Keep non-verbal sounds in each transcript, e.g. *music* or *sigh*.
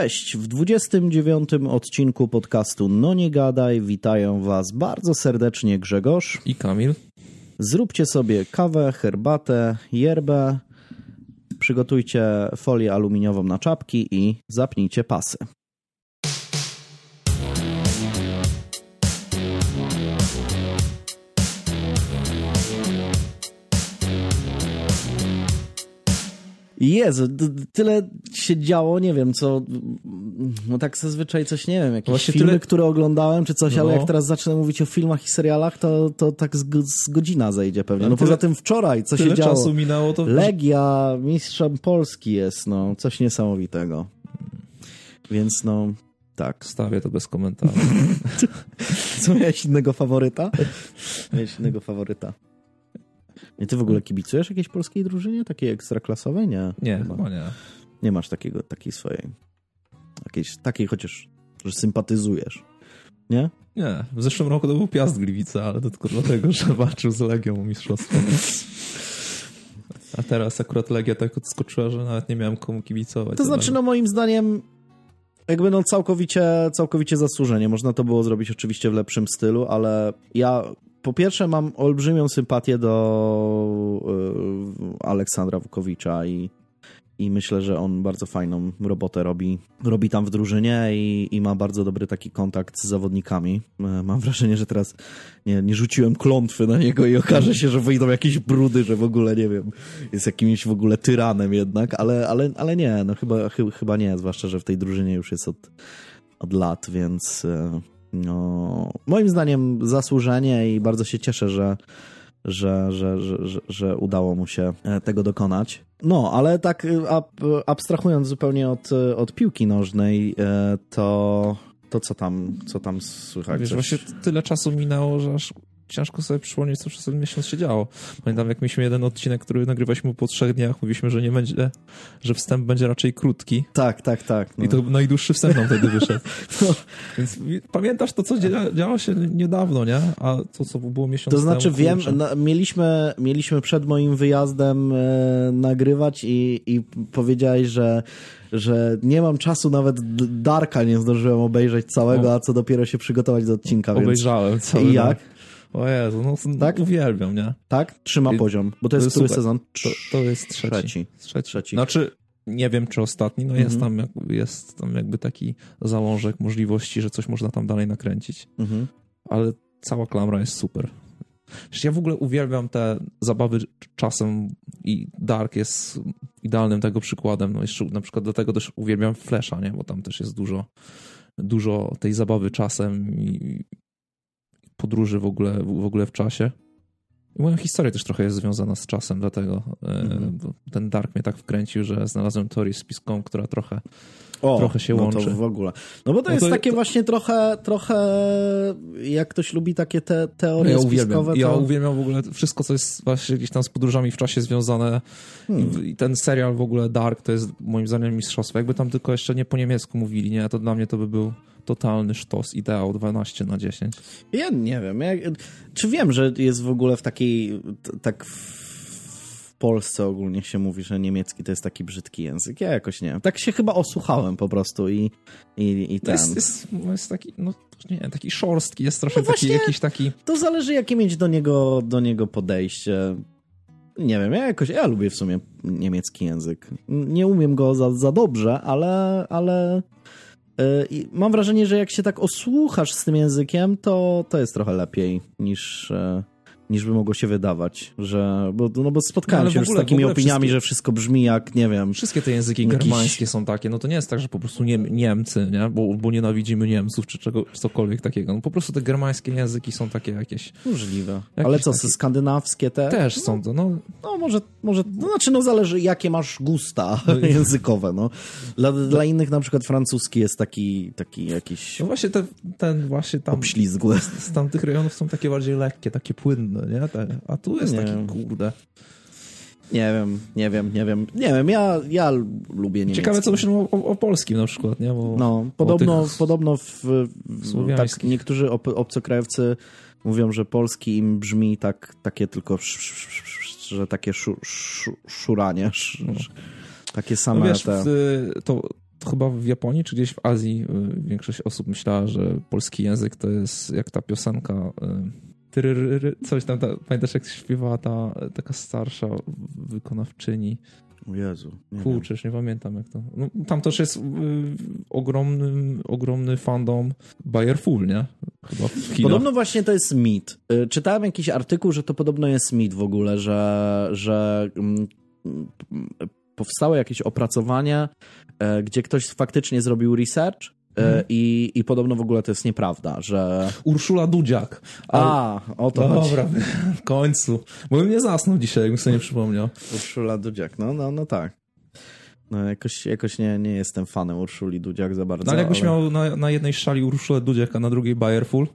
Cześć, w 29 odcinku podcastu No Nie Gadaj witają Was bardzo serdecznie Grzegorz i Kamil. Zróbcie sobie kawę, herbatę, yerbę, przygotujcie folię aluminiową na czapki i zapnijcie pasy. Jezu, tyle się działo, nie wiem, co, no tak zazwyczaj coś, nie wiem, jakieś Właśnie filmy, tyle... które oglądałem, czy coś, no. ale jak teraz zacznę mówić o filmach i serialach, to, to tak z, z godzina zejdzie pewnie. No, no tyle, poza tym wczoraj, co się działo. czasu minęło, to... Legia mistrzem Polski jest, no, coś niesamowitego. Więc no, tak. Stawię to bez komentarza. *laughs* Co, miałeś innego faworyta? Miałeś innego faworyta. I ty w ogóle kibicujesz jakiejś polskiej drużynie? Takiej ekstraklasowej? Nie. Nie, chyba, nie. Nie masz takiego, takiej swojej. Jakiejś takiej chociaż, że sympatyzujesz. Nie? Nie. W zeszłym roku to był Piast Gliwice, ale to tylko dlatego, że walczył z Legią o mistrzostwo. A teraz akurat Legia tak odskoczyła, że nawet nie miałem komu kibicować. To znaczy, no moim zdaniem jakby no całkowicie, całkowicie zasłużenie. Można to było zrobić oczywiście w lepszym stylu, ale ja po pierwsze mam olbrzymią sympatię do y, Aleksandra Wukowicza i, i myślę, że on bardzo fajną robotę robi, robi tam w drużynie i, i ma bardzo dobry taki kontakt z zawodnikami. E, mam wrażenie, że teraz nie, nie rzuciłem klątwy na niego i okaże się, że wyjdą jakieś brudy, że w ogóle, nie wiem, jest jakimś w ogóle tyranem jednak, ale, ale, ale nie, no chyba, chyba nie, zwłaszcza, że w tej drużynie już jest od, od lat, więc e, no, moim zdaniem zasłużenie i bardzo się cieszę, że, że, że, że, że, udało mu się e, tego dokonać. No, ale tak e, abstrahując zupełnie od, od piłki nożnej, e, to, to co tam, co tam słychać? Wiesz, coś? właśnie tyle czasu minęło, że aż ciężko sobie przypomnieć, co przez ten miesiąc się działo. Pamiętam, jak mieliśmy jeden odcinek, który nagrywaliśmy po trzech dniach, mówiliśmy, że nie będzie, że wstęp będzie raczej krótki. Tak, tak, tak. No. I to najdłuższy wstęp nam wtedy wyszedł. *laughs* No. Więc pamiętasz to, co dzia działo się niedawno, nie? A to, co było miesiąc temu. To znaczy, temu, wiem, na, mieliśmy, mieliśmy przed moim wyjazdem e, nagrywać i, i powiedziałeś, że że nie mam czasu, nawet Darka nie zdążyłem obejrzeć całego, a co dopiero się przygotować do odcinka. Obejrzałem cały. I jak? O Jezu, no tak? uwielbiam, nie? Tak? Trzyma I, poziom, bo to jest, to jest który sezon? To, to jest trzeci. Trzeci. trzeci. trzeci. Znaczy, nie wiem, czy ostatni, no jest, mhm. tam, jest tam jakby taki zalążek możliwości, że coś można tam dalej nakręcić. Mhm. Ale cała klamra jest super. Przecież ja w ogóle uwielbiam te zabawy czasem i Dark jest idealnym tego przykładem. No jeszcze na przykład dlatego też uwielbiam Flasha, nie? Bo tam też jest dużo, dużo tej zabawy czasem i podróży w ogóle, w ogóle w czasie. I moja historia też trochę jest związana z czasem, dlatego mm -hmm. ten Dark mnie tak wkręcił, że znalazłem teorię spiską, która trochę, o, trochę się no łączy. W ogóle. No bo to no jest to, takie to... właśnie trochę, trochę jak ktoś lubi takie te teorie ja spiskowe. To... Ja uwielbiam w ogóle wszystko, co jest właśnie gdzieś tam z podróżami w czasie związane. Hmm. I ten serial w ogóle Dark to jest moim zdaniem mistrzostwo. Jakby tam tylko jeszcze nie po niemiecku mówili, nie? To dla mnie to by był totalny sztos, ideał 12 na 10. Ja nie wiem. Ja, czy wiem, że jest w ogóle w takiej, tak w Polsce ogólnie się mówi, że niemiecki to jest taki brzydki język. Ja jakoś nie wiem. Tak się chyba osłuchałem po prostu i, i, i ten. Jest, jest, jest taki, no nie taki szorstki, jest trochę no taki, jakiś taki... To zależy, jakie mieć do niego, do niego podejście. Nie wiem, ja jakoś, ja lubię w sumie niemiecki język. Nie umiem go za, za dobrze, ale, ale I mam wrażenie, że jak się tak osłuchasz z tym językiem, to, to jest trochę lepiej niż, e, niż by mogło się wydawać, że, bo, no bo spotkałem no, się ogóle, już z takimi opiniami, wszystkie, że wszystko brzmi jak, nie wiem... Wszystkie te języki jakiś... germańskie są takie, no to nie jest tak, że po prostu nie, Niemcy, nie? Bo, bo nienawidzimy Niemców, czy czego, cokolwiek takiego. No po prostu te germańskie języki są takie jakieś... Możliwe. Ale co, takie... skandynawskie te? Też są to, no. No może, może, no znaczy no zależy jakie masz gusta no *laughs* językowe, no. Dla, dla innych na przykład francuski jest taki, taki jakiś... No właśnie te, ten właśnie tam... Obślizgły. Z, z tamtych rejonów są takie bardziej lekkie, takie płynne, nie? a tu jest nie. taki kurde. Nie wiem, nie wiem, nie wiem. Nie wiem, ja, ja lubię niemiecki. Ciekawe, co myślą o, o, polskim na przykład, nie? Bo, no, podobno, podobno w, w tak, niektórzy ob, obcokrajowcy mówią, że polski im brzmi tak, takie tylko, że takie szu, szu, szuranie, no. takie same no wiesz, te... to to chyba w Japonii czy gdzieś w Azji y, większość osób myślała, że polski język to jest jak ta piosenka coś tam, ta, pamiętasz jak śpiewała ta taka starsza wykonawczyni o Jezu. Nie Kurczę, już nie pamiętam jak to. No, tam też jest y, ogromny, ogromny fandom Bayer Full, nie? Chyba podobno właśnie to jest mit. Y, czytałem jakiś artykuł, że to podobno jest mit w ogóle, że, że mm, powstało jakieś opracowanie, y, gdzie ktoś faktycznie zrobił research Mhm. I, I podobno w ogóle to jest nieprawda, że... Urszula Dudziak. A, o to Dobra, chodzi. w końcu. Bo bym nie zasnął dzisiaj, jakbym sobie nie przypomniał. Urszula Dudziak, no, no, no tak. No jakoś, jakoś nie, nie jestem fanem Urszuli Dudziak za bardzo. No ale jakbyś ale... miał na, na jednej szali Urszulę Dudziak, a na drugiej Bayerful?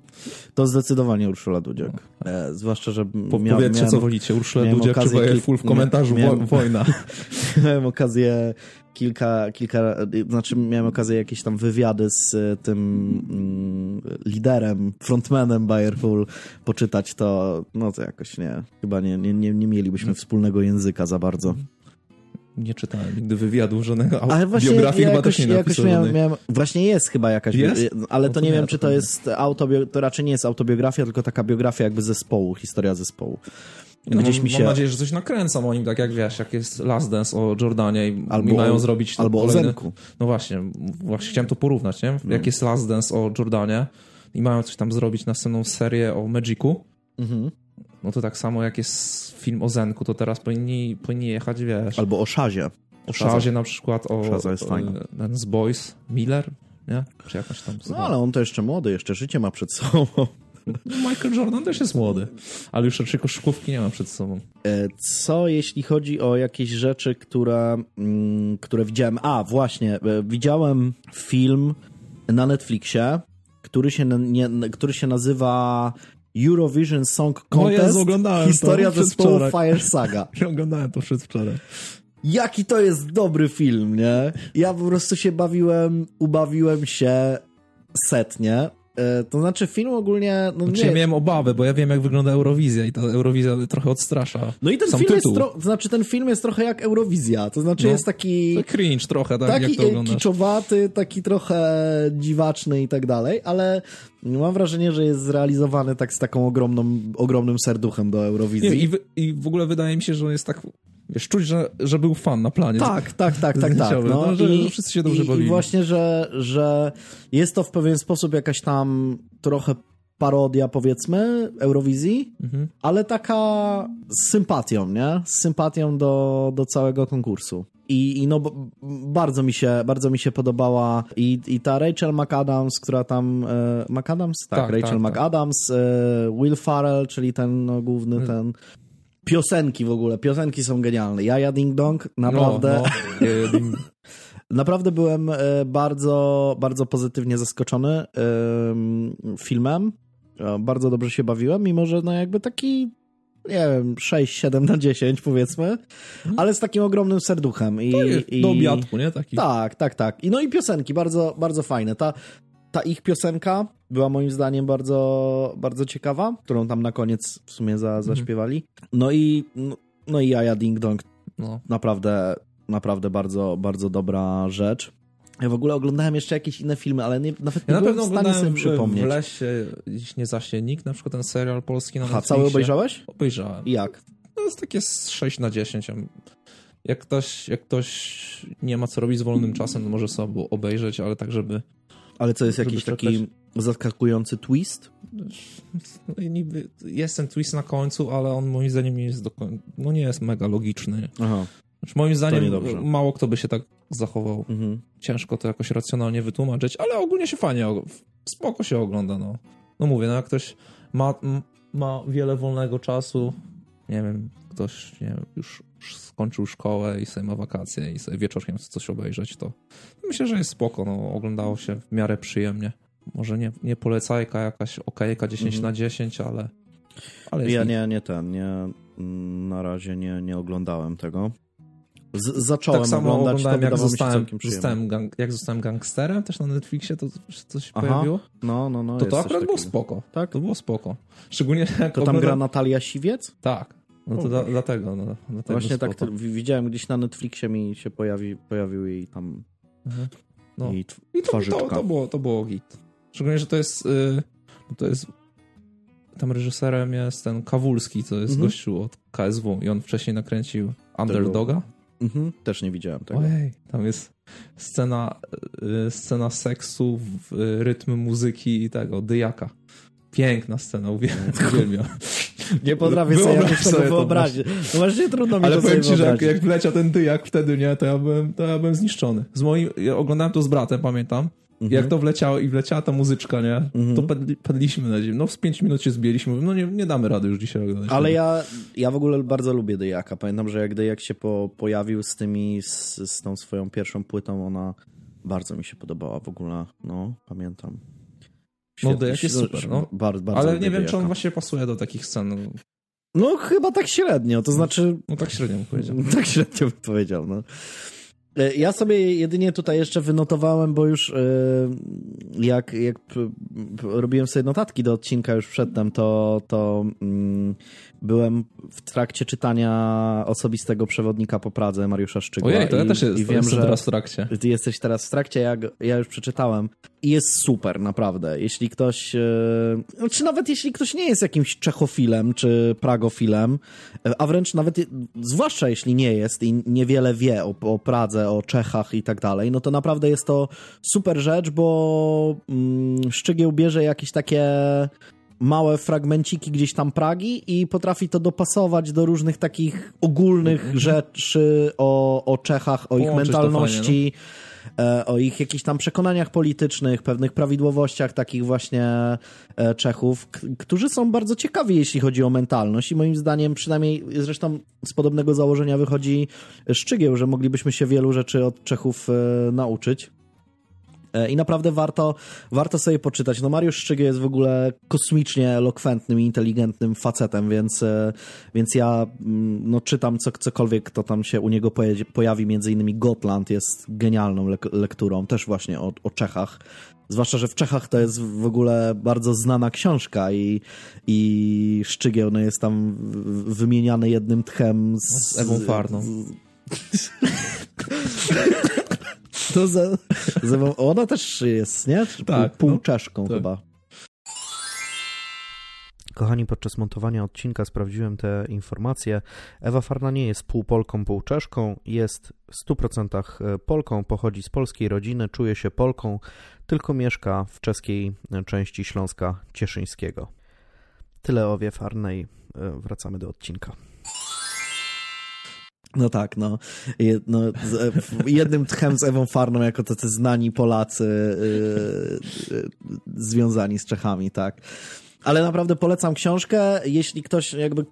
To zdecydowanie Urszula Dudziak. No. E, zwłaszcza, że po, mia, Powiedzcie, miałem, co wolicie, Urszulę Dudziak czy Bayerful w komentarzu miałem, wojna. *laughs* miałem okazję kilka, kilka, znaczy miałem okazję jakieś tam wywiady z e, tym mm, liderem, frontmanem Bayerful poczytać, to no to jakoś nie, chyba nie, nie, nie, nie mielibyśmy wspólnego języka za bardzo. Nie czytałem nigdy wywiadu żadnego, ale właśnie biografii ja chyba jakoś, też nie jakoś miałem, miałem, Właśnie jest chyba jakaś, jest? ale to, to nie wiem, czy to jest autobiografia, to raczej nie jest autobiografia, tylko taka biografia jakby zespołu, historia zespołu. No, Gdzieś mi się... mam nadzieję, że coś nakręcam o nim, tak jak wiesz, jak jest Last Dance o Jordanie i albo mają zrobić... Albo kolejny... o Zenku. No właśnie, właśnie chciałem to porównać, nie? Jak no. jest Last Dance o Jordanie i mają coś tam zrobić na następną serię o Magicu, mhm. No to tak samo jak jest film o Zenku, to teraz powinni, powinni jechać, wiesz... Albo o Szazie. O Szazie na przykład, o... Szaza jest fajna. Ten z Boys, Miller, nie? Czy jakaś tam... No ale on to jeszcze młody, jeszcze życie ma przed sobą. Michael Jordan też jest młody, ale już raczej koszykówki nie ma przed sobą. E, co jeśli chodzi o jakieś rzeczy, które, mm, które widziałem? A, właśnie, e, widziałem film na Netflixie, który się, nie, który się nazywa Eurovision Song Contest. Jezu, oglądałem Historia to zespołu Fire Saga. *laughs* oglądałem to przedwczoraj. Jaki to jest dobry film, nie? Ja po prostu się bawiłem, ubawiłem się setnie. E, to znaczy film ogólnie... No znaczy, nie... Ja miałem obawę, bo ja wiem jak wygląda Eurowizja i ta Eurowizja trochę odstrasza. No i ten Sam film tytuł. jest to znaczy ten film jest trochę jak Eurowizja, to znaczy no, jest taki... To cringe trochę, tak? Taki jak to oglądasz. kiczowaty, taki trochę dziwaczny i tak dalej, ale mam wrażenie, że jest zrealizowany tak z taką ogromną, ogromnym serduchem do Eurowizji. Nie, i, w, I w ogóle wydaje mi się, że jest tak Wiesz, czuć, że, że był fan na planie. Tak, tak, tak, tak, tak. No, no, że i, wszyscy się dobrze i, bawili. I właśnie, że, że jest to w pewien sposób jakaś tam trochę parodia, powiedzmy, Eurowizji, mhm. ale taka z sympatią, nie? Z sympatią do, do całego konkursu. I, i no, bardzo mi się, bardzo mi się podobała i, i ta Rachel McAdams, która tam, e, McAdams? Tak, tak Rachel tak, tak. McAdams, tak. E, Will Farrell, czyli ten no, główny, mm. ten piosenki w ogóle, piosenki są genialne. Jaja Ding Dong, naprawdę... No, no. *laughs* naprawdę byłem e, bardzo, bardzo pozytywnie zaskoczony filmem. E, bardzo dobrze się bawiłem, mimo że no jakby taki nie wiem, 6-7 na 10 powiedzmy, mhm. ale z takim ogromnym serduchem. I, i, do obiadku, nie? Taki. Tak, tak, tak. I no i piosenki, bardzo, bardzo fajne. Ta, ta ich piosenka była moim zdaniem bardzo, bardzo ciekawa, którą tam na koniec w sumie za, mhm. zaśpiewali. No i no, no i Jaja Ding Dong. No. Naprawdę, naprawdę bardzo, bardzo dobra rzecz. Ja w ogóle oglądałem jeszcze jakieś inne filmy, ale nie, nawet nie ja na pewno w stanie sobie przypomnieć. w lesie dziś nie zaśnie nikt, na przykład ten serial polski na A cały obejrzałeś? Obejrzałem. I jak? To jest takie 6 na 10. Jak ktoś, jak ktoś nie ma co robić z wolnym czasem, to może sobie obejrzeć, ale tak, żeby ale co jest jakiś taki zaskakujący twist? No niby jest ten twist na końcu, ale on moim zdaniem nie jest do końca, no nie jest mega logiczny. Aha. Znaczy, moim zdaniem mało kto by się tak zachował. Mhm. Ciężko to jakoś racjonalnie wytłumaczyć, ale ogólnie się fajnie, spoko się ogląda, no. No mówię, no jak ktoś ma, ma wiele wolnego czasu, nie wiem, ktoś nie wiem, już skończył szkołę i sobie ma wakacje i sobie wieczorem chce coś obejrzeć, to myślę, że jest spoko, no, oglądało się w miarę przyjemnie. Może nie, nie polecajka jakaś okejka 10 mhm. na 10, ale, ale Ja nie, nie ten, nie, na razie nie, nie oglądałem tego. Z, zacząłem tak samo oglądać, oglądałem, jak zostałem, zostałem gang, jak zostałem gangsterem też na Netflixie, to coś Aha, pojawiło. No, no, no. To to akurat było spoko. Tak? To było spoko. Szczególnie To tam oglądam... gra Natalia Siwiec? Tak. No to dlatego. No, dlatego Właśnie tak, to, widziałem gdzieś na Netflixie mi się pojawi, pojawił jej tam mhm. no. i, I to, to, to, było, to było git. Szczególnie, że to jest yy, to jest tam reżyserem jest ten Kawulski, to jest mhm. gościu od KSW i on wcześniej nakręcił Underdoga. Mhm. Też nie widziałem tego. Ojej, tam jest scena, y, scena seksu, w, y, rytm muzyki i tego, dyjaka. Piękna scena, uwielbiam. *laughs* Nie potrafię sobie jakoś tego wyobrazić. No właśnie trudno mi Ale to powiem ci, że jak, jak wleciał ten dyjak wtedy, nie, to ja byłem, to ja byłem zniszczony. Z moim, ja oglądałem to z bratem, pamiętam. Mhm. Jak to wleciało i wleciała ta muzyczka, nie? Mhm. To padli, padliśmy na ziemię. No z pięć minut się zbiliśmy. No nie, nie damy rady już dzisiaj oglądać. Ale ja, ja w ogóle bardzo lubię Dyjaka. Pamiętam, że jak Dyjak się po, pojawił z tymi, z, z tą swoją pierwszą płytą, ona bardzo mi się podobała w ogóle. No, pamiętam. Dyjak jest super, no. Bardzo, bardzo Ale nie wiem, czy on właśnie pasuje do takich scen. No chyba tak średnio, to znaczy... No tak średnio bym powiedział. *laughs* tak średnio bym powiedział, no. E, ja sobie jedynie tutaj jeszcze wynotowałem, bo już e, jak, jak robiłem sobie notatki do odcinka już przedtem, to, to mm, byłem w trakcie czytania osobistego przewodnika po Pradze Mariusza Szczygła. Ojej, to ja też jest, i wiem, że teraz w trakcie. Ty jesteś teraz w trakcie, ja, ja już przeczytałem i jest super, naprawdę. Jeśli ktoś, e, czy nawet jeśli ktoś nie jest jakimś czechofilem, czy pragofilem, a wręcz nawet, zwłaszcza jeśli nie jest i niewiele wie o, o Pradze, o Czechach i tak dalej, no to naprawdę jest to super rzecz, bo mm, Szczygieł bierze jakieś takie małe fragmenciki gdzieś tam Pragi i potrafi to dopasować do różnych takich ogólnych mm -hmm. rzeczy o, o Czechach, o ich mentalności. Fajnie, no? E, o ich jakichś tam przekonaniach politycznych, pewnych prawidłowościach takich właśnie e, Czechów, którzy są bardzo ciekawi, jeśli chodzi o mentalność i moim zdaniem przynajmniej zresztą z podobnego założenia wychodzi Szczygieł, że moglibyśmy się wielu rzeczy od Czechów e, nauczyć. E, I naprawdę warto, warto sobie poczytać. No Mariusz Szczygiel jest w ogóle kosmicznie elokwentnym i inteligentnym facetem, więc, e, więc ja mm, no, czytam co, cokolwiek, to tam się u niego pojawi, pojawi. Między innymi Gotland jest genialną lek lekturą, też właśnie o, o Czechach. Zwłaszcza, że w Czechach to jest w ogóle bardzo znana książka i, i Szczygieł no, jest tam wymieniany jednym tchem z, z Ewą Farną. Z... *laughs* To za, za, ona też jest, nie? Tak. Pół, pół no, czaszką tak. chyba. Kochani, podczas montowania odcinka sprawdziłem te informacje. Ewa Farna nie jest pół Polką, pół Czeszką, jest w 100% e, Polką, pochodzi z polskiej rodziny, czuje się Polką, tylko mieszka w czeskiej e, części Śląska Cieszyńskiego. Tyle o Ewie Farnej. E, wracamy do odcinka. No tak, no. jednym tchem z Ewą Farną jako tacy znani Polacy yy, yy, związani z Czechami, tak. Ale naprawdę polecam książkę. Jeśli ktoś jakby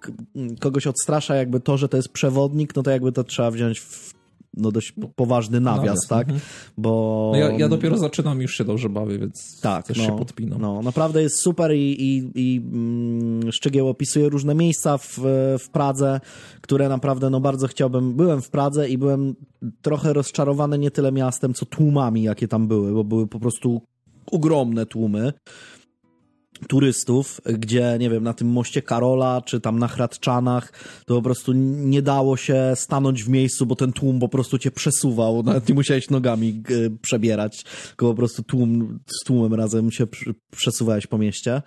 kogoś odstrasza jakby to, że to jest przewodnik, no to jakby to trzeba wziąć w no dość poważny nawias, nawias tak? Mhm. Bo... No ja, ja, dopiero zaczynam, już się dobrze bawię, więc tak, też no, się podpinam. No, naprawdę jest super i, i, i mm, Szczygieł opisuje różne miejsca w, w Pradze, które naprawdę no bardzo chciałbym... Byłem w Pradze i byłem trochę rozczarowany nie tyle miastem, co tłumami, jakie tam były, bo były po prostu ogromne tłumy turystów, gdzie, nie wiem, na tym moście Karola, czy tam na Hradczanach, to po prostu nie dało się stanąć w miejscu, bo ten tłum po prostu cię przesuwał, *laughs* nawet nie musiałeś nogami przebierać, tylko po prostu tłum, z tłumem razem się przesuwałeś po mieście.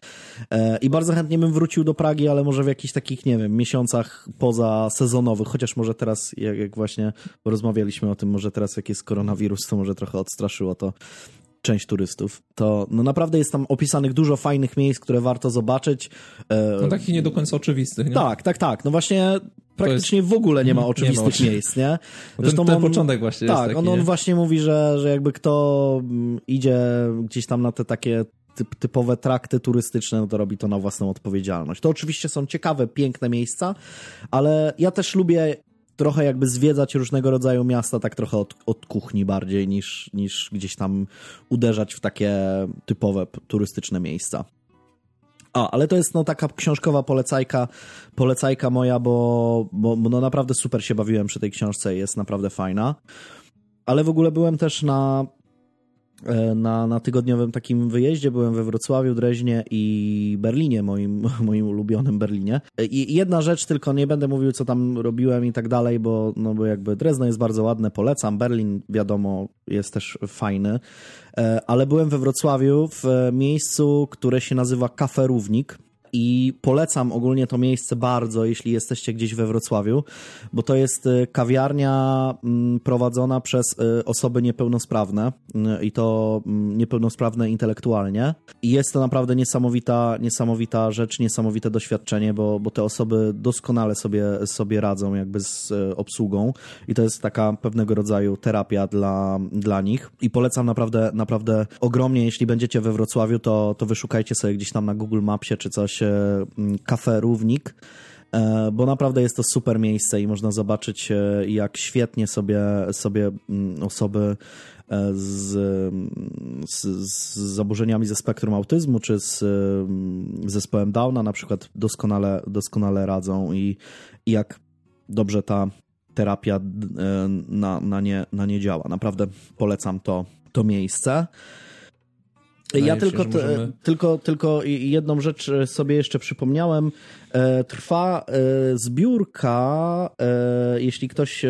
E, I bardzo chętnie bym wrócił do Pragi, ale może w jakichś takich, nie wiem, miesiącach poza sezonowych, chociaż może teraz, jak, jak właśnie rozmawialiśmy o tym, może teraz jak jest koronawirus, to może trochę odstraszyło to część turystów, to no naprawdę jest tam opisanych dużo fajnych miejsc, które warto zobaczyć. E, no takich nie do końca oczywistych, nie? Tak, tak, tak. No właśnie praktycznie jest... w ogóle nie ma oczywistych nie ma miejsc, nie? Zresztą ten, on, początek właśnie tak, taki, on, on właśnie mówi, że, że jakby kto mm, idzie gdzieś tam na te takie typ, typowe trakty turystyczne, no to robi to na własną odpowiedzialność. To oczywiście są ciekawe, piękne miejsca, ale ja też lubię trochę jakby zwiedzać różnego rodzaju miasta, tak trochę od, od kuchni bardziej niż, niż gdzieś tam uderzać w takie typowe turystyczne miejsca. A, ale to jest no taka książkowa polecajka, polecajka moja, bo, bo no naprawdę super się bawiłem przy tej książce, jest naprawdę fajna. Ale w ogóle byłem też na na, na tygodniowym takim wyjeździe. Byłem we Wrocławiu, Dreźnie i Berlinie, moim, *laughs* moim ulubionym Berlinie. I jedna rzecz, tylko nie będę mówił, co tam robiłem i tak dalej, bo, no bo jakby Drezno jest bardzo ładne, polecam. Berlin, wiadomo, jest też fajny. E, ale byłem we Wrocławiu w miejscu, które się nazywa Kafe Równik i polecam ogólnie to miejsce bardzo, jeśli jesteście gdzieś we Wrocławiu, bo to jest y, kawiarnia mm, prowadzona przez y, osoby niepełnosprawne y, i to mm, niepełnosprawne intelektualnie. I jest to naprawdę niesamowita, niesamowita rzecz, niesamowite doświadczenie, bo, bo te osoby doskonale sobie, sobie radzą jakby z obsługą i to jest taka pewnego rodzaju terapia dla, dla nich. I polecam naprawdę, naprawdę ogromnie, jeśli będziecie we Wrocławiu, to, to wyszukajcie sobie gdzieś tam na Google Mapsie czy coś Mm, Równik, e, bo naprawdę jest to super miejsce i można zobaczyć, e, jak świetnie sobie, sobie mm, osoby e, z, z, z zaburzeniami ze spektrum autyzmu czy z mm, zespołem Downa na przykład doskonale, doskonale radzą i, i jak dobrze ta terapia na, na, nie, na nie działa. Naprawdę polecam to, to miejsce. Ja tylko, możemy... tylko, tylko jedną rzecz sobie jeszcze przypomniałem. E, trwa e, zbiórka, e, jeśli ktoś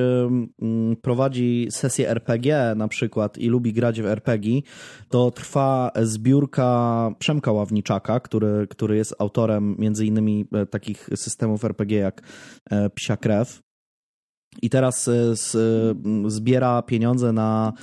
prowadzi sesję RPG na przykład i lubi grać w RPG, to trwa zbiórka Przemka Ławniczaka, który, który jest autorem między innymi takich systemów RPG jak Psia Krew. I teraz zbiera pieniądze na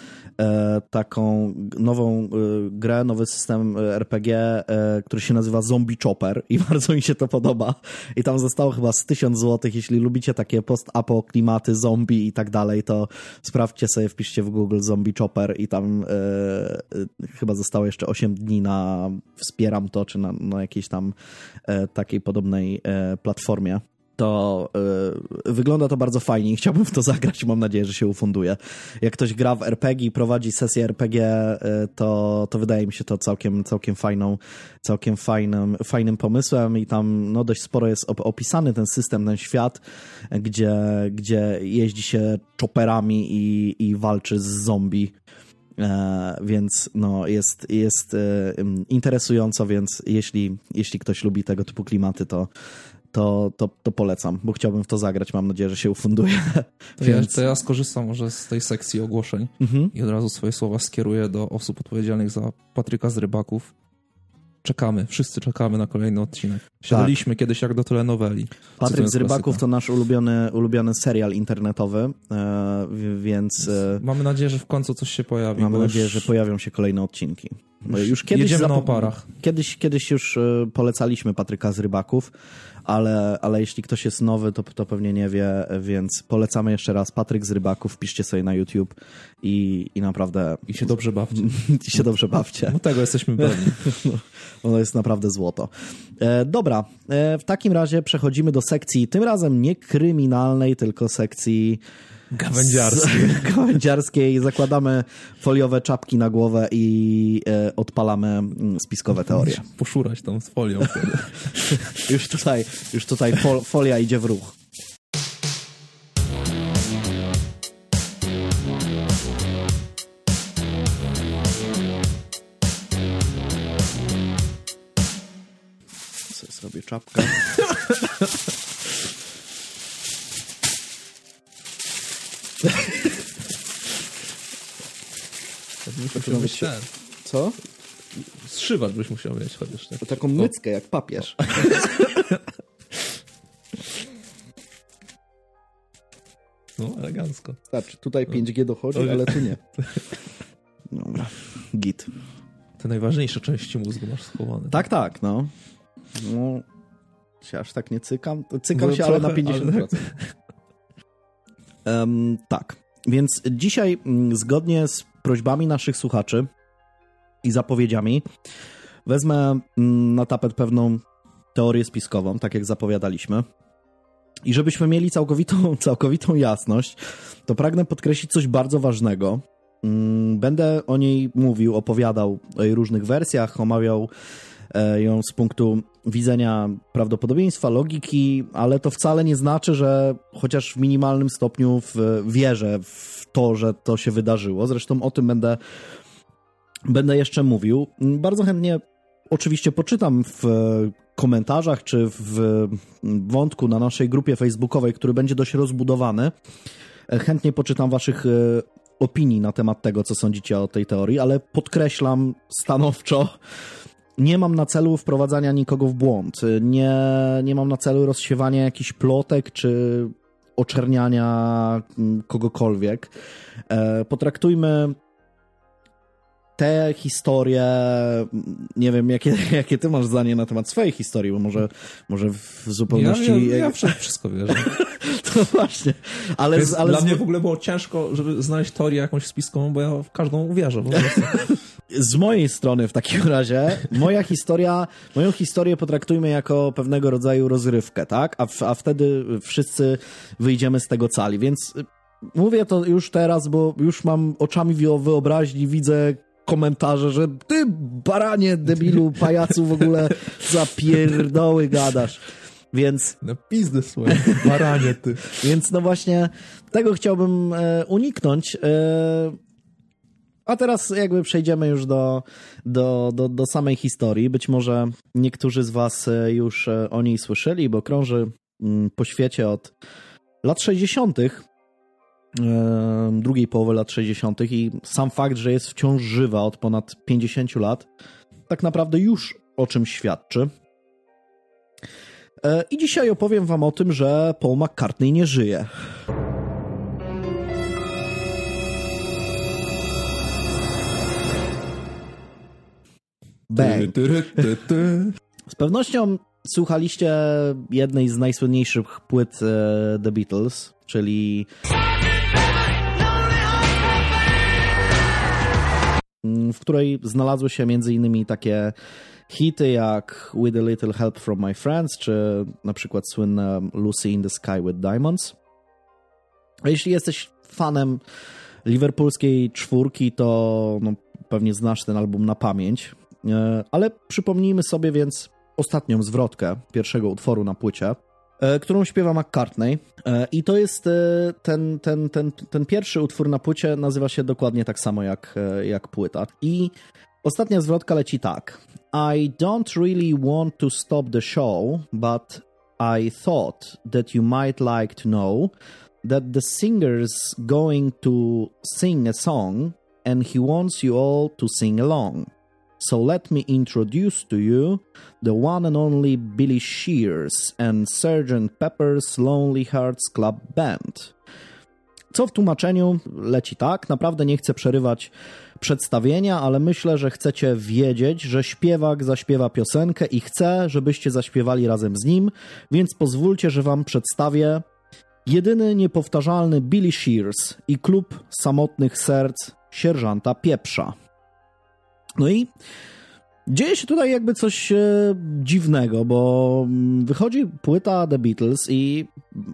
E, taką nową e, grę, nowy system e, RPG, który się nazywa Zombie Chopper i *laughs* bardzo mi się to podoba. I tam zostało chyba z 1000 zł. Jeśli lubicie takie post-apo klimaty, zombie i tak dalej, to sprawdźcie sobie, wpiszcie w Google Zombie Chopper i tam e, chyba zostało jeszcze 8 dni na wspieram to, czy na, na jakiejś tam e, takiej podobnej e, platformie to y, wygląda to bardzo fajnie i chciałbym w to zagrać. Mam nadzieję, że się ufunduje. Jak ktoś gra w RPG i prowadzi sesję RPG, y, to, to wydaje mi się to całkiem, całkiem fajną, całkiem fajnym, fajnym pomysłem i tam no, dość sporo jest opisany ten system, ten świat, gdzie, gdzie jeździ się chopperami i, i walczy z zombie. E, więc no, jest, jest e, interesująco, więc jeśli, jeśli ktoś lubi tego typu klimaty, to, to, to, to polecam, bo chciałbym w to zagrać. Mam nadzieję, że się ufunduje. To, Więc... ja, to ja skorzystam może z tej sekcji ogłoszeń mhm. i od razu swoje słowa skieruję do osób odpowiedzialnych za Patryka z Rybaków. Czekamy, wszyscy czekamy na kolejny odcinek. Siadaliśmy tak. kiedyś jak do telenoweli. Patryk z Rybaków to nasz ulubiony, ulubiony serial internetowy, e, więc... E, mamy nadzieję, że w końcu coś się pojawi. Mamy nadzieję, że pojawią się kolejne odcinki. Już kiedyś Jedziemy na oparach. Kiedyś, kiedyś już e, polecaliśmy Patryka z Rybaków ale, ale jeśli ktoś jest nowy, to, to pewnie nie wie, więc polecamy jeszcze raz Patryk z Rybaków, piszcie sobie na YouTube i, i naprawdę... I się dobrze bawcie. *laughs* I się dobrze bawcie. No tego jesteśmy pewni. *laughs* No, ono jest naprawdę złoto. E, dobra, e, w takim razie przechodzimy do sekcji, tym razem nie kryminalnej, tylko sekcji Gawędziarskiej. *laughs* Gawędziarskiej. Zakładamy foliowe czapki na głowę i e, odpalamy mm, spiskowe teorie. Poszurać tą z folią *laughs* już tutaj, już tutaj fol, folia idzie w ruch. sobie czapkę. *laughs* Musiał być ten. Co? Zszywacz byś musiał mieć chociaż. Tak. Taką myckę jak papież. *laughs* No, elegancko. Znaczy, tutaj 5G dochodzi, ale tu nie. Dobra, *laughs* git. Te najważniejsze części mózgu masz schowane. Tak, tak, no. No, się aż tak nie cykam. Cykam no, się, trochę, ale na 50%. Ale... Um, tak. Więc dzisiaj, mm, zgodnie z prośbami naszych słuchaczy i zapowiedziami, wezmę mm, na tapet pewną teorię spiskową, tak jak zapowiadaliśmy. I żebyśmy mieli całkowitą, *laughs* całkowitą jasność, to pragnę podkreślić coś bardzo ważnego. Mm, będę o niej mówił, opowiadał o jej różnych wersjach, omawiał e, ją z punktu widzenia prawdopodobieństwa, logiki, ale to wcale nie znaczy, że chociaż w minimalnym stopniu w, wierzę w to, że to się wydarzyło. Zresztą o tym będę będę jeszcze mówił. Bardzo chętnie oczywiście poczytam w komentarzach czy w wątku na naszej grupie facebookowej, który będzie dość rozbudowany. Chętnie poczytam waszych e, opinii na temat tego, co sądzicie o tej teorii, ale podkreślam stanowczo, nie mam na celu wprowadzania nikogo w błąd. Nie, nie mam na celu rozsiewania jakichś plotek czy oczerniania kogokolwiek. E, potraktujmy te historie, nie wiem, jakie, *laughs* jakie ty masz zdanie na temat swojej historii, bo może, może w zupełności... Ja, ja, ja wszystko wierzę. *laughs* to właśnie. Ale, Więc ale dla mnie w ogóle było ciężko, żeby znaleźć teorię jakąś spiskową, bo ja w każdą uwierzę. *laughs* z mojej strony w takim *laughs* razie, moja historia, moją historię potraktujmy jako pewnego rodzaju rozrywkę, tak? A, a wtedy wszyscy wyjdziemy z tego cali, więc mówię to już teraz, bo już mam oczami wyobraźni, widzę komentarze, że ty baranie, debilu, pajacu w ogóle za pierdoły gadasz. Więc... Na pizdę swoje, baranie ty. *laughs* Więc no właśnie tego chciałbym e, uniknąć. E, a teraz jakby przejdziemy już do, do, do, do samej historii. Być może niektórzy z was e, już e, o niej słyszeli, bo krąży mm, po świecie od lat 60 drugiej połowy lat 60. i sam fakt, że jest wciąż żywa od ponad 50 lat, tak naprawdę już o czym świadczy. E, I dzisiaj opowiem Wam o tym, że Paul McCartney nie żyje. Bang. Z pewnością słuchaliście jednej z najsłynniejszych płyt e, The Beatles, czyli w której znalazły się między innymi takie hity jak With a Little Help from My Friends, czy na przykład słynne Lucy in the Sky with Diamonds. A jeśli jesteś fanem liverpoolskiej czwórki, to no, pewnie znasz ten album na pamięć. E, ale przypomnijmy sobie więc ostatnią zwrotkę pierwszego utworu na płycie. E, którą śpiewa McCartney. E, I to jest ten, ten, ten, ten pierwszy utwór na płycie, nazywa się dokładnie tak samo jak, jak płyta. I ostatnia zwrotka leci tak. I don't really want to stop the show, but I thought that you might like to know that the singer's going to sing a song and he wants you all to sing along. So let me introduce to you the one and only Billy Shears and Sgt. Pepper's Lonely Hearts Club Band. Co w tłumaczeniu leci tak, naprawdę nie chcę przerywać przedstawienia, ale myślę, że chcecie wiedzieć, że śpiewak zaśpiewa piosenkę i chcę, żebyście zaśpiewali razem z nim, więc pozwólcie, że wam przedstawię jedyny niepowtarzalny Billy Shears i klub samotnych serc sierżanta Pieprza. No i dzieje się tutaj jakby coś e, dziwnego, bo mm, wychodzi płyta The Beatles i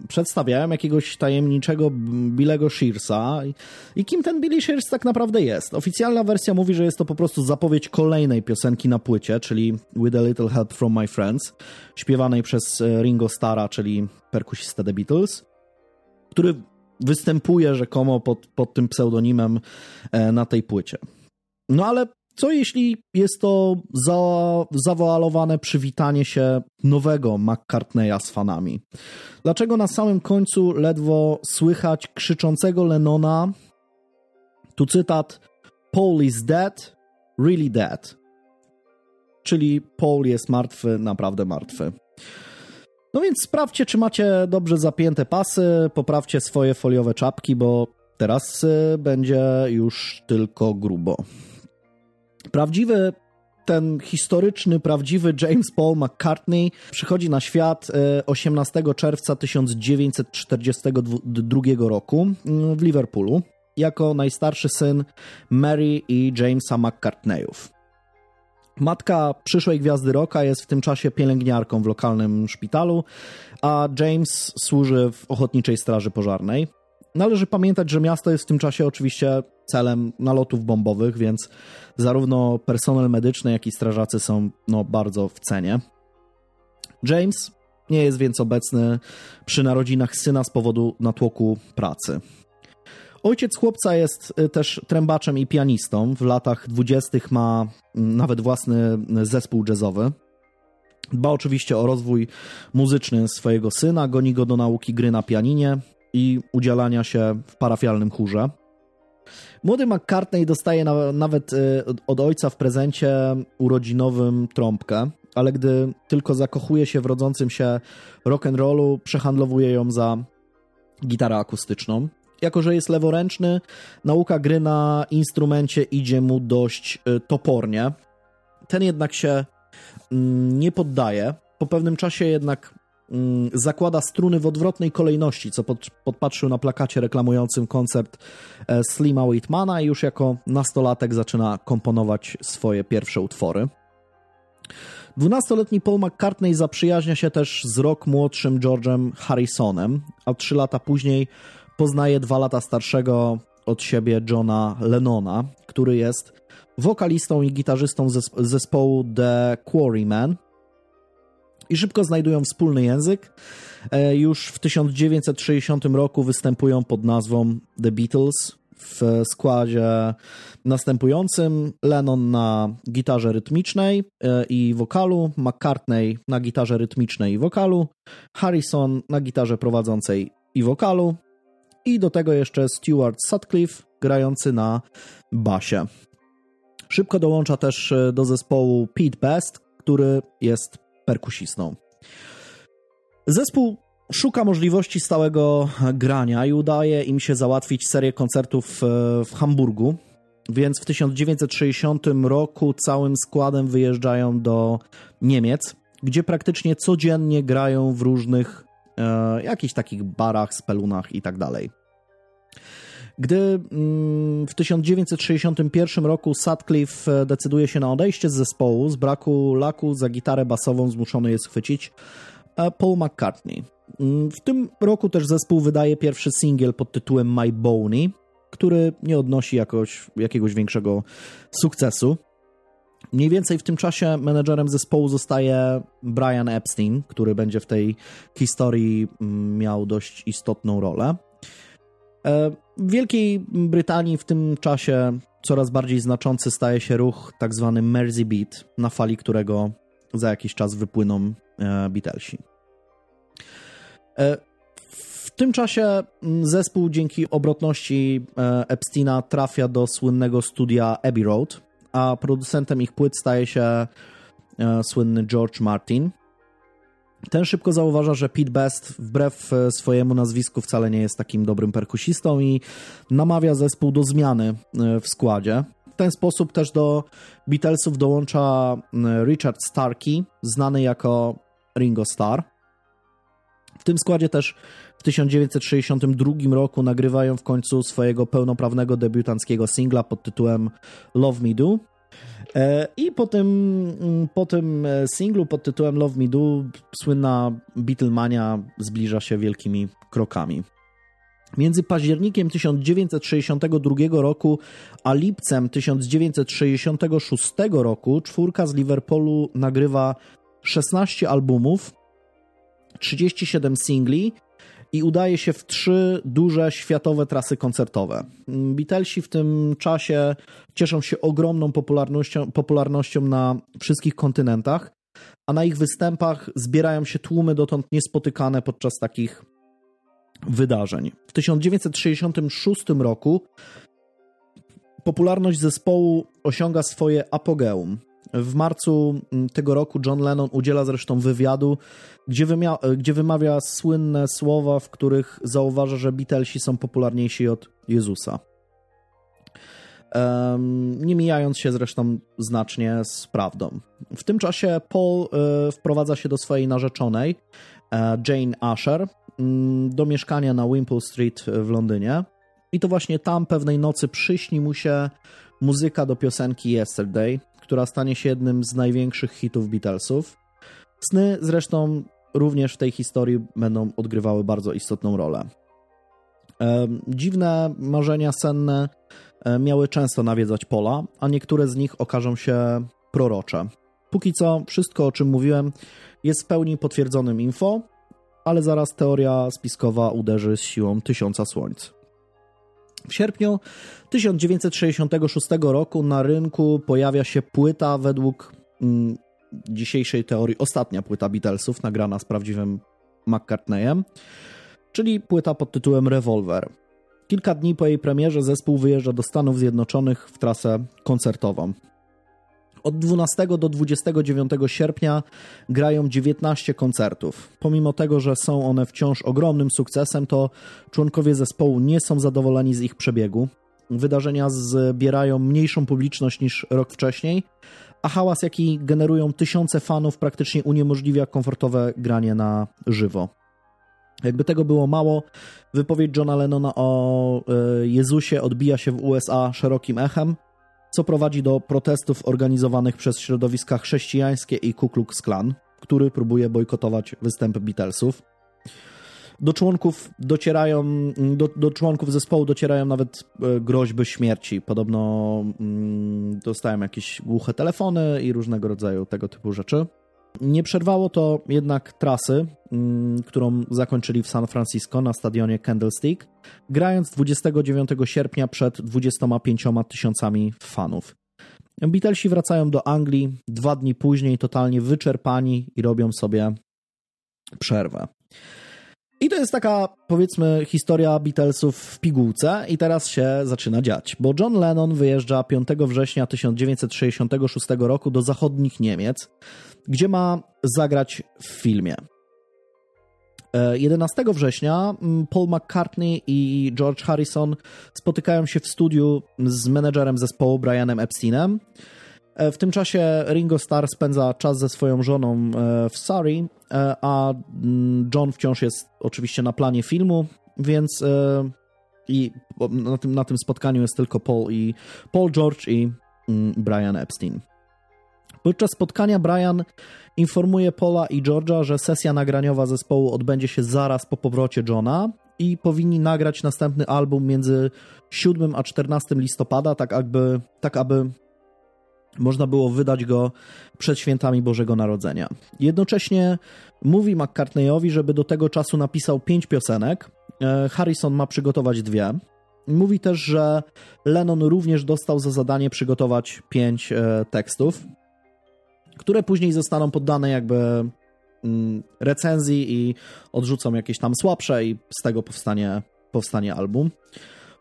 przedstawiają jakiegoś tajemniczego Billego Shearsa. I kim ten Billy Shears tak naprawdę jest? Oficjalna wersja mówi, że jest to po prostu zapowiedź kolejnej piosenki na płycie, czyli With a Little Help from My Friends, śpiewanej przez e, Ringo Starra, czyli perkusistę The Beatles, który występuje rzekomo pod, pod tym pseudonimem e, na tej płycie. No ale co jeśli jest to za, zawoalowane przywitanie się nowego McCartneya z fanami? Dlaczego na samym końcu ledwo słychać krzyczącego Lennona? Tu cytat: Paul is dead, really dead. Czyli Paul jest martwy, naprawdę martwy. No więc sprawdźcie, czy macie dobrze zapięte pasy, poprawcie swoje foliowe czapki, bo teraz y, będzie już tylko grubo. Prawdziwy ten historyczny, prawdziwy James Paul McCartney przychodzi na świat 18 e, czerwca 1942 roku mm, w Liverpoolu jako najstarszy syn Mary i Jamesa McCartneyów. Matka przyszłej gwiazdy rocka jest w tym czasie pielęgniarką w lokalnym szpitalu, a James służy w ochotniczej straży pożarnej. Należy pamiętać, że miasto jest w tym czasie oczywiście celem nalotów bombowych, więc zarówno personel medyczny, jak i strażacy są no, bardzo w cenie. James nie jest więc obecny przy narodzinach syna z powodu natłoku pracy. Ojciec chłopca jest też trębaczem i pianistą. W latach dwudziestych ma mm, nawet własny zespół jazzowy. Dba oczywiście o rozwój muzyczny swojego syna, goni go do nauki gry na pianinie i udzielania się w parafialnym chórze. Młody McCartney dostaje na, nawet y, od ojca w prezencie urodzinowym trąbkę, ale gdy tylko zakochuje się w rodzącym się rock'n'rollu, przehandlowuje ją za gitarę akustyczną. Jako, że jest leworęczny, nauka gry na instrumencie idzie mu dość y, topornie. Ten jednak się mm, nie poddaje. Po pewnym czasie jednak zakłada struny w odwrotnej kolejności, co pod, podpatrzył na plakacie reklamującym koncert e, Slima Whitmana i już jako nastolatek zaczyna komponować swoje pierwsze utwory. Dwunastoletni Paul McCartney zaprzyjaźnia się też z rok młodszym George'em Harrisonem, a trzy lata później poznaje dwa lata starszego od siebie Johna Lennona, który jest wokalistą i gitarzystą zespołu The Quarrymen, i szybko znajdują wspólny język. E, już w 1960 roku występują pod nazwą The Beatles w składzie następującym: Lennon na gitarze rytmicznej e, i wokalu, McCartney na gitarze rytmicznej i wokalu, Harrison na gitarze prowadzącej i wokalu, i do tego jeszcze Stuart Sutcliffe grający na basie. Szybko dołącza też e, do zespołu Pete Best, który jest perkusistą. Zespół szuka możliwości stałego grania i udaje im się załatwić serię koncertów e, w Hamburgu, więc w 1960 roku całym składem wyjeżdżają do Niemiec, gdzie praktycznie codziennie grają w różnych e, jakichś takich barach, spelunach i tak dalej. Gdy mm, w 1961 roku Sutcliffe e, decyduje się na odejście z zespołu, z braku laku za gitarę basową zmuszony jest chwycić e, Paul McCartney. Mm, w tym roku też zespół wydaje pierwszy singiel pod tytułem My Boney, który nie odnosi jakoś, jakiegoś większego sukcesu. Mniej więcej w tym czasie menedżerem zespołu zostaje Brian Epstein, który będzie w tej historii mm, miał dość istotną rolę. E, w Wielkiej Brytanii w tym czasie coraz bardziej znaczący staje się ruch tak zwany Mersey Beat, na fali którego za jakiś czas wypłyną e, Beatlesi. E, w tym czasie zespół dzięki obrotności Epsteina trafia do słynnego studia Abbey Road, a producentem ich płyt staje się słynny George Martin. Ten szybko zauważa, że Pete Best wbrew e, swojemu nazwisku wcale nie jest takim dobrym perkusistą i namawia zespół do zmiany e, w składzie. W ten sposób też do Beatlesów dołącza Richard Starkey, znany jako Ringo Starr. W tym składzie też w 1962 roku nagrywają w końcu swojego pełnoprawnego debiutanckiego singla pod tytułem Love Me Do. E, I po tym, mm, po tym e, singlu pod tytułem Love Me Do słynna Beatlemania zbliża się wielkimi krokami. Między październikiem 1962 roku a lipcem 1966 roku czwórka z Liverpoolu nagrywa 16 albumów, 37 singli i udaje się w trzy duże światowe trasy koncertowe. Beatlesi w tym czasie cieszą się ogromną popularnością, popularnością na wszystkich kontynentach, a na ich występach zbierają się tłumy dotąd niespotykane podczas takich wydarzeń. W 1966 roku popularność zespołu osiąga swoje apogeum. W marcu mm, tego roku John Lennon udziela zresztą wywiadu, gdzie, wymia- gdzie wymawia słynne słowa, w których zauważa, że Beatlesi są popularniejsi od Jezusa. Um, nie mijając się zresztą znacznie z prawdą. W tym czasie Paul y, wprowadza się do swojej narzeczonej, e, Jane Asher, y, do mieszkania na Wimpole Street w Londynie. I to właśnie tam pewnej nocy przyśni mu się muzyka do piosenki Yesterday, która stanie się jednym z największych hitów Beatlesów. Sny zresztą również w tej historii będą odgrywały bardzo istotną rolę. Dziwne marzenia senne e, miały często nawiedzać pola, a niektóre z nich okażą się prorocze. Póki co, wszystko o czym mówiłem jest w pełni potwierdzonym info, ale zaraz teoria spiskowa uderzy z siłą tysiąca słońc. W sierpniu 1966 roku na rynku pojawia się płyta według mm, dzisiejszej teorii ostatnia płyta Beatlesów, nagrana z prawdziwym McCartneyem, czyli płyta pod tytułem Revolver. Kilka dni po jej premierze zespół wyjeżdża do Stanów Zjednoczonych w trasę koncertową. Od 12 do 29 sierpnia grają 19 koncertów. Pomimo tego, że są one wciąż ogromnym sukcesem, to członkowie zespołu nie są zadowoleni z ich przebiegu. Wydarzenia zbierają mniejszą publiczność niż rok wcześniej, a hałas, jaki generują tysiące fanów, praktycznie uniemożliwia komfortowe granie na żywo. Jakby tego było mało, wypowiedź Johna Lennona o e, Jezusie odbija się w USA szerokim echem, co prowadzi do protestów organizowanych przez środowiska chrześcijańskie i Ku Klux Klan, który próbuje bojkotować występy Beatlesów. Do członków docierają, do, do członków zespołu docierają nawet e, groźby śmierci. Podobno mm, dostają jakieś głuche telefony i różnego rodzaju tego typu rzeczy. Nie przerwało to jednak trasy, mm, którą zakończyli w San Francisco na stadionie Candlestick, grając 29 sierpnia przed 25 tysiącami fanów. Beatlesi wracają do Anglii dwa dni później, totalnie wyczerpani i robią sobie przerwę. I to jest taka, powiedzmy, historia Beatlesów w pigułce i teraz się zaczyna dziać, bo John Lennon wyjeżdża 5 września 1966 roku do zachodnich Niemiec, gdzie ma zagrać w filmie. 11 e, września mm, Paul McCartney i George Harrison spotykają się w studiu z menedżerem zespołu Brianem Epsteinem. E, w tym czasie Ringo Starr spędza czas ze swoją żoną e, w Surrey, a mm, John wciąż jest oczywiście na planie filmu, więc i na tym, na tym spotkaniu jest tylko Paul i Paul George i mm, Brian Epstein. Podczas spotkania Brian informuje Paula i George'a, że sesja nagraniowa zespołu odbędzie się zaraz po powrocie Johna i powinni nagrać następny album między 7 a 14 listopada, tak aby, tak aby można było wydać go przed świętami Bożego Narodzenia. Jednocześnie mówi McCartneyowi, żeby do tego czasu napisał pięć piosenek. E, Harrison ma przygotować dwie. Mówi też, że Lennon również dostał za zadanie przygotować pięć e, tekstów które później zostaną poddane jakby mm, recenzji i odrzucą jakieś tam słabsze i z tego powstanie, powstanie album.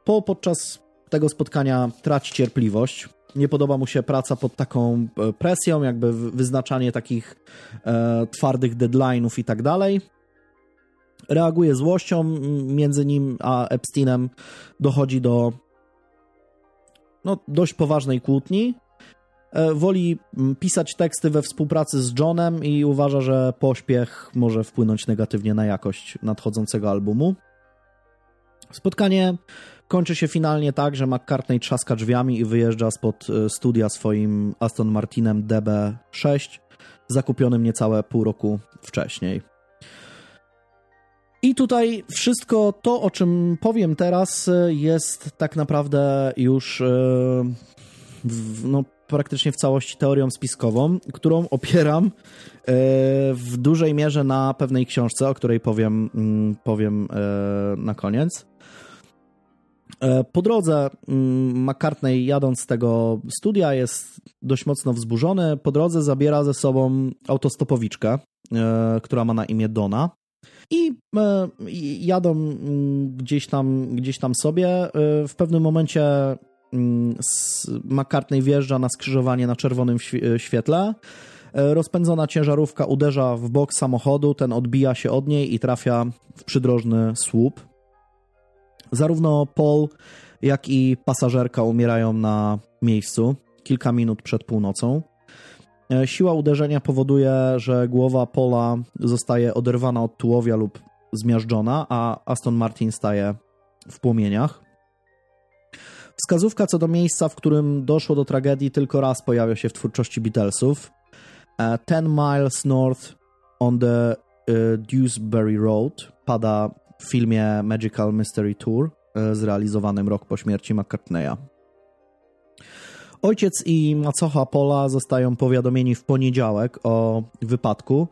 Po podczas tego spotkania traci cierpliwość. Nie podoba mu się praca pod taką e, presją, jakby wyznaczanie takich e, twardych deadline'ów i tak dalej. Reaguje złością, między nim a Epsteinem dochodzi do no, dość poważnej kłótni. E, woli pisać teksty we współpracy z Johnem i uważa, że pośpiech może wpłynąć negatywnie na jakość nadchodzącego albumu. Spotkanie kończy się finalnie tak, że McCartney trzaska drzwiami i wyjeżdża spod e, studia swoim Aston Martinem DB6, zakupionym niecałe pół roku wcześniej. I tutaj wszystko to, o czym powiem teraz, e, jest tak naprawdę już no, praktycznie w całości teorią spiskową, którą opieram e, w dużej mierze na pewnej książce, o której powiem, mm, powiem e, na koniec. E, po drodze mm, McCartney jadąc z tego studia jest dość mocno wzburzony. Po drodze zabiera ze sobą autostopowiczkę, która ma na imię Dona. I jadą mm, gdzieś tam, gdzieś tam sobie. W pewnym momencie McCartney wjeżdża na skrzyżowanie na czerwonym e, świetle. E, rozpędzona ciężarówka uderza w bok samochodu, ten odbija się od niej i trafia w przydrożny słup. Zarówno Paul, jak i pasażerka umierają na miejscu kilka minut przed północą. E, siła uderzenia powoduje, że głowa Paula zostaje oderwana od tułowia lub zmiażdżona, a Aston Martin staje w płomieniach. Wskazówka co do miejsca, w którym doszło do tragedii, tylko raz pojawia się w twórczości Beatlesów. E, Ten Miles North on the e, Dewsbury Road pada w filmie Magical Mystery Tour e, zrealizowanym rok po śmierci McCartneya. Ojciec i macocha Pola zostają powiadomieni w poniedziałek o wypadku,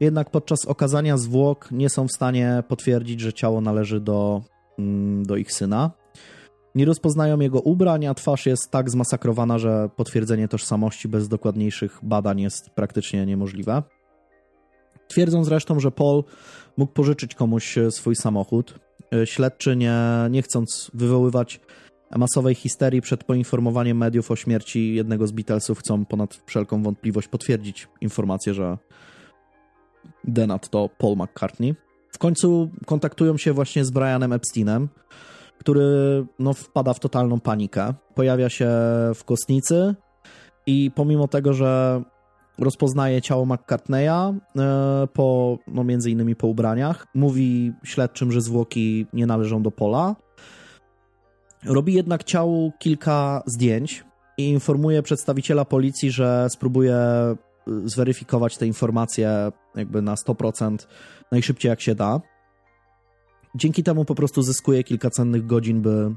jednak podczas okazania zwłok nie są w stanie potwierdzić, że ciało należy do, mm, do ich syna. Nie rozpoznają jego ubrań, a twarz jest tak zmasakrowana, że potwierdzenie tożsamości bez dokładniejszych badań jest praktycznie niemożliwe. Twierdzą zresztą, że Paul mógł pożyczyć komuś swój samochód. Śledczy, nie, nie chcąc wywoływać masowej histerii przed poinformowaniem mediów o śmierci jednego z Beatlesów, chcą ponad wszelką wątpliwość potwierdzić informację, że Denat to Paul McCartney. W końcu kontaktują się właśnie z Brianem Epsteinem, który no, wpada w totalną panikę. Pojawia się w kostnicy i pomimo tego, że rozpoznaje ciało McCartneya e, po, no między innymi po ubraniach, mówi śledczym, że zwłoki nie należą do Pola. Robi jednak ciału kilka zdjęć i informuje przedstawiciela policji, że spróbuje zweryfikować te informacje jakby na 100% najszybciej jak się da. Dzięki temu po prostu zyskuje kilka cennych godzin, by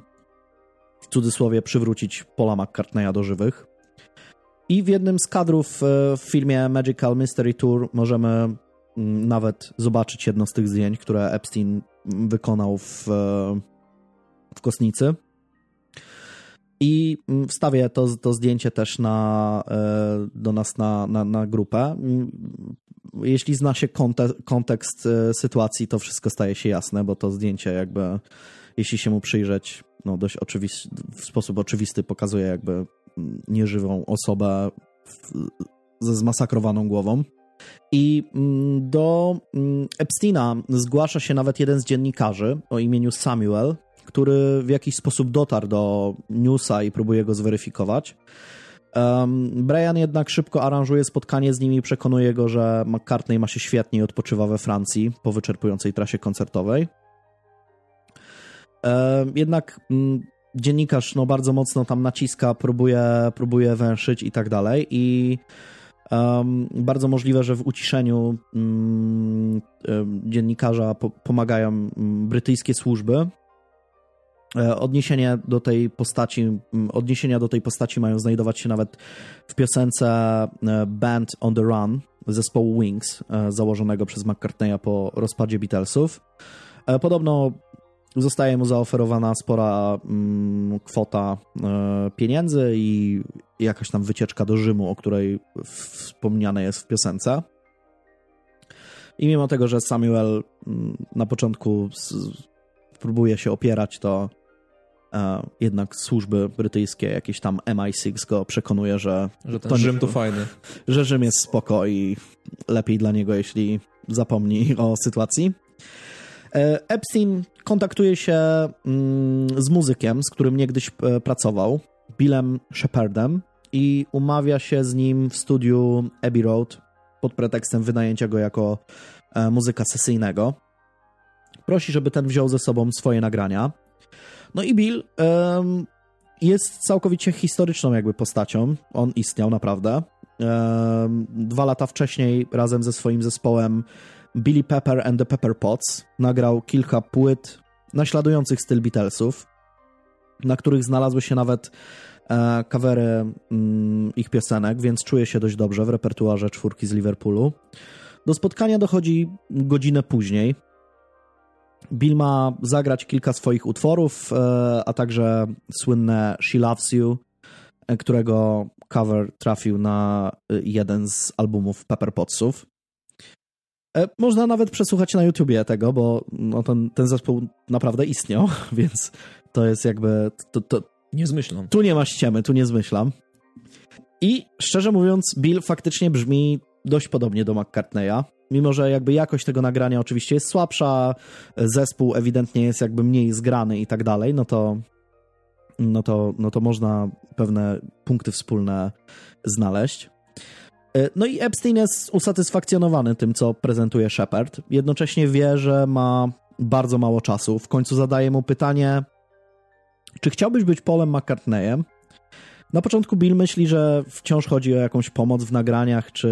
w cudzysłowie przywrócić Paula McCartneya do żywych. I w jednym z kadrów e, w filmie Magical Mystery Tour możemy mm, nawet zobaczyć jedno z tych zdjęć, które Epstein wykonał w, e, w kosnicy. I mm, wstawię to, to zdjęcie też na, e, do nas na, na, na grupę. Mm, jeśli zna się kontekst e, sytuacji, to wszystko staje się jasne, bo to zdjęcie jakby, jeśli się mu przyjrzeć, no dość oczywisty, w sposób oczywisty pokazuje jakby mm, nieżywą osobę ze zmasakrowaną głową. I do Epsteina zgłasza się nawet jeden z dziennikarzy o imieniu Samuel, który w jakiś sposób dotarł do newsa i próbuje go zweryfikować. Um, Brian jednak szybko aranżuje spotkanie z nimi i przekonuje go, że McCartney ma się świetnie i odpoczywa we Francji po wyczerpującej trasie koncertowej. Um, jednak um, dziennikarz no, bardzo mocno tam naciska, próbuje, próbuje węszyć i tak dalej i bardzo możliwe, że w uciszeniu mm, dziennikarza po, pomagają mm, brytyjskie służby, odniesienie do tej postaci, odniesienia do tej postaci mają znajdować się nawet w piosence e, Band on the Run zespołu Wings, e, założonego przez McCartneya po rozpadzie Beatlesów. Podobno zostaje mu zaoferowana spora kwota pieniędzy i jakaś tam wycieczka do Rzymu, o której wspomniane jest w piosence. I mimo tego, że Samuel na początku próbuje się opierać, to jednak służby brytyjskie, jakieś tam MI6 go przekonuje, że... Że ten to, Rzym to fajny. Że Rzym jest spoko i lepiej dla niego, jeśli zapomni o sytuacji. E, Epstein kontaktuje się mm, z muzykiem, z którym niegdyś e, pracował, Billem Shepardem i umawia się z nim w studiu Abbey Road pod pretekstem wynajęcia go jako e, muzyka sesyjnego. Prosi, żeby ten wziął ze sobą swoje nagrania. No i Bill um, jest całkowicie historyczną jakby postacią. On istniał naprawdę. Um, dwa lata wcześniej razem ze swoim zespołem Billy Pepper and the Pepper Pots nagrał kilka płyt naśladujących styl Beatlesów, na których znalazły się nawet e, kawery mm, ich piosenek, więc czuje się dość dobrze w repertuarze czwórki z Liverpoolu. Do spotkania dochodzi godzinę później, Bill ma zagrać kilka swoich utworów, e, a także słynne She Loves You, e, którego cover trafił na e, jeden z albumów Pepper Potsów. Można nawet przesłuchać na YouTubie tego, bo no ten, ten zespół naprawdę istniał, *laughs* więc to jest jakby... To, to, nie zmyślam. Tu nie ma ściemy, tu nie zmyślam. I szczerze mówiąc, Bill faktycznie brzmi dość podobnie do McCartneya mimo że jakby jakość tego nagrania oczywiście jest słabsza, zespół ewidentnie jest jakby mniej zgrany i tak dalej, no to no to, no to można pewne punkty wspólne znaleźć. E, no i Epstein jest usatysfakcjonowany tym, co prezentuje Shepard. Jednocześnie wie, że ma bardzo mało czasu. W końcu zadaje mu pytanie, czy chciałbyś być Polem McCartneyem? Na początku Bill myśli, że wciąż chodzi o jakąś pomoc w nagraniach, czy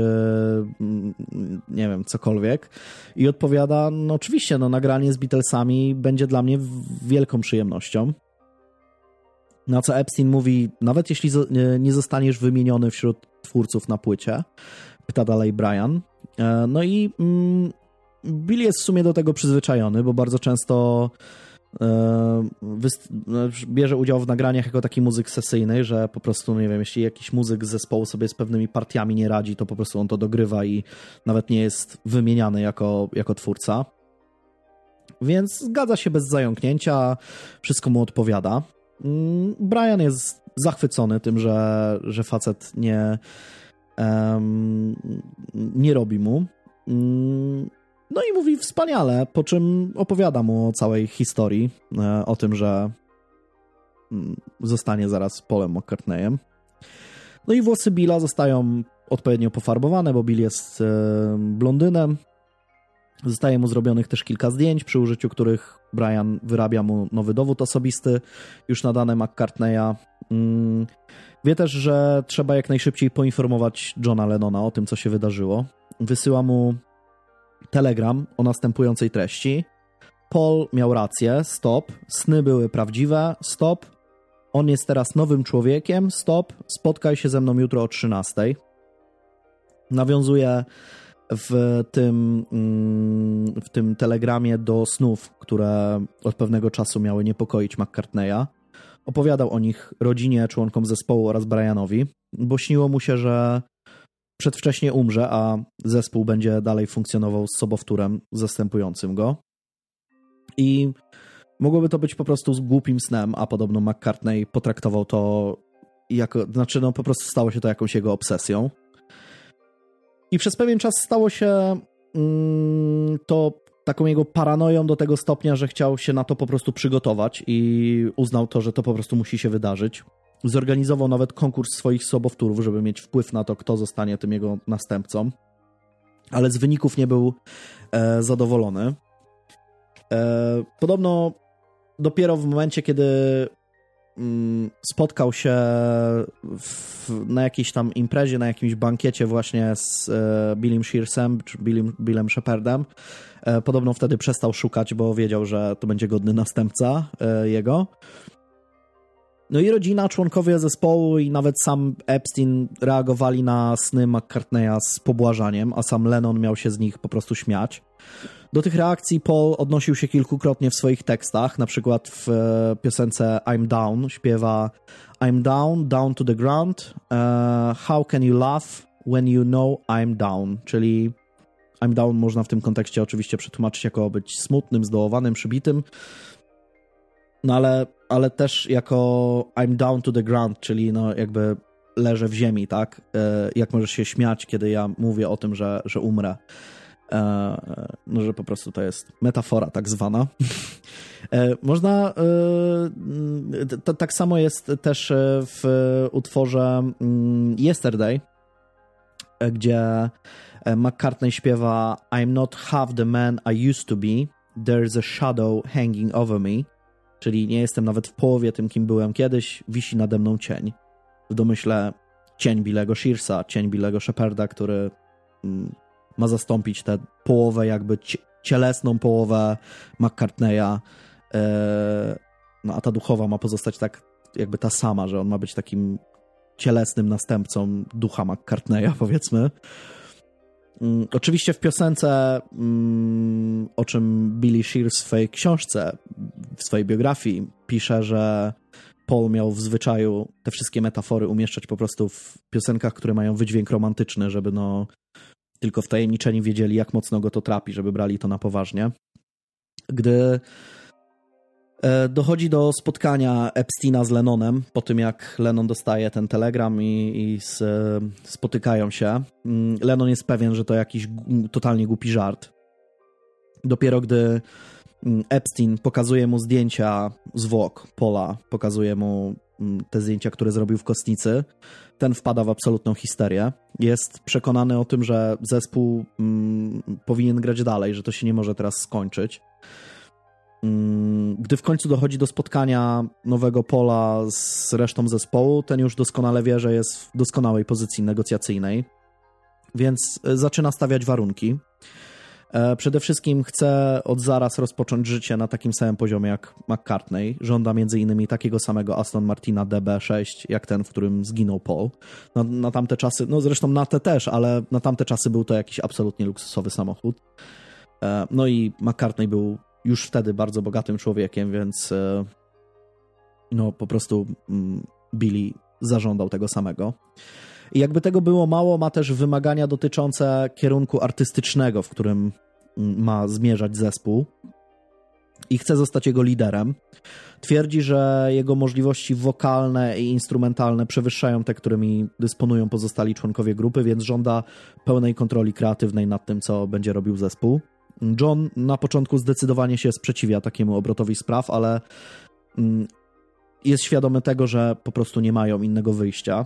mm, nie wiem, cokolwiek. I odpowiada, no oczywiście, no nagranie z Beatlesami będzie dla mnie wielką przyjemnością. Na co Epstein mówi, nawet jeśli nie zostaniesz wymieniony wśród twórców na płycie, pyta dalej Brian. E, no i mm, Bill jest w sumie do tego przyzwyczajony, bo bardzo często bierze udział w nagraniach jako taki muzyk sesyjny, że po prostu, nie wiem, jeśli jakiś muzyk z zespołu sobie z pewnymi partiami nie radzi, to po prostu on to dogrywa i nawet nie jest wymieniany jako, jako twórca. Więc zgadza się bez zająknięcia, wszystko mu odpowiada. Mm, Brian jest zachwycony tym, że, że facet nie, um, nie robi mu. Mm, no i mówi wspaniale, po czym opowiada mu o całej historii, e, o tym, że mm, zostanie zaraz Polem McCartneyem. No i włosy Billa zostają odpowiednio pofarbowane, bo Bill jest e, blondynem. Zostaje mu zrobionych też kilka zdjęć, przy użyciu których Brian wyrabia mu nowy dowód osobisty, już nadany McCartneya. Mm, wie też, że trzeba jak najszybciej poinformować Johna Lennona o tym, co się wydarzyło. Wysyła mu telegram o następującej treści. Paul miał rację, stop. Sny były prawdziwe, stop. On jest teraz nowym człowiekiem, stop. Spotkaj się ze mną jutro o 13. Nawiązuje w tym, mm, w tym telegramie do snów, które od pewnego czasu miały niepokoić McCartneya. Opowiadał o nich rodzinie, członkom zespołu oraz Brianowi, bo śniło mu się, że przedwcześnie umrze, a zespół będzie dalej funkcjonował z sobowtórem zastępującym go. I mogłoby to być po prostu z głupim snem, a podobno McCartney potraktował to jako, znaczy no po prostu stało się to jakąś jego obsesją. I przez pewien czas stało się mm, to taką jego paranoją do tego stopnia, że chciał się na to po prostu przygotować i uznał to, że to po prostu musi się wydarzyć. Zorganizował nawet konkurs swoich sobowtórów, żeby mieć wpływ na to, kto zostanie tym jego następcą. Ale z wyników nie był e, zadowolony. E, podobno dopiero w momencie, kiedy mm, spotkał się w, na jakiejś tam imprezie, na jakimś bankiecie właśnie z e, Billem Shearsem czy Billem, Billem Shepardem. E, podobno wtedy przestał szukać, bo wiedział, że to będzie godny następca e, jego. No i rodzina, członkowie zespołu i nawet sam Epstein reagowali na sny McCartneya z pobłażaniem, a sam Lennon miał się z nich po prostu śmiać. Do tych reakcji Paul odnosił się kilkukrotnie w swoich tekstach, na przykład w e, piosence I'm Down śpiewa I'm down, down to the ground, uh, how can you laugh when you know I'm down, czyli I'm down można w tym kontekście oczywiście przetłumaczyć jako być smutnym, zdołowanym, przybitym, no ale, ale też jako I'm down to the ground, czyli no jakby leżę w ziemi, tak? E, jak możesz się śmiać, kiedy ja mówię o tym, że, że umrę. E, no, że po prostu to jest metafora tak zwana. *laughs* E, można, tak samo jest też w utworze mm, Yesterday, gdzie McCartney śpiewa I'm not half the man I used to be, there's a shadow hanging over me czyli nie jestem nawet w połowie tym, kim byłem kiedyś, wisi nade mną cień. W domyśle cień Billego Shearsa, cień Billego Sheparda, który mm, ma zastąpić tę połowę, jakby cielesną połowę McCartneya, e, no a ta duchowa ma pozostać tak jakby ta sama, że on ma być takim cielesnym następcą ducha McCartneya, *laughs* powiedzmy. Mm, oczywiście w piosence, mm, o czym Billy Shears w swojej książce, w swojej biografii pisze, że Paul miał w zwyczaju te wszystkie metafory umieszczać po prostu w piosenkach, które mają wydźwięk romantyczny, żeby no tylko wtajemniczeni wiedzieli, jak mocno go to trapi, żeby brali to na poważnie. Gdy dochodzi do spotkania Epsteina z Lennonem po tym, jak Lennon dostaje ten telegram i, i z, spotykają się. Mm, Lennon jest pewien, że to jakiś totalnie głupi żart. Dopiero gdy mm, Epstein pokazuje mu zdjęcia zwłok Pola, pokazuje mu mm, te zdjęcia, które zrobił w kostnicy, ten wpada w absolutną histerię. Jest przekonany o tym, że zespół powinien grać dalej, że to się nie może teraz skończyć. Mm, gdy w końcu dochodzi do spotkania nowego Pola z resztą zespołu, ten już doskonale wie, że jest w doskonałej pozycji negocjacyjnej, więc e, zaczyna stawiać warunki. E, przede wszystkim chce od zaraz rozpocząć życie na takim samym poziomie jak McCartney. Żąda m.in. takiego samego Aston Martina DB6, jak ten, w którym zginął Paul. Na, na tamte czasy, no zresztą na te też, ale na tamte czasy był to jakiś absolutnie luksusowy samochód. E, no i McCartney był już wtedy bardzo bogatym człowiekiem, więc e, no po prostu mm, Billy zażądał tego samego. I jakby tego było mało, ma też wymagania dotyczące kierunku artystycznego, w którym mm, ma zmierzać zespół i chce zostać jego liderem. Twierdzi, że jego możliwości wokalne i instrumentalne przewyższają te, którymi dysponują pozostali członkowie grupy, więc żąda pełnej kontroli kreatywnej nad tym, co będzie robił zespół. John na początku zdecydowanie się sprzeciwia takiemu obrotowi spraw, ale mm, jest świadomy tego, że po prostu nie mają innego wyjścia.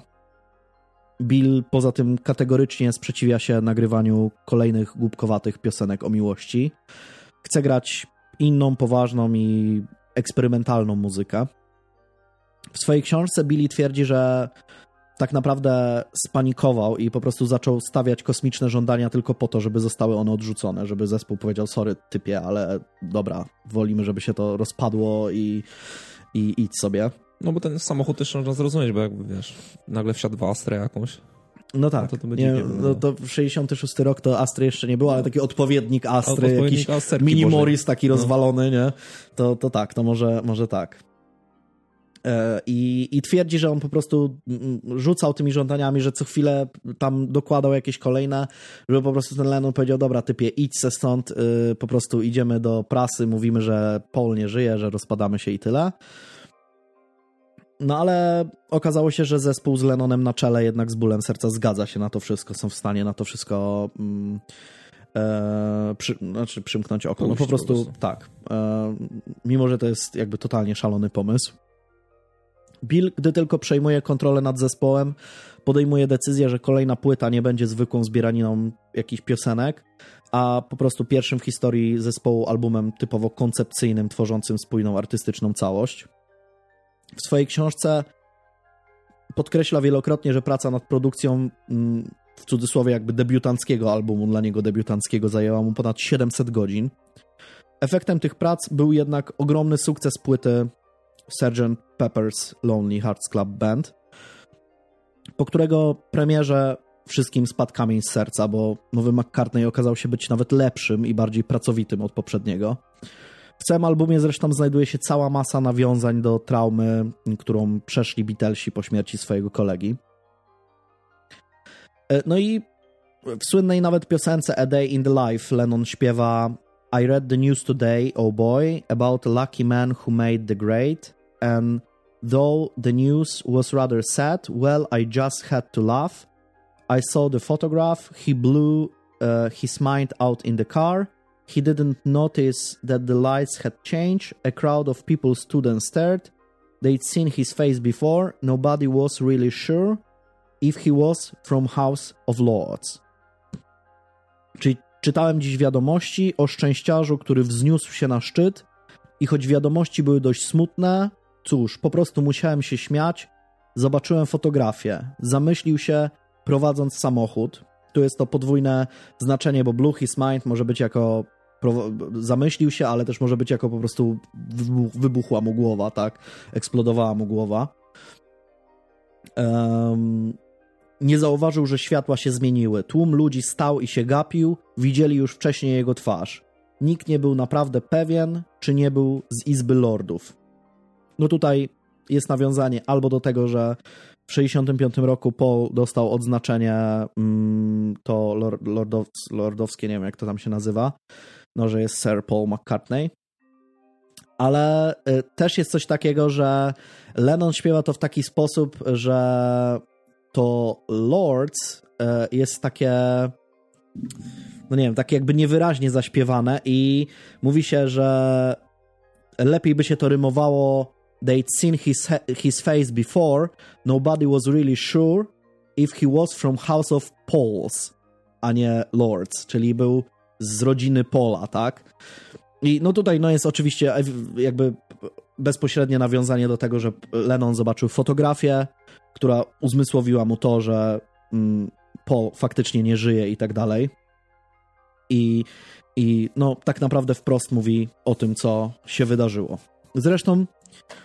Bill poza tym kategorycznie sprzeciwia się nagrywaniu kolejnych głupkowatych piosenek o miłości. Chce grać inną, poważną i eksperymentalną muzykę. W swojej książce Billy twierdzi, że tak naprawdę spanikował i po prostu zaczął stawiać kosmiczne żądania tylko po to, żeby zostały one odrzucone, żeby zespół powiedział sorry typie, ale dobra, wolimy, żeby się to rozpadło i, i idź sobie. No bo ten samochód też można zrozumieć, bo jakby wiesz, nagle wsiadł w Astrę jakąś. No tak, no to, to, nie, no to 66 rok to Astry jeszcze nie było, ale taki odpowiednik Astry, odpowiednik jakiś Asterki mini Morris taki no. rozwalony, nie? To, to tak, to może, może tak. E, I, I twierdzi, że on po prostu rzucał tymi żądaniami, że co chwilę tam dokładał jakieś kolejne, żeby po prostu ten Lennon powiedział, dobra typie, idź se stąd, y, po prostu idziemy do prasy, mówimy, że Paul nie żyje, że rozpadamy się i tyle. No ale okazało się, że zespół z Lennonem na czele jednak z bólem serca zgadza się na to wszystko, są w stanie na to wszystko mm, e, przy, znaczy przymknąć oko. No po prostu, po prostu. tak. E, mimo, że to jest jakby totalnie szalony pomysł. Bill, gdy tylko przejmuje kontrolę nad zespołem, podejmuje decyzję, że kolejna płyta nie będzie zwykłą zbieraniną jakichś piosenek, a po prostu pierwszym w historii zespołu albumem typowo koncepcyjnym, tworzącym spójną artystyczną całość. W swojej książce podkreśla wielokrotnie, że praca nad produkcją mm, w cudzysłowie jakby debiutanckiego albumu, dla niego debiutanckiego, zajęła mu ponad 700 godzin. Efektem tych prac był jednak ogromny sukces płyty Sgt. Pepper's Lonely Hearts Club Band, po którego premierze wszystkim spadł kamień z serca, bo nowy McCartney okazał się być nawet lepszym i bardziej pracowitym od poprzedniego. W całym albumie zresztą znajduje się cała masa nawiązań do traumy, którą przeszli Beatlesi po śmierci swojego kolegi. E, no i w słynnej nawet piosence A Day in the Life Lennon śpiewa I read the news today, oh boy, about a lucky man who made the grade and though the news was rather sad, well, I just had to laugh. I saw the photograph, he blew uh, his mind out in the car He didn't notice that the lights had changed. A crowd of people stood and stared. They'd seen his face before. Nobody was really sure if he was from House of Lords. Czyli czytałem dziś wiadomości o szczęściarzu, który wzniósł się na szczyt i choć wiadomości były dość smutne, cóż, po prostu musiałem się śmiać. Zobaczyłem fotografię. Zamyślił się prowadząc samochód. Tu jest to podwójne znaczenie, bo Blue His Mind może być jako zamyślił się, ale też może być jako po prostu wybuchła mu głowa, tak? Eksplodowała mu głowa. Um, nie zauważył, że światła się zmieniły. Tłum ludzi stał i się gapił, widzieli już wcześniej jego twarz. Nikt nie był naprawdę pewien, czy nie był z Izby Lordów. No tutaj jest nawiązanie albo do tego, że w 65 roku Paul dostał odznaczenie mm, to lordows, lordowskie, nie wiem jak to tam się nazywa, no, że jest Sir Paul McCartney. Ale y, też jest coś takiego, że Lennon śpiewa to w taki sposób, że to Lords y, jest takie no nie wiem, takie jakby niewyraźnie zaśpiewane i mówi się, że lepiej by się to rymowało they'd seen his, his face before, nobody was really sure if he was from House of Pauls, a nie Lords, czyli był z rodziny Pola, tak? I no tutaj no jest oczywiście jakby bezpośrednie nawiązanie do tego, że Lennon zobaczył fotografię, która uzmysłowiła mu to, że mm, Paul faktycznie nie żyje i tak dalej. I, I no tak naprawdę wprost mówi o tym, co się wydarzyło. Zresztą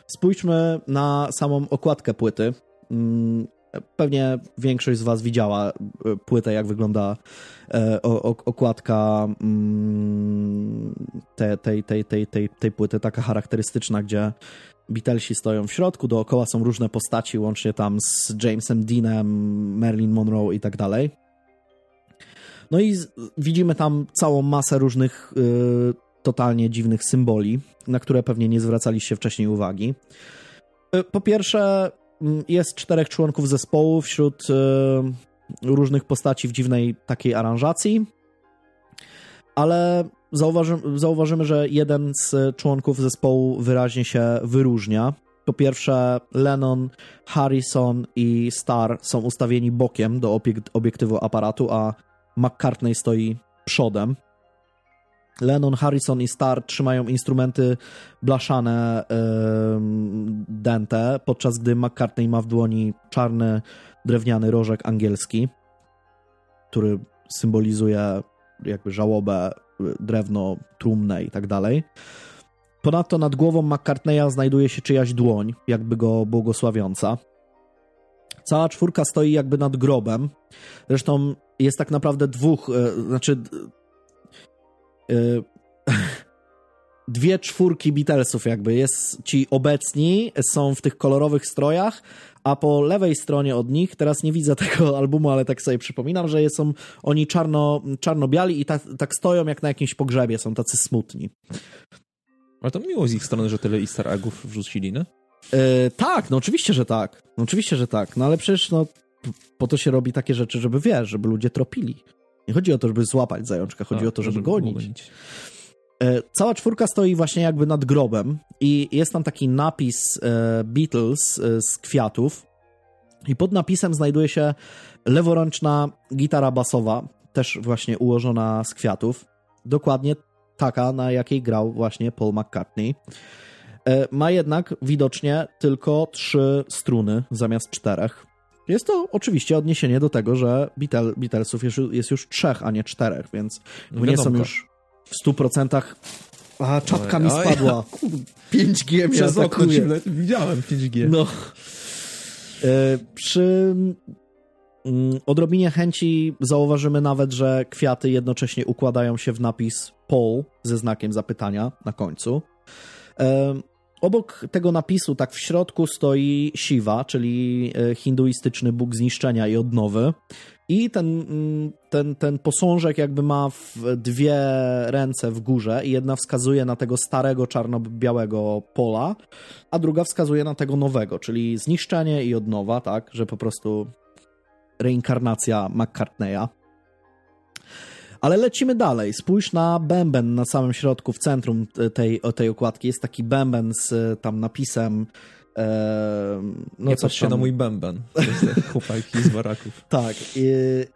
spójrzmy na samą okładkę płyty. Mm, pewnie większość z Was widziała płytę, jak wygląda okładka mm, tej, tej, tej, tej, tej, tej płyty, taka charakterystyczna, gdzie Beatlesi stoją w środku, dookoła są różne postaci, łącznie tam z Jamesem Deanem, Marilyn Monroe i tak dalej. No i widzimy tam całą masę różnych y, totalnie dziwnych symboli, na które pewnie nie zwracaliście wcześniej uwagi. Y, po pierwsze, mm, jest czterech członków zespołu wśród y, różnych postaci w dziwnej takiej aranżacji, ale zauważymy, zauważymy, że jeden z członków zespołu wyraźnie się wyróżnia. Po pierwsze, Lennon, Harrison i Starr są ustawieni bokiem do obiektywu aparatu, a McCartney stoi przodem. Lennon, Harrison i Starr trzymają instrumenty blaszane yy, dente, podczas gdy McCartney ma w dłoni czarny, drewniany rożek angielski, który symbolizuje jakby żałobę, drewno, trumnę i tak dalej. Ponadto nad głową McCartneya znajduje się czyjaś dłoń, jakby go błogosławiąca. Cała czwórka stoi jakby nad grobem. Zresztą jest tak naprawdę dwóch, e, znaczy *laughs* dwie czwórki Beatlesów jakby. Jest ci obecni, są w tych kolorowych strojach, a po lewej stronie od nich, teraz nie widzę *laughs* tego albumu, ale tak sobie przypominam, że są oni czarno, czarno-biali i tak, tak stoją jak na jakimś pogrzebie, są tacy smutni. Ale to miło z ich strony, że tyle easter eggów wrzucili, nie? Yy, tak, no oczywiście, że tak. No oczywiście, że tak. No ale przecież no, po to się robi takie rzeczy, żeby wiesz, żeby ludzie tropili. Nie chodzi o to, żeby złapać zajączka, chodzi tak, o to, żeby, żeby gonić. gonić. E, cała czwórka stoi właśnie jakby nad grobem i jest tam taki napis e, Beatles e, z kwiatów i pod napisem znajduje się leworęczna gitara basowa, też właśnie ułożona z kwiatów. Dokładnie taka, na jakiej grał właśnie Paul McCartney. Ma jednak widocznie tylko trzy struny zamiast czterech. Jest to oczywiście odniesienie do tego, że Beatlesów jest, jest już trzech, a nie czterech, więc no nie są już w 100%. A, czapka mi spadła. *laughs* 5G mnie Przez atakuje. okno widziałem 5G. No. E, przy mm, odrobinie chęci zauważymy nawet, że kwiaty jednocześnie układają się w napis Paul ze znakiem zapytania na końcu. E, obok tego napisu, tak w środku, stoi Shiva, czyli e, hinduistyczny bóg zniszczenia i odnowy. I ten, mm, ten, ten posążek jakby ma dwie ręce w górze i jedna wskazuje na tego starego czarno-białego pola, a druga wskazuje na tego nowego, czyli zniszczenie i odnowa, tak, że po prostu reinkarnacja McCartneya. Ale lecimy dalej. Spójrz na bęben na samym środku, w centrum tej, tej okładki. Jest taki bęben z tam napisem no nie patrz się na mój bęben. *laughs* Chłopaki z baraków. tak. I,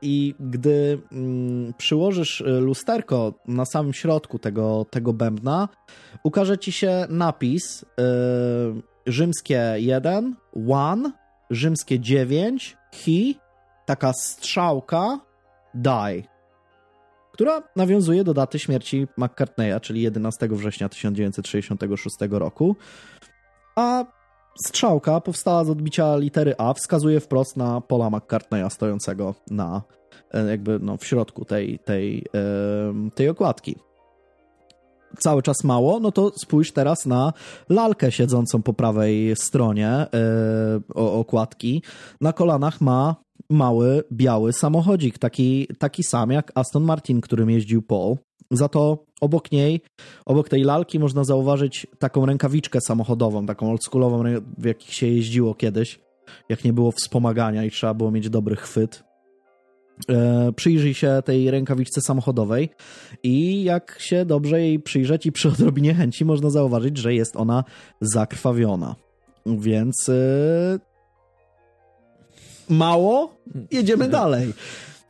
i gdy mm, przyłożysz y, lusterko na samym środku tego, tego bębna, ukaże ci się napis y, rzymskie 1, 1, rzymskie 9, he, taka strzałka, die, która nawiązuje do daty śmierci McCartneya, czyli 11 września 1966 roku. A strzałka powstała z odbicia litery A, wskazuje wprost na Paula McCartneya stojącego na e, jakby no, w środku tej, tej, tej okładki. Cały czas mało, no to spójrz teraz na lalkę siedzącą po prawej stronie yy, okładki. Na kolanach ma mały, biały samochodzik, taki, taki sam jak Aston Martin, którym jeździł Paul. Za to obok niej, obok tej lalki można zauważyć taką rękawiczkę samochodową, taką oldschoolową, w jakich się jeździło kiedyś, jak nie było wspomagania i trzeba było mieć dobry chwyt. E, przyjrzyj się tej rękawiczce samochodowej i jak się dobrze jej przyjrzeć i przy odrobinie chęci można zauważyć, że jest ona zakrwawiona. Więc e, mało, jedziemy dalej.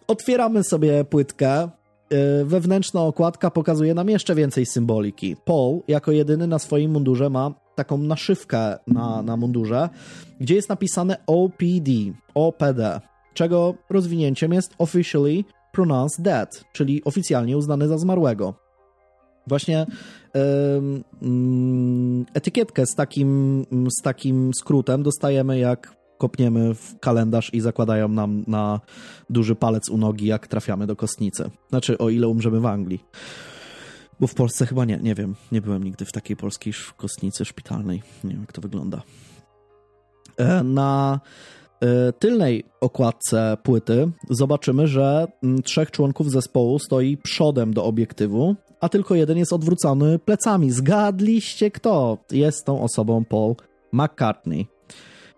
Otwieramy sobie płytkę, E, wewnętrzna okładka pokazuje nam jeszcze więcej symboliki. Paul jako jedyny na swoim mundurze ma taką naszywkę na, na mundurze, gdzie jest napisane OPD, OPD, czego rozwinięciem jest Officially Pronounced Dead, czyli oficjalnie uznany za zmarłego. Właśnie etykietkę z takim, z takim skrótem dostajemy jak kopniemy w kalendarz i zakładają nam na duży palec u nogi, jak trafiamy do kostnicy. Znaczy, o ile umrzemy w Anglii. Bo w Polsce chyba nie, nie wiem. Nie byłem nigdy w takiej polskiej kostnicy szpitalnej. Nie wiem, jak to wygląda. E, na e, tylnej okładce płyty zobaczymy, że mm, trzech członków zespołu stoi przodem do obiektywu, a tylko jeden jest odwrócony plecami. Zgadliście kto? Jest tą osobą Paul McCartney.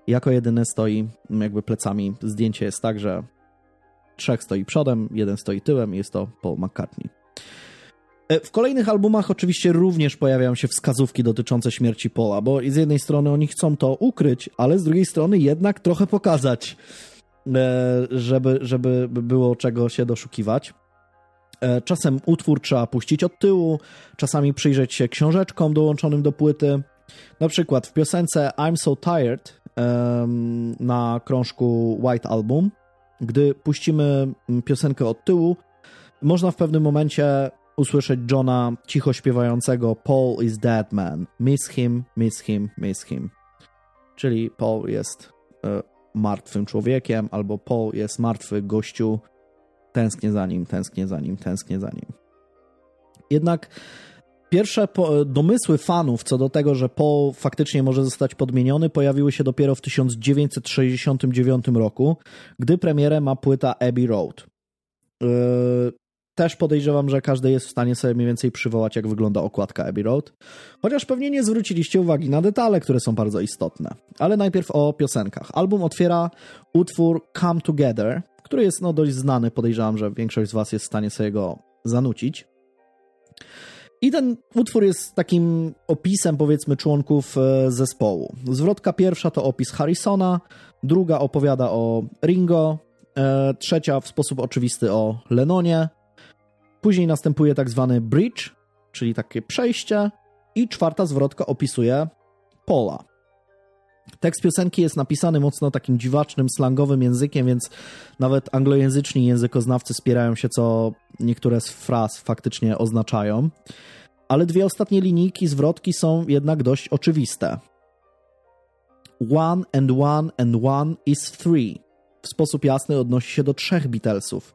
Jako jedyny stoi jakby plecami. Zdjęcie jest tak, że trzech stoi przodem, jeden stoi tyłem i jest to Paul McCartney. E, w kolejnych albumach oczywiście również pojawiają się wskazówki dotyczące śmierci Paula, bo z jednej strony oni chcą to ukryć, ale z drugiej strony jednak trochę pokazać, e, żeby, żeby było czego się doszukiwać. E, czasem utwór trzeba puścić od tyłu, czasami przyjrzeć się książeczkom dołączonym do płyty. Na przykład w piosence I'm So Tired na krążku White Album, gdy puścimy piosenkę od tyłu, można w pewnym momencie usłyszeć Johna cicho śpiewającego Paul is dead man. Miss him, miss him, miss him. Czyli Paul jest e, martwym człowiekiem, albo Paul jest martwy gościu. Tęsknię za nim, tęsknię za nim, tęsknię za nim. Jednak pierwsze domysły fanów co do tego, że Paul faktycznie może zostać podmieniony, pojawiły się dopiero w 1969 roku, gdy premierę ma płyta Abbey Road. E, też podejrzewam, że każdy jest w stanie sobie mniej więcej przywołać, jak wygląda okładka Abbey Road. Chociaż pewnie nie zwróciliście uwagi na detale, które są bardzo istotne. Ale najpierw o piosenkach. Album otwiera utwór Come Together, który jest no, dość znany. Podejrzewam, że większość z Was jest w stanie sobie go zanucić. I ten utwór jest takim opisem, powiedzmy, członków e, zespołu. Zwrotka pierwsza to opis Harrisona, druga opowiada o Ringo, e, trzecia w sposób oczywisty o Lennonie, Później następuje tak zwany bridge, czyli takie przejście, i czwarta zwrotka opisuje pola. Tekst piosenki jest napisany mocno takim dziwacznym, slangowym językiem, więc nawet anglojęzyczni językoznawcy spierają się, co niektóre z fraz faktycznie oznaczają. Ale dwie ostatnie linijki, zwrotki są jednak dość oczywiste. One and one and one is three. W sposób jasny odnosi się do trzech Beatlesów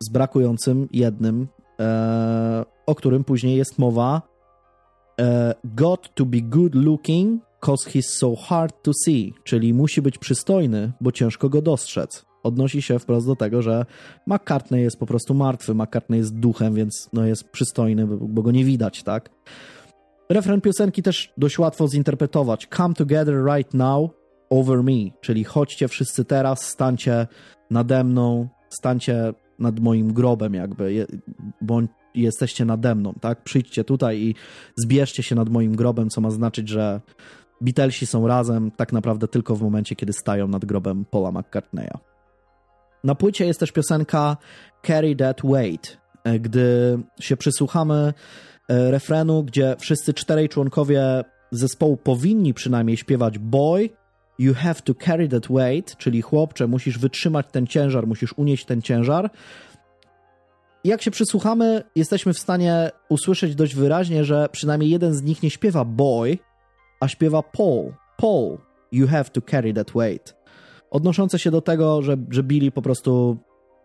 z brakującym jednym, e, o którym później jest mowa. E, got to be good looking, cause he's so hard to see, czyli musi być przystojny, bo ciężko go dostrzec. Odnosi się wprost do tego, że McCartney jest po prostu martwy, McCartney jest duchem, więc no jest przystojny, bo go nie widać, tak? Refren piosenki też dość łatwo zinterpretować. Come together right now over me, czyli chodźcie wszyscy teraz, stańcie nade mną, stańcie nad moim grobem jakby, bo jesteście nade mną, tak? Przyjdźcie tutaj i zbierzcie się nad moim grobem, co ma znaczyć, że Beatlesi są razem tak naprawdę tylko w momencie, kiedy stają nad grobem Paula McCartneya. Na płycie jest też piosenka Carry That Weight. E, gdy się przysłuchamy e, refrenu, gdzie wszyscy czterej członkowie zespołu powinni przynajmniej śpiewać Boy, You have to carry that weight, czyli chłopcze, musisz wytrzymać ten ciężar, musisz unieść ten ciężar. Jak się przysłuchamy, jesteśmy w stanie usłyszeć dość wyraźnie, że przynajmniej jeden z nich nie śpiewa boy, a śpiewa Paul. Paul, you have to carry that weight. Odnoszące się do tego, że, że Billy po prostu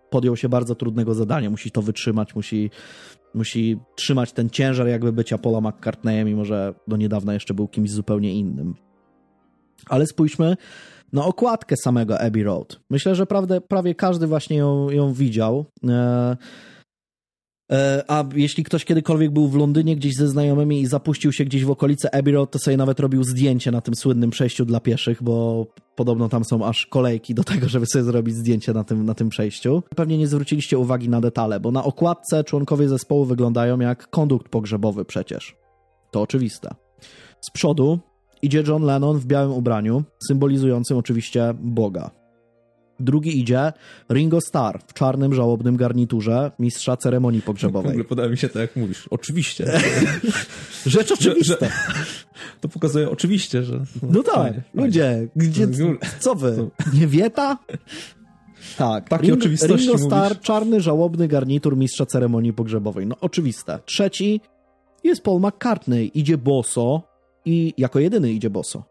podjął się bardzo trudnego zadania, musi to wytrzymać, musi, musi trzymać ten ciężar jakby bycia Paula McCartneya, mimo że do niedawna jeszcze był kimś zupełnie innym. Ale spójrzmy na okładkę samego Abbey Road. Myślę, że prawdę, prawie każdy właśnie ją, ją widział. E, e, a jeśli ktoś kiedykolwiek był w Londynie gdzieś ze znajomymi i zapuścił się gdzieś w okolice Abbey Road, to sobie nawet robił zdjęcie na tym słynnym przejściu dla pieszych, bo podobno tam są aż kolejki do tego, żeby sobie zrobić zdjęcie na tym, na tym przejściu. Pewnie nie zwróciliście uwagi na detale, bo na okładce członkowie zespołu wyglądają jak kondukt pogrzebowy przecież. To oczywiste. Z przodu Idzie John Lennon w białym ubraniu, symbolizującym oczywiście Boga. Drugi idzie Ringo Starr w czarnym, żałobnym garniturze mistrza ceremonii pogrzebowej. W ogóle podoba mi się to, jak mówisz. Oczywiście. *laughs* Rzecz oczywista. Że, to pokazuje oczywiście, że... No, no tak, fajnie, ludzie, gdzie, co wy, nie wieta? Tak, Takie Ring, oczywistości Ringo Starr, czarny, żałobny garnitur mistrza ceremonii pogrzebowej. No oczywiste. Trzeci jest Paul McCartney, idzie boso, i jako jedyny idzie boso.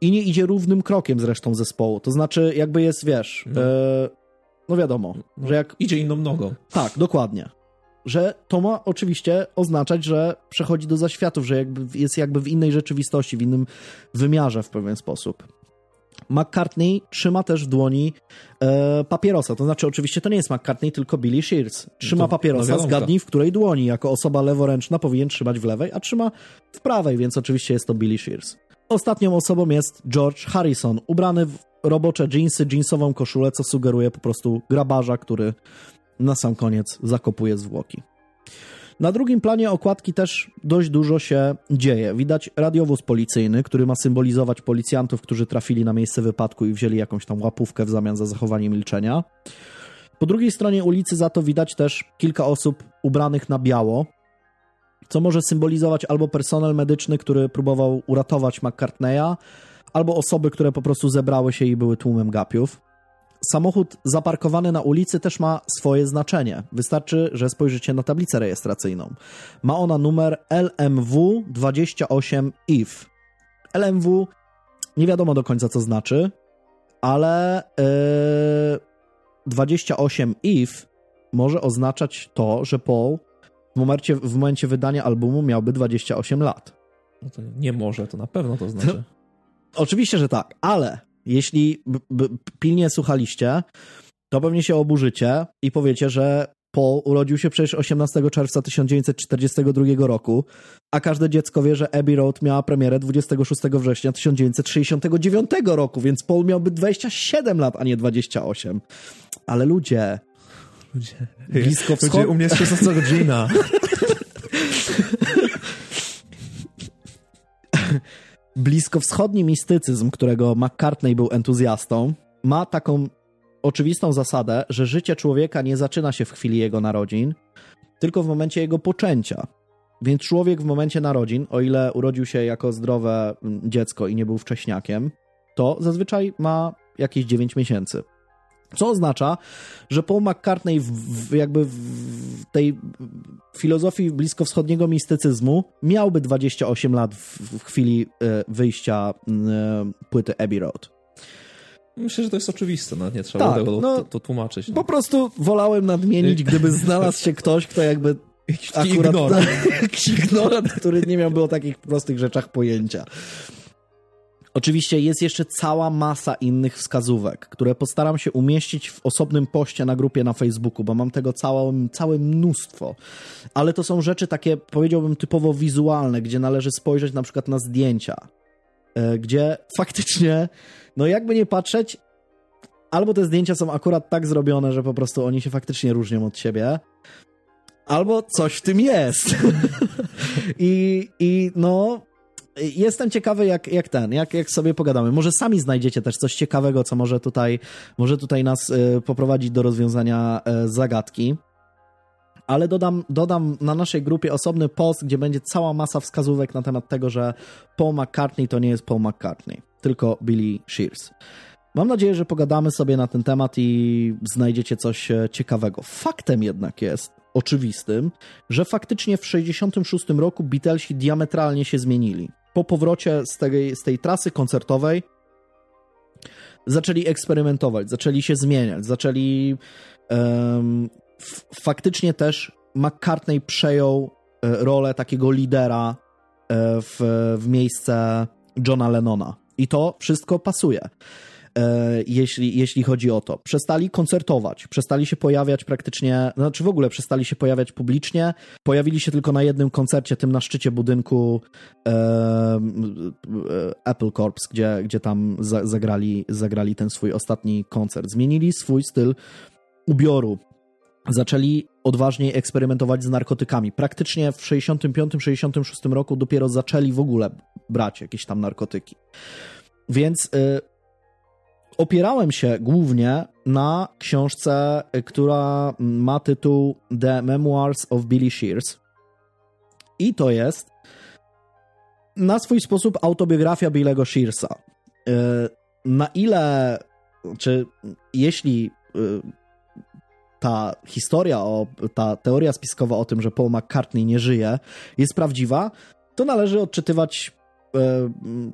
I nie idzie równym krokiem z resztą zespołu. To znaczy, jakby jest, wiesz, no, e, no wiadomo, no, że jak. Idzie inną nogą. Tak, dokładnie. Że to ma oczywiście oznaczać, że przechodzi do zaświatów, że jakby jest jakby w innej rzeczywistości, w innym wymiarze w pewien sposób. McCartney trzyma też w dłoni e, papierosa. To znaczy, oczywiście to nie jest McCartney, tylko Billy Shears. Trzyma to, papierosa, no zgadnij w której dłoni. Jako osoba leworęczna powinien trzymać w lewej, a trzyma w prawej, więc oczywiście jest to Billy Shears. Ostatnią osobą jest George Harrison, ubrany w robocze jeansy, jeansową koszulę, co sugeruje po prostu grabarza, który na sam koniec zakopuje zwłoki. Na drugim planie okładki też dość dużo się dzieje. Widać radiowóz policyjny, który ma symbolizować policjantów, którzy trafili na miejsce wypadku i wzięli jakąś tam łapówkę w zamian za zachowanie milczenia. Po drugiej stronie ulicy za to widać też kilka osób ubranych na biało, co może symbolizować albo personel medyczny, który próbował uratować McCartneya, albo osoby, które po prostu zebrały się i były tłumem gapiów. Samochód zaparkowany na ulicy też ma swoje znaczenie. Wystarczy, że spojrzycie na tablicę rejestracyjną. Ma ona numer LMW 28 IF. LMW nie wiadomo do końca co znaczy, ale yy, 28 IF może oznaczać to, że Paul w momencie, w momencie wydania albumu miałby 28 lat. No to nie może, to na pewno to znaczy. *laughs* Oczywiście, że tak, ale jeśli pilnie słuchaliście, to pewnie się oburzycie i powiecie, że Paul urodził się przecież 18 czerwca 1942 roku, a każde dziecko wie, że Abbey Road miała premierę 26 września 1969 roku, więc Paul miałby 27 lat, a nie 28. Ale ludzie... Ludzie... Blisko wschód... Ludzie, u mnie jest 16 godzina. bliskowschodni mistycyzm, którego McCartney był entuzjastą, ma taką oczywistą zasadę, że życie człowieka nie zaczyna się w chwili jego narodzin, tylko w momencie jego poczęcia. Więc człowiek w momencie narodzin, o ile urodził się jako zdrowe mm, dziecko i nie był wcześniakiem, to zazwyczaj ma jakieś 9 miesięcy. Co oznacza, że Paul McCartney w, w, jakby w tej filozofii bliskowschodniego mistycyzmu miałby 28 lat w, w chwili e, wyjścia e, płyty Abbey Road. Myślę, że to jest oczwiste, no nie trzeba tak, tego no, to, to, tłumaczyć. No. Po prostu wolałem nadmienić, gdyby *laughs* znalazł się ktoś, kto jakby akurat, ignorant. *laughs* ignorant, który nie miałby o takich prostych rzeczach pojęcia. Oczywiście jest jeszcze cała masa innych wskazówek, które postaram się umieścić w osobnym poście na grupie na Facebooku, bo mam tego całe, całe mnóstwo. Ale to są rzeczy takie, powiedziałbym, typowo wizualne, gdzie należy spojrzeć na przykład na zdjęcia, e, gdzie *laughs* faktycznie, no jakby nie patrzeć, albo te zdjęcia są akurat tak zrobione, że po prostu oni się faktycznie różnią od siebie, albo coś w tym jest. *laughs* I, I no, jestem ciekawy, jak, jak ten, jak, jak sobie pogadamy. Może sami znajdziecie też coś ciekawego, co może tutaj, może tutaj nas y, poprowadzić do rozwiązania y, zagadki. Ale dodam, dodam na naszej grupie osobny post, gdzie będzie cała masa wskazówek na temat tego, że Paul McCartney to nie jest Paul McCartney, tylko Billy Shears. Mam nadzieję, że pogadamy sobie na ten temat i znajdziecie coś e, ciekawego. Faktem jednak jest, oczywistym, że faktycznie w 1966 roku Beatlesi diametralnie się zmienili po powrocie z tej, z tej trasy koncertowej zaczęli eksperymentować, zaczęli się zmieniać, zaczęli um, faktycznie też McCartney przejął e, rolę takiego lidera e, w, w miejsce Johna Lennona. I to wszystko pasuje. E, jeśli, jeśli chodzi o to. Przestali koncertować, przestali się pojawiać praktycznie, znaczy w ogóle przestali się pojawiać publicznie, pojawili się tylko na jednym koncercie, tym na szczycie budynku e, e Apple Corps, gdzie, gdzie tam za, zagrali, zagrali ten swój ostatni koncert. Zmienili swój styl ubioru, zaczęli odważniej eksperymentować z narkotykami. Praktycznie w 65-66 roku dopiero zaczęli w ogóle brać jakieś tam narkotyki. Więc y, opierałem się głównie na książce, która ma tytuł The Memoirs of Billy Shears. I to jest na swój sposób autobiografia Billego Shearsa. E, na ile, czy jeśli e, ta historia, o, ta teoria spiskowa o tym, że Paul McCartney nie żyje, jest prawdziwa, to należy odczytywać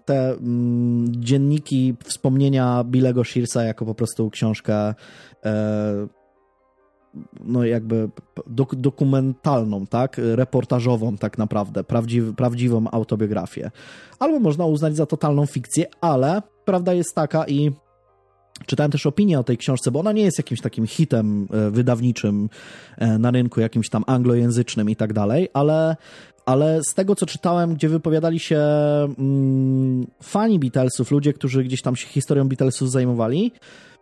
te mm, dzienniki, wspomnienia Billego Shearsa jako po prostu książkę no jakby dok dokumentalną, tak, reportażową tak naprawdę, prawdziw prawdziwą autobiografię. Albo można uznać za totalną fikcję, ale prawda jest taka i Czytałem też opinię o tej książce, bo ona nie jest jakimś takim hitem e, wydawniczym e, na rynku, jakimś tam anglojęzycznym i tak dalej, ale, ale z tego, co czytałem, gdzie wypowiadali się mm, fani Beatlesów, ludzie, którzy gdzieś tam się historią Beatlesów zajmowali,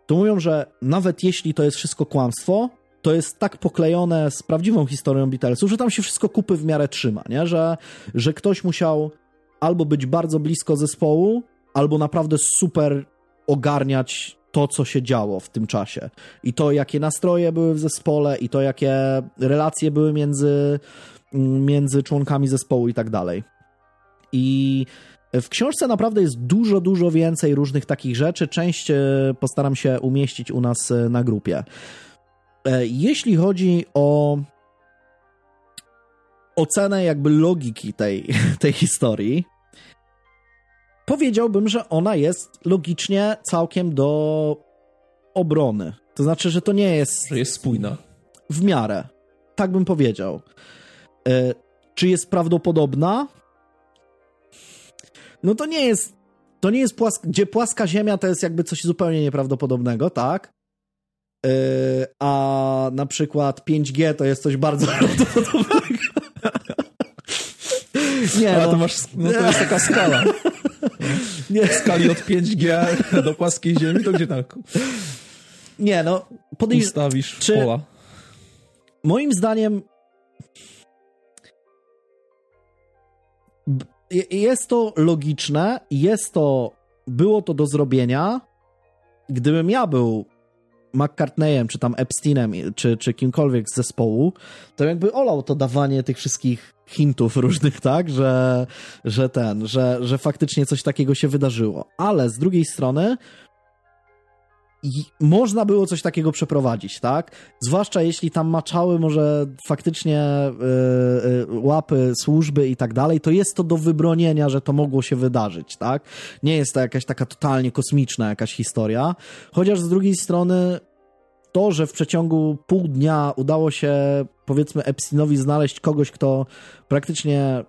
to mówią, że nawet jeśli to jest wszystko kłamstwo, to jest tak poklejone z prawdziwą historią Beatlesów, że tam się wszystko kupy w miarę trzyma, nie? Że, że ktoś musiał albo być bardzo blisko zespołu, albo naprawdę super ogarniać to, co się działo w tym czasie. I to, jakie nastroje były w zespole, i to, jakie relacje były między, między członkami zespołu i tak dalej. I w książce naprawdę jest dużo, dużo więcej różnych takich rzeczy. Część e, postaram się umieścić u nas e, na grupie. E, jeśli chodzi o ocenę jakby logiki tej, *laughs* tej historii, powiedziałbym, że ona jest logicznie całkiem do obrony. To znaczy, że to nie jest. Że jest spójna. W miarę. Tak bym powiedział. E, czy jest prawdopodobna? No to nie jest. To nie jest płaska. Gdzie płaska ziemia to jest jakby coś zupełnie nieprawdopodobnego, tak? E, a na przykład 5G to jest coś bardzo *laughs* prawdopodobnego. Nie, no. to, masz, no to jest taka skala. *laughs* *laughs* Nie. W skali od 5G do płaskiej ziemi, to gdzie tak? Nie, no. Podejrz... Ustawisz czy... pola. Moim zdaniem jest to logiczne, jest to, było to do zrobienia. Gdybym ja był McCartneyem, czy tam Epsteinem, czy, czy kimkolwiek z zespołu, to jakby olał to dawanie tych wszystkich hintów różnych, tak, że, że ten, że, że faktycznie coś takiego się wydarzyło. Ale z drugiej strony można było coś takiego przeprowadzić, tak? Zwłaszcza jeśli tam maczały może faktycznie yy, łapy służby i tak dalej, to jest to do wybronienia, że to mogło się wydarzyć, tak? Nie jest to jakaś taka totalnie kosmiczna jakaś historia, chociaż z drugiej strony to, że w przeciągu pół dnia udało się, powiedzmy, Epsteinowi znaleźć kogoś, kto praktycznie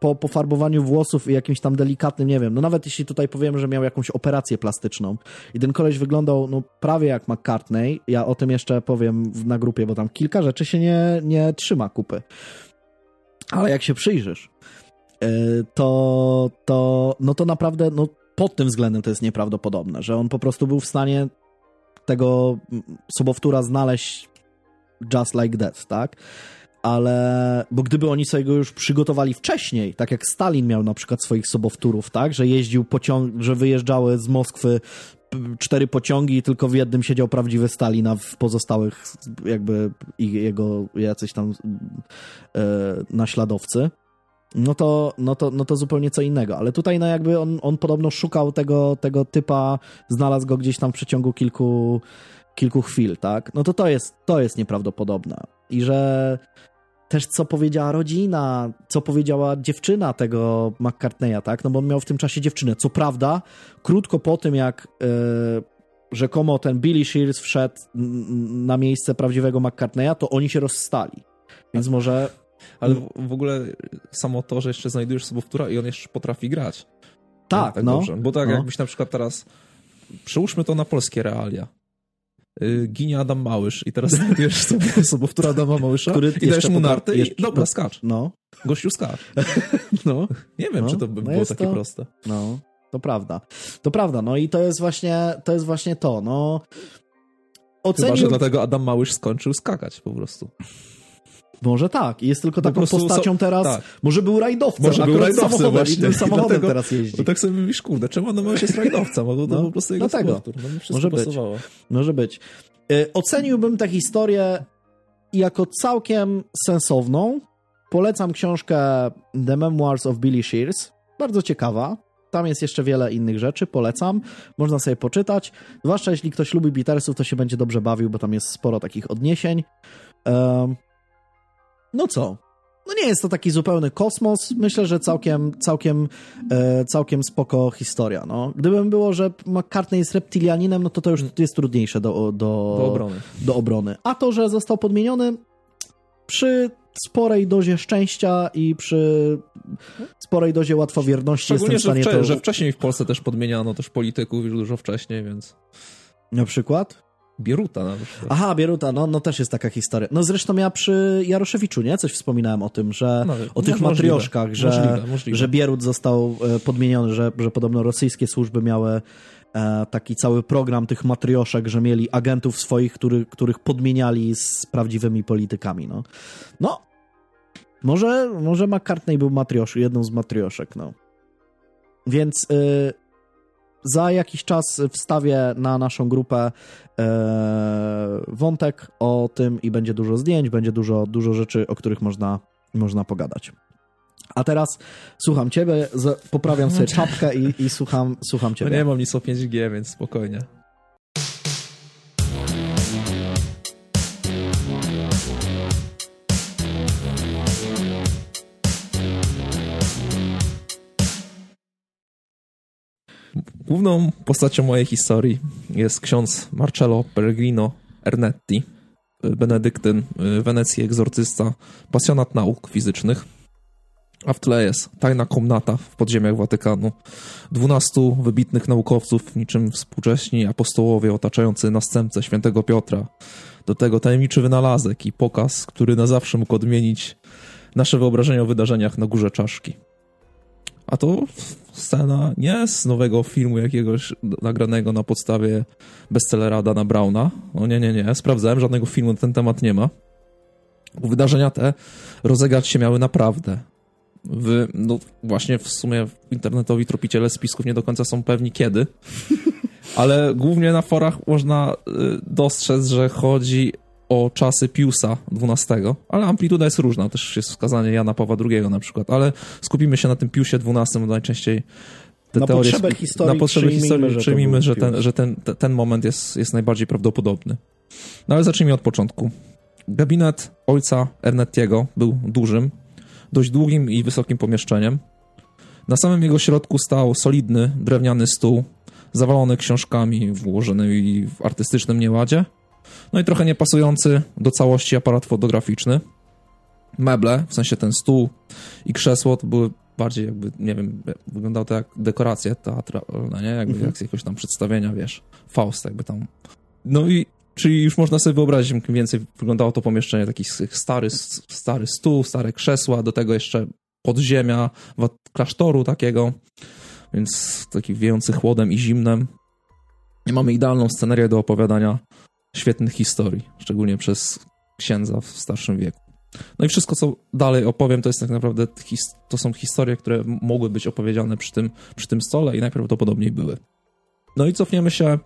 po pofarbowaniu włosów i jakimś tam delikatnym, nie wiem, no nawet jeśli tutaj powiem, że miał jakąś operację plastyczną i ten koleś wyglądał no prawie jak McCartney, ja o tym jeszcze powiem na grupie, bo tam kilka rzeczy się nie, nie trzyma kupy. Ale jak się przyjrzysz, y, to, to, no to naprawdę, no pod tym względem to jest nieprawdopodobne, że on po prostu był w stanie tego sobowtóra znaleźć just like that, tak? Ale bo gdyby oni sobie go już przygotowali wcześniej, tak jak Stalin miał na przykład swoich sobowtórów, tak, że jeździł pociąg, że wyjeżdżały z Moskwy cztery pociągi i tylko w jednym siedział prawdziwy Stalin, a w pozostałych jakby jego jacyś tam e, naśladowcy no to, no, to, no to zupełnie co innego. Ale tutaj no jakby on, on podobno szukał tego, tego typa, znalazł go gdzieś tam w przeciągu kilku, kilku chwil, tak? No to to jest, to jest nieprawdopodobne. I że też co powiedziała rodzina, co powiedziała dziewczyna tego McCartneya, tak? No bo on miał w tym czasie dziewczynę. Co prawda, krótko po tym, jak yy, rzekomo ten Billy Shears wszedł na miejsce prawdziwego McCartneya, to oni się rozstali. Więc może ale w, ogóle samo to, że jeszcze znajdujesz sobowtóra i on jeszcze potrafi grać. Tak, tak no. Dobrze. Bo tak no. jakbyś na przykład teraz, przełóżmy to na polskie realia. Yy, ginie Adam Małysz i teraz znajdujesz sobie *laughs* sobowtóra Adama Małysza Który i dajesz mu nartę i dobra, skacz. No. Gościu skacz. *laughs* no. Nie wiem, no. czy to by no było takie to... proste. No. To prawda. To prawda, no i to jest właśnie to. Jest właśnie to. No, ocenił... Chyba, że dlatego Adam Małysz skończył skakać po prostu. Może tak. Jest tylko taką postacią so, teraz. Tak. Może był rajdowcem. Może był samochodem, właśnie. tym samochodem dlatego, teraz jeździ. Bo tak sobie mówisz, kurde, czemu on jest rajdowcem? Bo to no, po prostu jego dlatego. No, Może pasowało. być. Może być. Yy, oceniłbym tę historię jako całkiem sensowną. Polecam książkę The Memoirs of Billy Shears. Bardzo ciekawa. Tam jest jeszcze wiele innych rzeczy, polecam. Można sobie poczytać. Zwłaszcza jeśli ktoś lubi Beatlesów, to się będzie dobrze bawił, bo tam jest sporo takich odniesień. No co? no nie jest to taki zupełny kosmos. Myślę, że całkiem, całkiem, e, całkiem spoko historia. No. Gdybym było, że McCartney jest reptilianinem, no to to już jest trudniejsze do, do, do, obrony. do obrony. A to, że został podmieniony przy sporej dozie szczęścia i przy sporej dozie łatwowierności jestem w stanie że, to... że wcześniej w Polsce też podmieniano też polityków już dużo wcześniej, więc... Na przykład? Bieruta na przykład. Aha, Bieruta, no, no też jest taka historia. No zresztą ja przy Jaroszewiczu, nie? Coś wspominałem o tym, że no, o tych możliwe, matrioszkach, że, możliwe, możliwe. że Bierut został e, podmieniony, że, że podobno rosyjskie służby miały e, taki cały program tych matrioszek, że mieli agentów swoich, który, których podmieniali z prawdziwymi politykami, no. No, może, może McCartney był matriosz, jedną z matrioszek, no. Więc y, za jakiś czas wstawię na naszą grupę wątek o tym i będzie dużo zdjęć, będzie dużo, dużo rzeczy, o których można, można pogadać. A teraz słucham ciebie, poprawiam sobie *laughs* czapkę i, i słucham, słucham ciebie. No nie mam nic o 5G, więc spokojnie. Główną postacią mojej historii jest ksiądz Marcello Pellegrino Ernetti, benedyktyn, Wenecji egzorcysta, pasjonat nauk fizycznych. A w tle jest tajna komnata w podziemiach Watykanu. Dwunastu wybitnych naukowców, niczym współcześni apostołowie otaczający następcę świętego Piotra. Do tego tajemniczy wynalazek i pokaz, który na zawsze mógł odmienić nasze wyobrażenie o wydarzeniach na górze czaszki. A to scena nie z nowego filmu jakiegoś nagranego na podstawie bestsellera Dana Browna. O nie, nie, nie. Sprawdzałem, żadnego filmu na ten temat nie ma. Wydarzenia te rozegrać się miały naprawdę. W, no właśnie w sumie internetowi tropiciele spisków nie do końca są pewni kiedy, *laughs* ale głównie na forach można y, dostrzec, że chodzi o czasy Piusa XII, ale amplituda jest różna, też jest wskazanie Jana Pawła II na przykład, ale skupimy się na tym Piusie XII, bo najczęściej te na teorie... Potrzebę historii na potrzebę historii że przyjmijmy, że, ten, że ten, ten moment jest, jest najbardziej prawdopodobny. No ale zacznijmy od początku. Gabinet ojca Ernettiego był dużym, dość długim i wysokim pomieszczeniem. Na samym jego środku stał solidny, drewniany stół, zawalony książkami włożonymi w artystycznym nieładzie – no i trochę niepasujący do całości aparat fotograficzny. Meble, w sensie ten stół i krzesło, to były bardziej jakby, nie wiem, wyglądało to jak dekoracje teatralne, nie? Jakby mhm. jak z jakiegoś tam przedstawienia, wiesz, Faust jakby tam. No i czyli już można sobie wyobrazić, mniej więcej wyglądało to pomieszczenie, taki stary, stary stół, stare krzesła, do tego jeszcze podziemia klasztoru takiego, więc taki wiejący chłodem i zimnem. I mamy idealną scenerię do opowiadania świetnych historii, szczególnie przez księdza w starszym wieku. No i wszystko, co dalej opowiem, to jest tak naprawdę to są historie, które mogły być opowiedziane przy tym, przy tym stole i najprawdopodobniej były. No i cofniemy się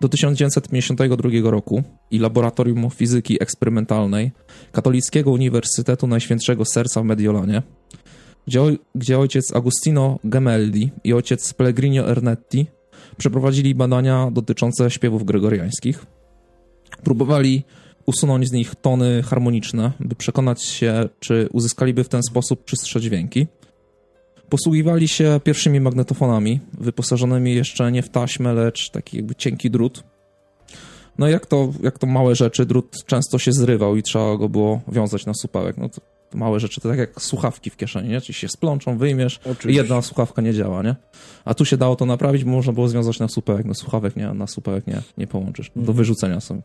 do 1952 roku i Laboratorium Fizyki Eksperymentalnej Katolickiego Uniwersytetu Najświętszego Serca w Mediolanie, gdzie, gdzie ojciec Agustino Gemelli i ojciec Pellegrino Ernetti przeprowadzili badania dotyczące śpiewów gregoriańskich. Próbowali usunąć z nich tony harmoniczne, by przekonać się, czy uzyskaliby w ten sposób czystsze dźwięki. Posługiwali się pierwszymi magnetofonami, wyposażonymi jeszcze nie w taśmę, lecz taki jakby cienki drut. No jak to, jak to małe rzeczy, drut często się zrywał i trzeba go było wiązać na supełek. No to małe rzeczy, to tak jak słuchawki w kieszeni, nie? Czyli się splączą, wyjmiesz Oczywiście. i jedna słuchawka nie działa, nie? A tu się dało to naprawić, bo można było związać na supełek. No słuchawek nie, na supełek nie, nie połączysz. Do mhm. wyrzucenia są.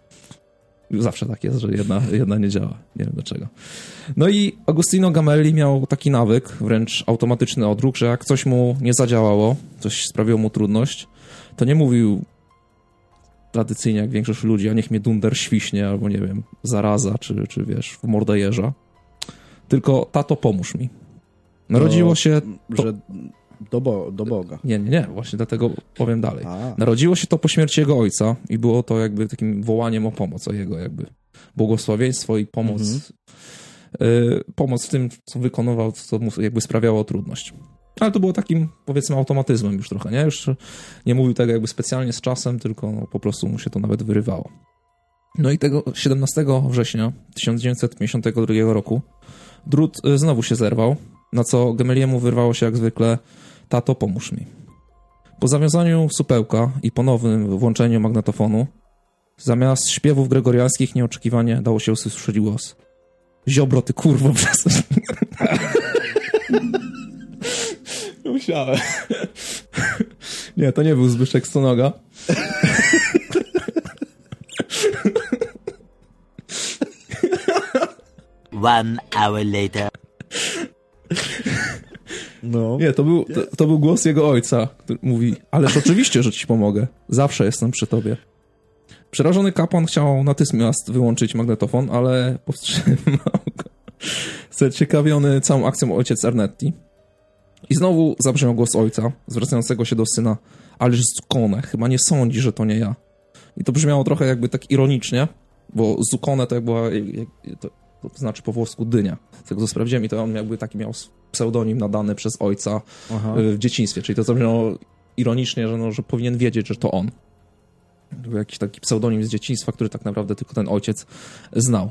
Zawsze tak jest, że jedna, jedna nie działa. Nie wiem dlaczego. No i Agustino Gamelli miał taki nawyk, wręcz automatyczny odruch, że jak coś mu nie zadziałało, coś sprawiło mu trudność, to nie mówił tradycyjnie jak większość ludzi, a niech mnie dunder świśnie, albo nie wiem, zaraza, czy, czy wiesz, w mordę jeża tylko tato, pomóż mi. Narodziło no, się. To... Że do, bo, do Boga. Nie, nie, nie, właśnie dlatego powiem dalej. A. Narodziło się to po śmierci jego ojca i było to jakby takim wołaniem o pomoc, o jego jakby błogosławieństwo i pomoc. Mhm. Y, pomoc w tym, co wykonywał, co mu jakby sprawiało trudność. Ale to było takim, powiedzmy, automatyzmem już trochę, nie? Już nie mówił tego jakby specjalnie z czasem, tylko no, po prostu mu się to nawet wyrywało. No i tego 17 września 1952 roku Drut y, znowu się zerwał, na co Gemeliemu wyrwało się jak zwykle Tato, pomóż mi. Po zawiązaniu supełka i ponownym włączeniu magnetofonu, zamiast śpiewów gregoriańskich nieoczekiwanie dało się usłyszeć głos. Ziobro, ty kurwo, przez... *laughs* Musiałem. *laughs* Nie, to nie był Zbyszek Stonoga. *laughs* One hour later. No. Nie, to był, to, to, był głos jego ojca, który mówi, ależ oczywiście, że ci pomogę. Zawsze jestem przy tobie. Przerażony kapłan chciał natychmiast wyłączyć magnetofon, ale powstrzymał go. Zaciekawiony całą akcją ojciec Ernetti. I znowu zabrzmiał głos ojca, zwracającego się do syna, ależ Zukone, chyba nie sądzi, że to nie ja. I to brzmiało trochę jakby tak ironicznie, bo Zukone to jak była, jak, to, to znaczy po włosku dynia. Z tego co sprawdziłem i to on jakby taki miał pseudonim nadany przez ojca Aha. Y, w dzieciństwie, czyli to co brzmiało ironicznie, że, no, że powinien wiedzieć, że to on. Jakiś taki pseudonim z dzieciństwa, który tak naprawdę tylko ten ojciec znał.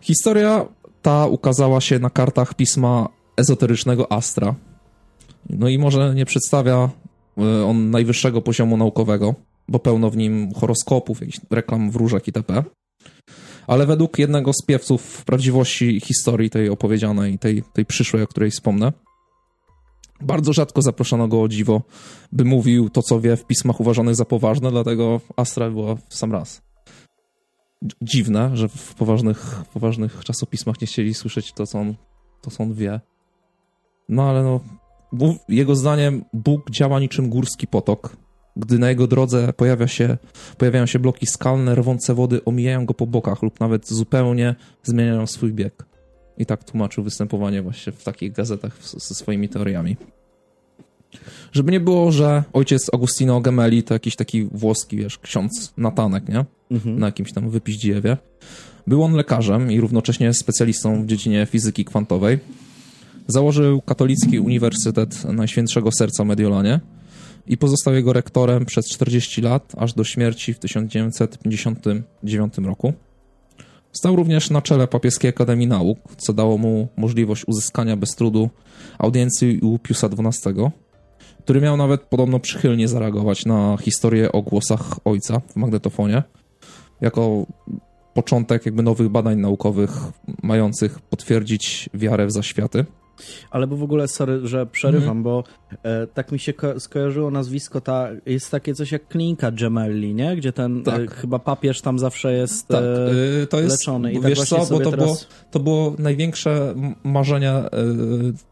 Historia ta ukazała się na kartach pisma ezoterycznego Astra. No i może nie przedstawia y, on najwyższego poziomu naukowego, bo pełno w nim horoskopów, jakichś reklam wróżek itp. Ale według jednego z piewców prawdziwości historii tej opowiedzianej, tej, tej przyszłej, o której wspomnę, bardzo rzadko zaproszono go o dziwo, by mówił to, co wie w pismach uważanych za poważne, dlatego Astra była w sam raz. Dziwne, że w poważnych, poważnych czasopismach nie chcieli słyszeć to, co on, to, co on wie. No ale no, jego zdaniem Bóg działa niczym górski potok. Gdy na jego drodze pojawia się, pojawiają się bloki skalne, rwące wody omijają go po bokach lub nawet zupełnie zmieniają swój bieg. I tak tłumaczył występowanie właśnie w takich gazetach ze swoimi teoriami. Żeby nie było, że ojciec Agustino Gemelli to jakiś taki włoski, wiesz, ksiądz Natanek, nie? Mhm. Na jakimś tam wypiździewie. Był on lekarzem i równocześnie specjalistą w dziedzinie fizyki kwantowej. Założył katolicki Uniwersytet Najświętszego Serca Mediolanie i pozostał jego rektorem przez 40 lat, aż do śmierci w 1959 roku. Stał również na czele Papieskiej Akademii Nauk, co dało mu możliwość uzyskania bez trudu audiencji u Piusa XII, który miał nawet podobno przychylnie zareagować na historię o głosach ojca w magnetofonie, jako początek jakby nowych badań naukowych mających potwierdzić wiarę w zaświaty. Ale bo w ogóle, sorry, że przerywam, mm. bo e, tak mi się ko skojarzyło nazwisko, ta, jest takie coś jak klinika Gemelli, nie? Gdzie ten e, tak. e, chyba papież tam zawsze jest tak. e, to jest, leczony. I tak wiesz co, bo to, teraz... było, to było największe marzenie e,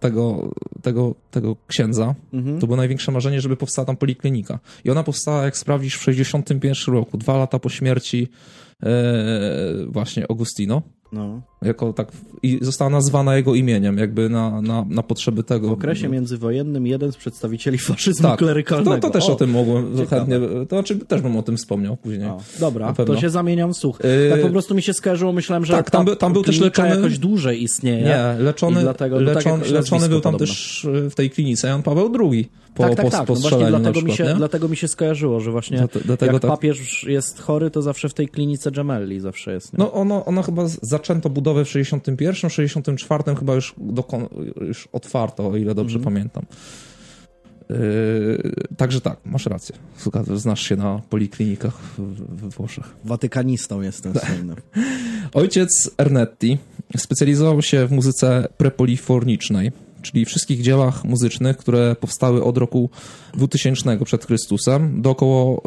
tego, tego, tego księdza. -hmm. To było największe marzenie, żeby powstała tam poliklinika. I ona powstała, jak sprawdzisz, w 61 roku, dwa lata po śmierci e, właśnie Augustino. No. Jako tak, I została nazwana jego imieniem, jakby na, na, na potrzeby tego. W okresie międzywojennym jeden z przedstawicieli faszyzmu tak, klerykalnego. To, to też o, o tym mogłem chętnie, to znaczy też bym o tym wspomniał później. O, dobra, to się zamieniam w słuch. Yy, tak po prostu mi się skojarzyło, myślałem, że tak, tam, by, tam był też leczony... jakoś dłużej istnieje. Nie, leczony, dlatego, leczony, tak leczony był tam podobno. też w tej klinice Jan Paweł II po, tak, tak, po, tak. po no właśnie dlatego, przykład, mi się, dlatego mi się skojarzyło, że właśnie dlatego jak tak. papież jest chory, to zawsze w tej klinice Gemelli zawsze jest. Nie? No ono, ono chyba zaczęto budowę w 61, 64 chyba już, dokon, już otwarto, o ile dobrze mm. pamiętam. Yy, także tak, masz rację. Znasz się na poliklinikach we Włoszech. Watykanistą jestem słynny. Ojciec Ernetti specjalizował się w muzyce prepolifornicznej, czyli wszystkich dziełach muzycznych, które powstały od roku 2000 przed Chrystusem do około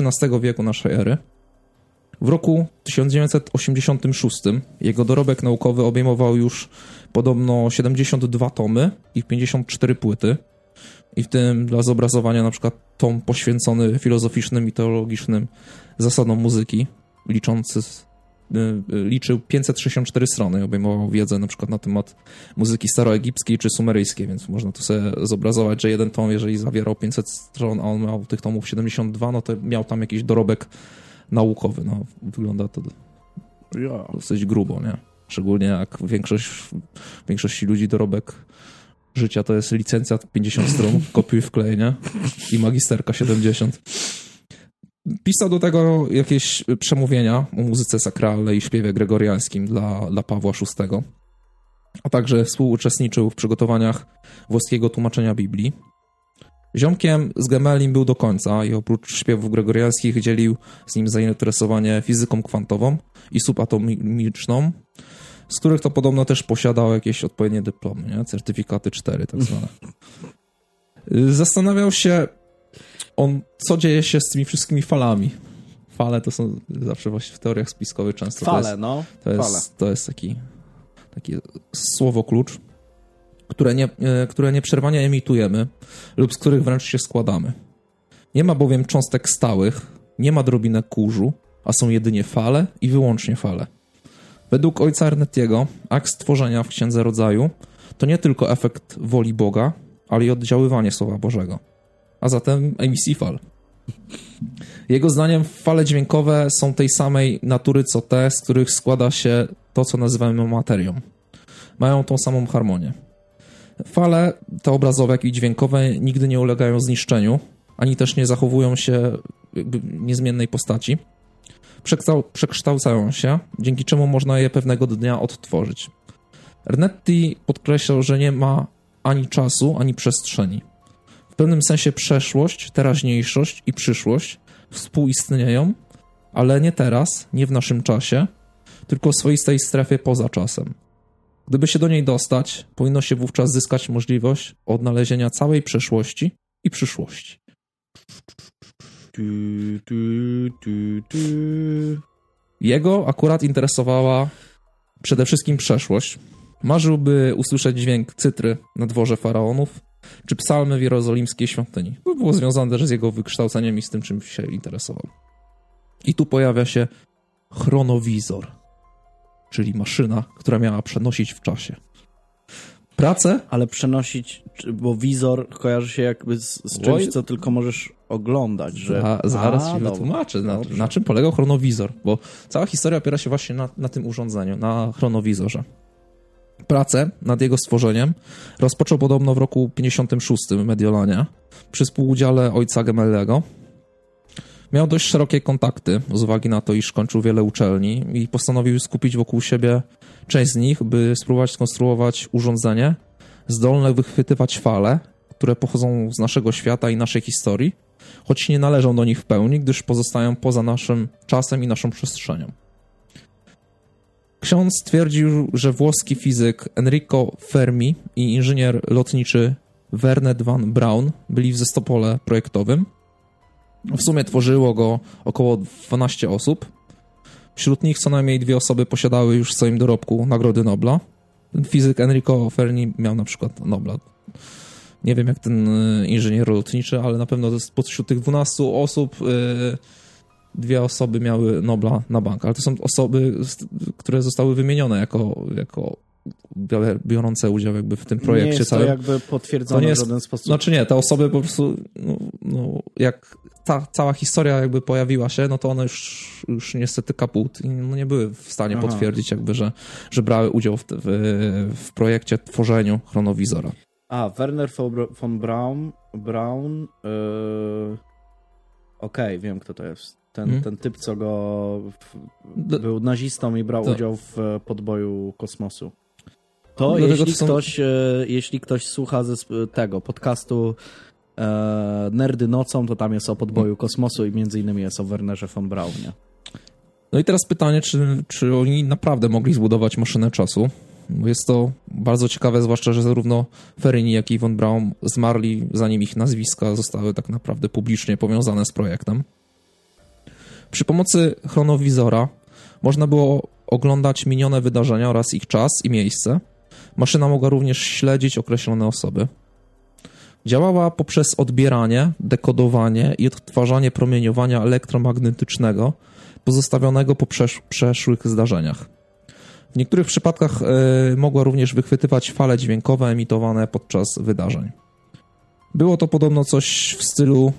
XIII wieku naszej ery. W roku 1986 jego dorobek naukowy obejmował już podobno 72 tomy i 54 płyty. I w tym dla zobrazowania na przykład tom poświęcony filozoficznym i teologicznym zasadom muzyki, liczący Y, y, liczył 564 strony, obejmował wiedzę na przykład na temat muzyki staroegipskiej czy sumeryjskiej, więc można tu sobie zobrazować, że jeden tom, jeżeli zawierał 500 stron, a on miał tych tomów 72, no to miał tam jakiś dorobek naukowy. No, wygląda to dosyć grubo, nie? Szczególnie jak większość, większości ludzi dorobek życia to jest licencja 50 stron, *laughs* kopiuj wklej, nie? I magisterka 70. Pisał do tego jakieś przemówienia o muzyce sakralnej i śpiewie gregoriańskim dla, dla Pawła VI. a także współuczestniczył w przygotowaniach włoskiego tłumaczenia Biblii. Ziomkiem z Gemelim był do końca i oprócz śpiewów gregoriańskich dzielił z nim zainteresowanie fizyką kwantową i subatomiczną, z których to podobno też posiadał jakieś odpowiednie dyplomy, nie? certyfikaty 4 tak zwane. *laughs* Zastanawiał się on, co dzieje się z tymi wszystkimi falami. Fale to są zawsze właśnie w teoriach spiskowych często. Fale, to jest, no. To jest, Fale. to jest taki, taki słowo klucz, które, nie, e, które nieprzerwanie emitujemy lub z których wręcz się składamy. Nie ma bowiem cząstek stałych, nie ma drobinek kurzu, a są jedynie fale i wyłącznie fale. Według ojca Ernetiego akt stworzenia w Księdze Rodzaju to nie tylko efekt woli Boga, ale i oddziaływanie Słowa Bożego. A zatem emisji fal. Jego zdaniem fale dźwiękowe są tej samej natury co te, z których składa się to, co nazywamy materią. Mają tą samą harmonię. Fale, te obrazowe, jak i dźwiękowe, nigdy nie ulegają zniszczeniu, ani też nie zachowują się niezmiennej postaci. Przekształ- Przekształcają się, dzięki czemu można je pewnego dnia odtworzyć. Ernetti podkreślał, że nie ma ani czasu, ani przestrzeni. W pewnym sensie przeszłość, teraźniejszość i przyszłość współistnieją, ale nie teraz, nie w naszym czasie, tylko w swoistej strefie poza czasem. Gdyby się do niej dostać, powinno się wówczas zyskać możliwość odnalezienia całej przeszłości i przyszłości. Tu, tu, tu, tu. Jego akurat interesowała przede wszystkim przeszłość. Marzyłby usłyszeć dźwięk cytry na dworze faraonów, czy psalmy w jerozolimskiej świątyni. To było związane też z jego wykształceniem i z tym, czym się interesował. I tu pojawia się chronowizor, czyli maszyna, która miała przenosić w czasie. Pracę Ale przenosić, bo wizor kojarzy się jakby z, z czymś, co tylko możesz oglądać, że... Za, zaraz A, ci wytłumaczę, na, na czym polegał chronowizor, bo cała historia opiera się właśnie na, na tym urządzeniu, na chronowizorze. Pracę nad jego stworzeniem rozpoczął podobno w roku 56 w Mediolanie przy współudziale ojca Gemellego. Miał dość szerokie kontakty z uwagi na to, iż kończył wiele uczelni i postanowił skupić wokół siebie część z nich, by spróbować skonstruować urządzenie zdolne wychwytywać fale, które pochodzą z naszego świata i naszej historii, choć nie należą do nich w pełni, gdyż pozostają poza naszym czasem i naszą przestrzenią. Ksiądz twierdził, że włoski fizyk Enrico Fermi i inżynier lotniczy Werner van Braun byli w zestopole projektowym. W sumie tworzyło go około 12 osób. Wśród nich co najmniej dwie osoby posiadały już w swoim dorobku Nagrody Nobla. Fizyk Enrico Fermi miał na przykład Nobla. Nie wiem jak ten y, inżynier lotniczy, ale na pewno spośród tych 12 osób y, dwie osoby miały Nobla na bank. Ale to są osoby, które zostały wymienione jako, jako biorące udział jakby w tym projekcie nie jest całym. to jakby potwierdzone To nie jest- w żaden sposób. Znaczy nie, te osoby po prostu, no, no, jak ta cała historia jakby pojawiła się, no to one już, już niestety kaput i no, nie były w stanie Aha. potwierdzić jakby, że, że brały udział w, w, w projekcie tworzeniu chronowizora. A, Werner von Bra- von Braun, Braun yy... okej, wiem kto to jest. Ten, Hmm? ten typ, co go D- był nazistą i brał to- udział w e, podboju kosmosu. To Dlatego jeśli, to są- ktoś, e, jeśli ktoś słucha ze tego podcastu Nerdy nocą, to tam jest o podboju kosmosu i między innymi jest o Wernerze von Braunie. No i teraz pytanie, czy, czy oni naprawdę mogli zbudować maszynę czasu? Bo jest to bardzo ciekawe, zwłaszcza, że zarówno Ferini, jak i von Braun zmarli, zanim ich nazwiska zostały tak naprawdę publicznie powiązane z projektem. Przy pomocy chronowizora można było oglądać minione wydarzenia oraz ich czas i miejsce. Maszyna mogła również śledzić określone osoby. Działała poprzez odbieranie, dekodowanie i odtwarzanie promieniowania elektromagnetycznego pozostawionego po przesz- przeszłych zdarzeniach. W niektórych przypadkach e, mogła również wychwytywać fale dźwiękowe emitowane podczas wydarzeń. Było to podobno coś w stylu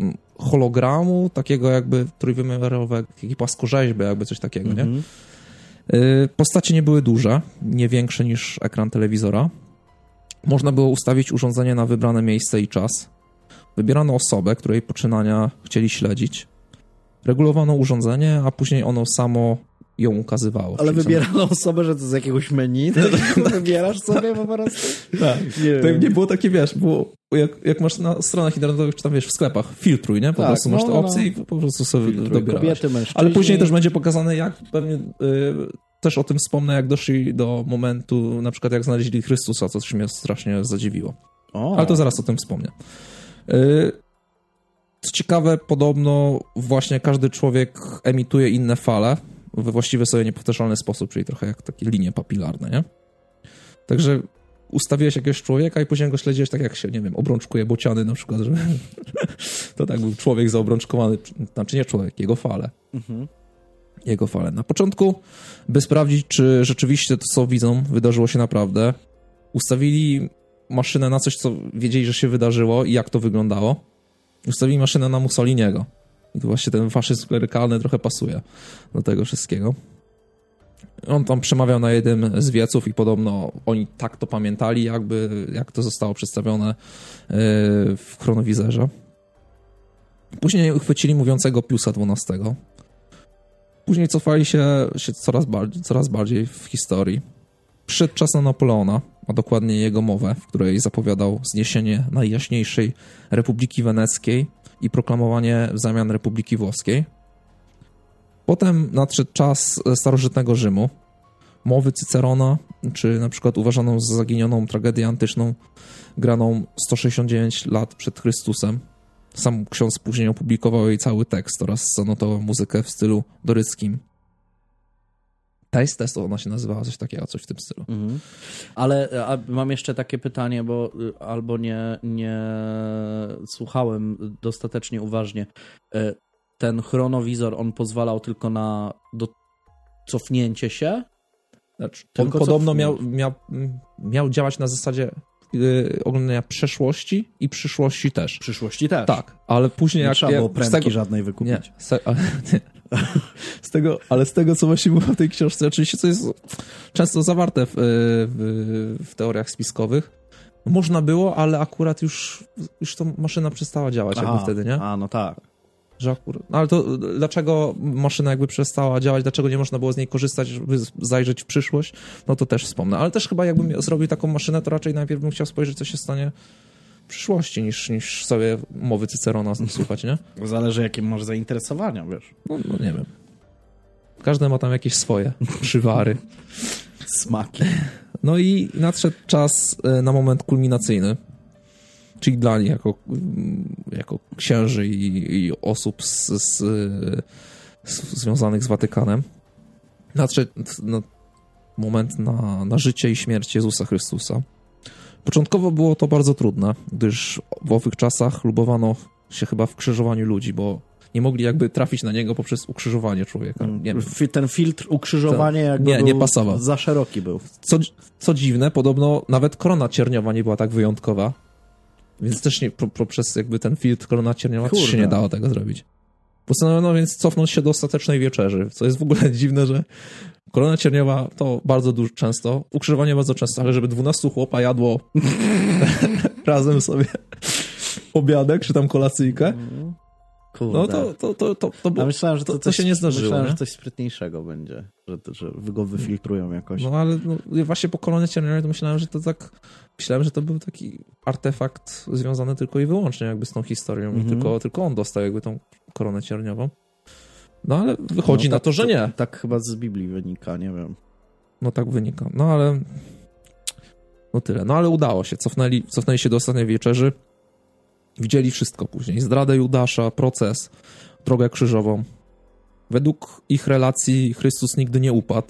mm, hologramu, takiego jakby trójwymiarowego, takiej płaskorzeźby, jakby coś takiego, nie? Mhm. Y, Postacie nie były duże, nie większe niż ekran telewizora. Można było ustawić urządzenie na wybrane miejsce i czas. Wybierano osobę, której poczynania chcieli śledzić. Regulowano urządzenie, a później ono samo ją ukazywało. Ale wybierano osobę, że to z jakiegoś menu, to *laughs* *laughs* wybierasz sobie po prostu? Tak. Nie, to nie było takie, wiesz, było jak, jak masz na stronach internetowych, czy tam wiesz, w sklepach, filtruj, nie? Po Tak, prostu no, masz te no, opcje no. i po prostu sobie Filtruj dobierasz. kobiety. Ale później też będzie pokazane, jak pewnie... Y, też o tym wspomnę, jak doszli do momentu, na przykład jak znaleźli Chrystusa, co mnie strasznie zadziwiło. O, Ale to zaraz o tym wspomnę. Y, Co ciekawe, podobno właśnie każdy człowiek emituje inne fale we właściwy sobie niepowtarzalny sposób, czyli trochę jak takie linie papilarne, nie? Także ustawiłeś jakiegoś człowieka i później go śledziłeś tak jak się, nie wiem, obrączkuje bociany na przykład, że *laughs* to tak był człowiek zaobrączkowany, znaczy nie człowiek, jego fale. Mhm. Jego fale. Na początku, by sprawdzić, czy rzeczywiście to, co widzą, wydarzyło się naprawdę, ustawili maszynę na coś, co wiedzieli, że się wydarzyło i jak to wyglądało. Ustawili maszynę na Mussoliniego. I tu właśnie ten faszyzm klerykalny trochę pasuje do tego wszystkiego. On tam przemawiał na jednym z wieców i podobno oni tak to pamiętali, jakby jak to zostało przedstawione yy, w chronowizerze. Później uchwycili mówiącego Piusa XII. Później cofali się, się coraz, bardziej, coraz bardziej w historii. Przyszedł czas na Napoleona, a dokładnie jego mowę, w której zapowiadał zniesienie najjaśniejszej Republiki Weneckiej i proklamowanie w zamian Republiki Włoskiej. Potem nadszedł czas starożytnego Rzymu, mowy Cycerona, czy na przykład uważaną za zaginioną tragedię antyczną, graną 169 lat przed Chrystusem. Sam ksiądz później opublikował jej cały tekst oraz zanotował muzykę w stylu doryckim. Taste Test ona się nazywała, coś takiego, coś w tym stylu. Mhm. Ale mam jeszcze takie pytanie, bo y, albo nie, nie słuchałem dostatecznie uważnie. Y, Ten chronowizor, on pozwalał tylko na do cofnięcie się? Znaczy, on podobno miał, miał, miał działać na zasadzie oglądania przeszłości i przyszłości też. W przyszłości też. Tak, ale później Nie jak... trzeba było prędki tego, żadnej wykupić. Nie, se, ale, *laughs* nie. Z tego, ale z tego, co właśnie było w tej książce, oczywiście, co jest często zawarte w, w, w teoriach spiskowych, można było, ale akurat już, już to maszyna przestała działać jakby Aha, wtedy, nie? A, no tak. Że akurat, no ale to dlaczego maszyna jakby przestała działać, dlaczego nie można było z niej korzystać, żeby zajrzeć w przyszłość, no to też wspomnę. Ale też chyba jakbym zrobił taką maszynę, to raczej najpierw bym chciał spojrzeć, co się stanie w przyszłości, niż, niż sobie mowy Cycerona słuchać, nie? *laughs* Zależy, jakie masz zainteresowania, wiesz. No, no nie wiem. Każdy ma tam jakieś swoje *laughs* przywary. Smaki. No i nadszedł czas e, na moment kulminacyjny, czyli dla nich jako, mm, jako księży i, i osób z, z, z, związanych z Watykanem. Nadszedł no, moment na, na życie i śmierć Jezusa Chrystusa. Początkowo było to bardzo trudne, gdyż w owych czasach lubowano się chyba w krzyżowaniu ludzi, bo nie mogli jakby trafić na niego poprzez ukrzyżowanie człowieka. Nie wiem. Fi- Ten filtr ukrzyżowania jakby nie, nie pasował. za szeroki był. Co, co dziwne, podobno nawet korona cierniowa nie była tak wyjątkowa, więc też nie, po, poprzez jakby ten filtr korona cierniowa też się Kurde. nie dało tego zrobić. Postanowiono więc cofnąć się do ostatecznej wieczerzy, co jest w ogóle *laughs* dziwne, że korona cierniowa to bardzo dużo często, ukrzyżowanie bardzo często, ale żeby 12 chłopa jadło *laughs* razem sobie obiadek czy tam kolacyjkę, Kurde. no to, to, to, to, to, było, myślałem, że to, to, to coś, się nie zdarzyło. Myślałem, nie? że coś sprytniejszego będzie, że, że go wyfiltrują jakoś. No ale no, właśnie po kolonie cierniowej to myślałem, że to tak. Myślałem, że to był taki artefakt związany tylko i wyłącznie jakby z tą historią. Mhm. Tylko, tylko on dostał jakby tą koronę cierniową. No ale wychodzi No, na tak- to, że nie. Tak chyba z Biblii wynika, nie wiem. No tak wynika. No ale. No tyle. No ale udało się. Cofnęli, cofnęli się do ostatniej wieczerzy. Widzieli wszystko później. Zdradę Judasza, proces, drogę krzyżową. Według ich relacji Chrystus nigdy nie upadł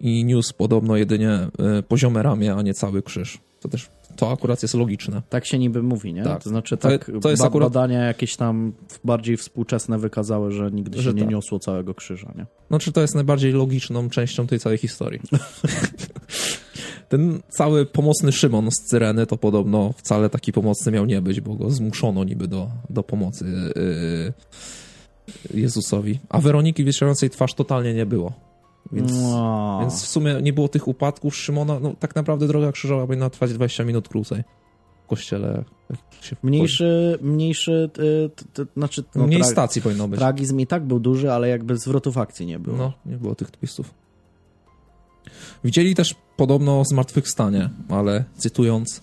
i niósł podobno jedynie e, poziome ramię, a nie cały krzyż. To też, to akurat jest logiczne. Tak się niby mówi, nie? Tak. To znaczy To- tak, to jest ba- akurat- badania jakieś tam bardziej współczesne wykazały, że nigdy Że się nie tak. niosło całego krzyża, nie? Znaczy, to jest najbardziej logiczną częścią tej całej historii. *laughs* Ten cały pomocny Szymon z Cyreny to podobno wcale taki pomocny miał nie być, bo go zmuszono niby do, do pomocy yy, Jezusowi. A Weroniki wieszającej twarz totalnie nie było. Więc, No. więc w sumie nie było tych upadków Szymona. No tak naprawdę droga krzyżowa powinna trwać 20 minut krócej. kościele. Mniejszy, mniejszy, y, znaczy... No, Mniej stacji powinno być. Tragizm i tak był duży, ale jakby zwrotów akcji nie było. No, nie było tych twistów. Widzieli też podobno zmartwychwstanie, ale cytując,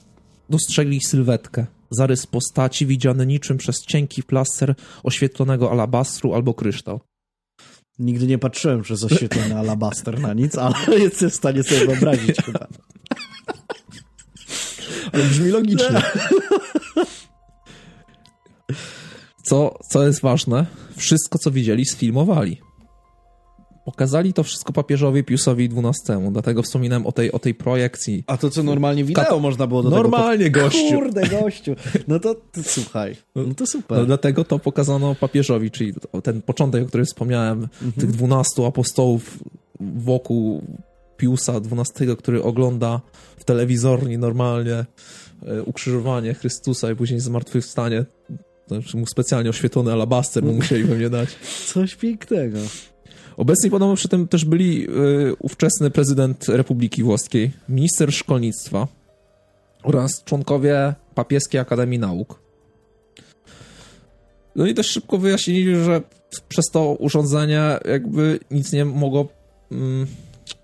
dostrzegli sylwetkę, zarys postaci widziany niczym przez cienki plaster oświetlonego alabastru albo kryształ. Nigdy nie patrzyłem przez oświetlony alabaster na nic, ale *laughs* jestem w stanie sobie wyobrazić chyba. *laughs* Ale brzmi logicznie. Co, co jest ważne, wszystko co widzieli sfilmowali. Pokazali to wszystko papieżowi Piusowi XII, dlatego wspominałem o tej, o tej projekcji. A to co normalnie wideo Kato... można było do Normalnie, tego... gościu. Kurde, gościu. No to, to słuchaj, no to super. No, dlatego to pokazano papieżowi, czyli ten początek, o którym wspomniałem, mhm. tych dwunastu apostołów wokół Piusa XII, który ogląda w telewizorni normalnie e, ukrzyżowanie Chrystusa i później zmartwychwstanie. Znaczy mu specjalnie oświetlony alabaster mu musieli pewnie dać. Coś pięknego. Obecni podobno przy tym też byli y, ówczesny prezydent Republiki Włoskiej, minister szkolnictwa oraz członkowie Papieskiej Akademii Nauk. No i też szybko wyjaśnili, że przez to urządzenie jakby nic nie mogło mm,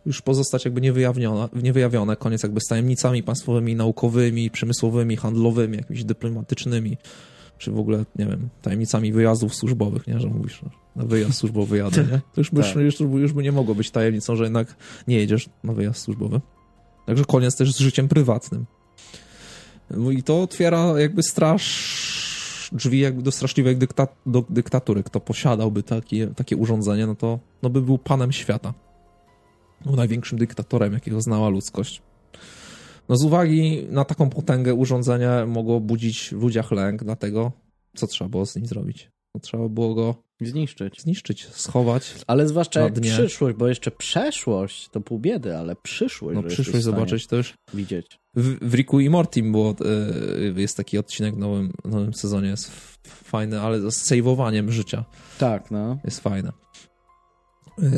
już pozostać jakby niewyjawione, niewyjawione. Koniec jakby z tajemnicami państwowymi, naukowymi, przemysłowymi, handlowymi, jakimiś dyplomatycznymi czy w ogóle, nie wiem, tajemnicami wyjazdów służbowych, nie, że mówisz, no, na wyjazd służbowy jadę, nie? To już tak. już, już by nie mogło być tajemnicą, że jednak nie jedziesz na wyjazd służbowy. Także koniec też z życiem prywatnym. No i to otwiera jakby straż, drzwi jakby do straszliwej dykta, do dyktatury. Kto posiadałby takie, takie urządzenie, no to no by był panem świata. Był największym dyktatorem, jakiego znała ludzkość. No z uwagi na taką potęgę urządzenie mogło budzić w ludziach lęk, dlatego co trzeba było z nim zrobić? No, trzeba było go zniszczyć. Zniszczyć, schować. Ale zwłaszcza jak przyszłość, bo jeszcze przeszłość to pół biedy, ale przyszłość. No przyszłość zobaczyć też. Widzieć. W, w Ricku i Mortim było, e, jest taki odcinek w nowym, nowym sezonie, jest fajny, ale z saveowaniem życia. Tak, no. Jest fajne.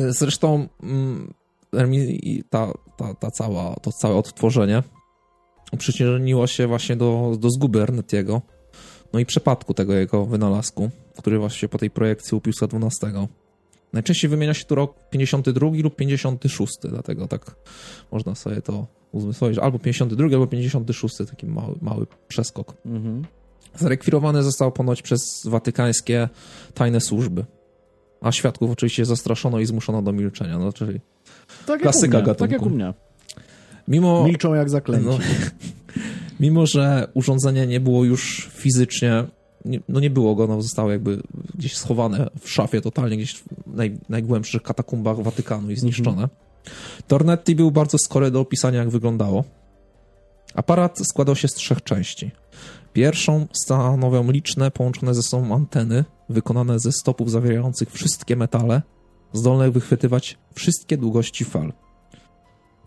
Zresztą mm, ta, ta, ta cała, to całe odtworzenie przyczyniło się właśnie do, do zguby Ernetiego, no i przepadku tego jego wynalazku, który właśnie po tej projekcji u Piusa XII. Najczęściej wymienia się tu rok 52 lub 56, dlatego tak można sobie to uzmysłowić. Albo 52, albo 56, taki mały, mały przeskok. Mhm. Zarekwirowany został ponoć przez watykańskie tajne służby. A świadków oczywiście zastraszono i zmuszono do milczenia. No, czyli tak klasyka jak gatunku. Tak jak u mnie. Mimo, Milczą jak zaklęci. No, *laughs* mimo, że urządzenie nie było już fizycznie, nie, no nie było go, no zostało jakby gdzieś schowane w szafie totalnie, gdzieś w naj, najgłębszych katakumbach Watykanu i zniszczone. Mhm. Tornetti był bardzo skory do opisania, jak wyglądało. Aparat składał się z trzech części. Pierwszą stanowią liczne, połączone ze sobą anteny, wykonane ze stopów zawierających wszystkie metale, zdolne wychwytywać wszystkie długości fal.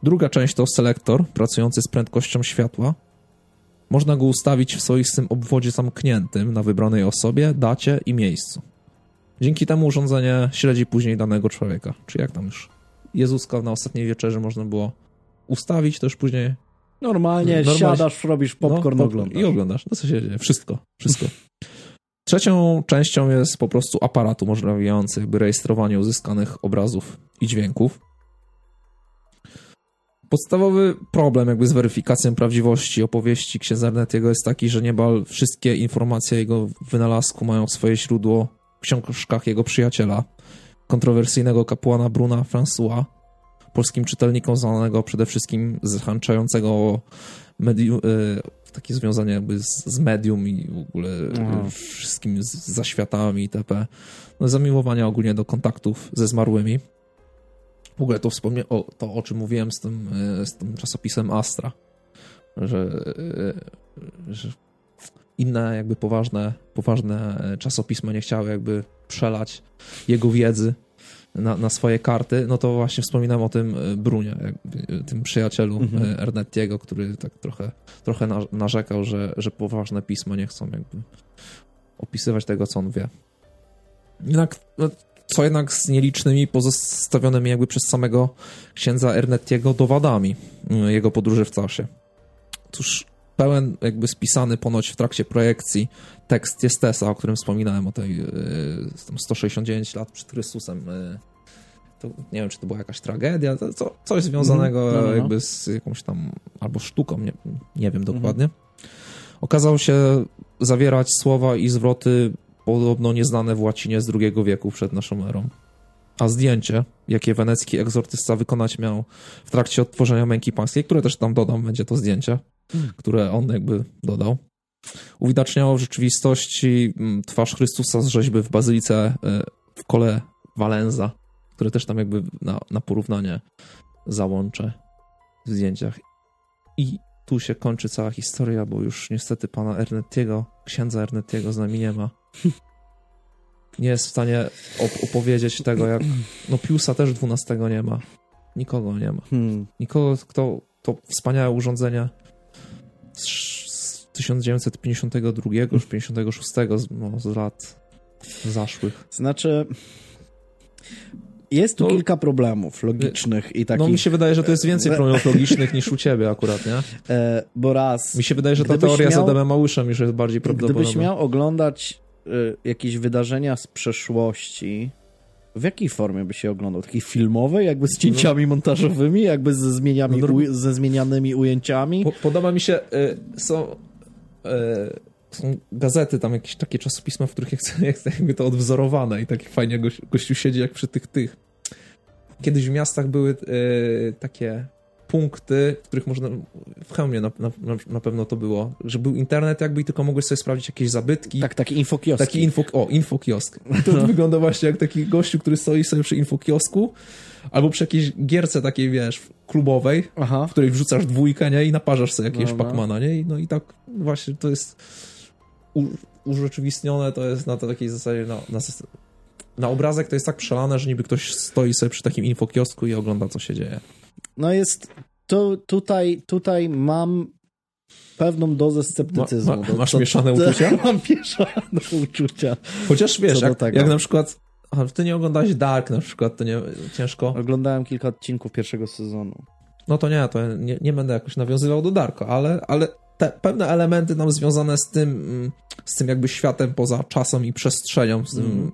Druga część to selektor, pracujący z prędkością światła. Można go ustawić w swoistym obwodzie zamkniętym na wybranej osobie, dacie i miejscu. Dzięki temu urządzenie śledzi później danego człowieka. Czy jak tam już Jezuska na ostatniej wieczerzy można było ustawić, to już później... Normalnie, normalnie siadasz, robisz popcorn, no, oglądasz. I oglądasz. No co się dzieje? Wszystko. Wszystko. *laughs* Trzecią częścią jest po prostu aparat umożliwiający jakby rejestrowanie uzyskanych obrazów i dźwięków. Podstawowy problem jakby z weryfikacją prawdziwości opowieści księdza Ernetiego jest taki, że niebal wszystkie informacje o jego wynalazku mają swoje źródło w książkach jego przyjaciela, kontrowersyjnego kapłana Bruna François, polskim czytelnikom znanego przede wszystkim zhańczającego medium, e, takie związanie jakby z, z medium i w ogóle Aha. wszystkimi z, zaświatami itp. No, zamiłowania ogólnie do kontaktów ze zmarłymi. W ogóle to wspomnę o to, o czym mówiłem z tym, e, z tym czasopisem Astra, że, e, że inne jakby poważne, poważne czasopisma nie chciały jakby przelać jego wiedzy na, na swoje karty, no to właśnie wspominam o tym e, Brunie, tym przyjacielu mhm. Ernettiego, który tak trochę, trochę narzekał, że, że poważne pisma nie chcą jakby opisywać tego, co on wie. Jednak no, co jednak z nielicznymi pozostawionymi jakby przez samego księdza Ernettiego dowadami mm, jego podróży w czasie. Otóż pełen jakby spisany ponoć w trakcie projekcji tekst Jestesa, o którym wspominałem, o tej yy, 169 lat przed Chrystusem. Yy, to nie wiem, czy to była jakaś tragedia, co, coś związanego mm, no, no, jakby z jakąś tam, albo sztuką, nie, nie wiem dokładnie. Mm. Okazał się zawierać słowa i zwroty podobno nieznane w łacinie z II wieku przed naszą erą. A zdjęcie, jakie wenecki egzortysta wykonać miał w trakcie odtworzenia Męki Pańskiej, które też tam dodam, będzie to zdjęcie, które on jakby dodał, uwidaczniało w rzeczywistości mm, twarz Chrystusa z rzeźby w bazylice e, w kole Valenza, które też tam jakby na, na porównanie załączę w zdjęciach. I tu się kończy cała historia, bo już niestety pana Ernettiego, księdza Ernettiego z nami nie ma. Nie jest w stanie op opowiedzieć tego, jak... No Piusa też 12 nie ma. Nikogo nie ma. Hmm. Nikogo, kto to wspaniałe urządzenie z, z 1952 już 56 z, no, z lat zaszłych. Znaczy, jest tu no, kilka problemów logicznych i takich... No mi się wydaje, że to jest więcej problemów logicznych niż u ciebie akurat, nie? E, bo raz... Mi się wydaje, że ta teoria miał, z Adamem Małyszem już jest bardziej prawdopodobna. Gdybyś miał oglądać jakieś wydarzenia z przeszłości, w jakiej formie by się oglądał? Takiej filmowej, jakby z cięciami no. montażowymi, jakby ze, zmieniami, no, u, ze zmienianymi ujęciami? Po, podoba mi się, y, są... Y, są gazety, tam jakieś takie czasopisma, w których jest *laughs* jakby to odwzorowane i tak fajnie goś, gościu siedzi jak przy tych tych. Kiedyś w miastach były e, takie punkty, w których można, w Chełmie na, na, na, pewno to było, że był internet jakby i tylko mogłeś sobie sprawdzić jakieś zabytki. Tak, taki infokiosk. Taki info, o, infokiosk. *laughs* To no. wygląda właśnie jak taki gościu, który stoi sobie przy infokiosku albo przy jakiejś gierce takiej, wiesz, klubowej, Aha. w której wrzucasz dwójkę, nie, i naparzasz sobie jakiegoś no, Pacmana, nie, i no i tak właśnie to jest u, urzeczywistnione, to jest na to takiej zasadzie, no, na, na obrazek to jest tak przelane, że niby ktoś stoi sobie przy takim infokiosku i ogląda, co się dzieje. No jest, to tutaj, tutaj mam pewną dozę sceptycyzmu. Ma, ma, masz mieszane uczucia? *laughs* Mam mieszane uczucia. Chociaż wiesz, jak, jak, na przykład a ty nie oglądałeś Dark na przykład, to nie ciężko? Oglądałem kilka odcinków pierwszego sezonu. No to nie, to nie, nie będę jakoś nawiązywał do Darko, ale, ale te pewne elementy nam związane z tym, mm, z tym jakby światem poza czasem i przestrzenią, z tym mm.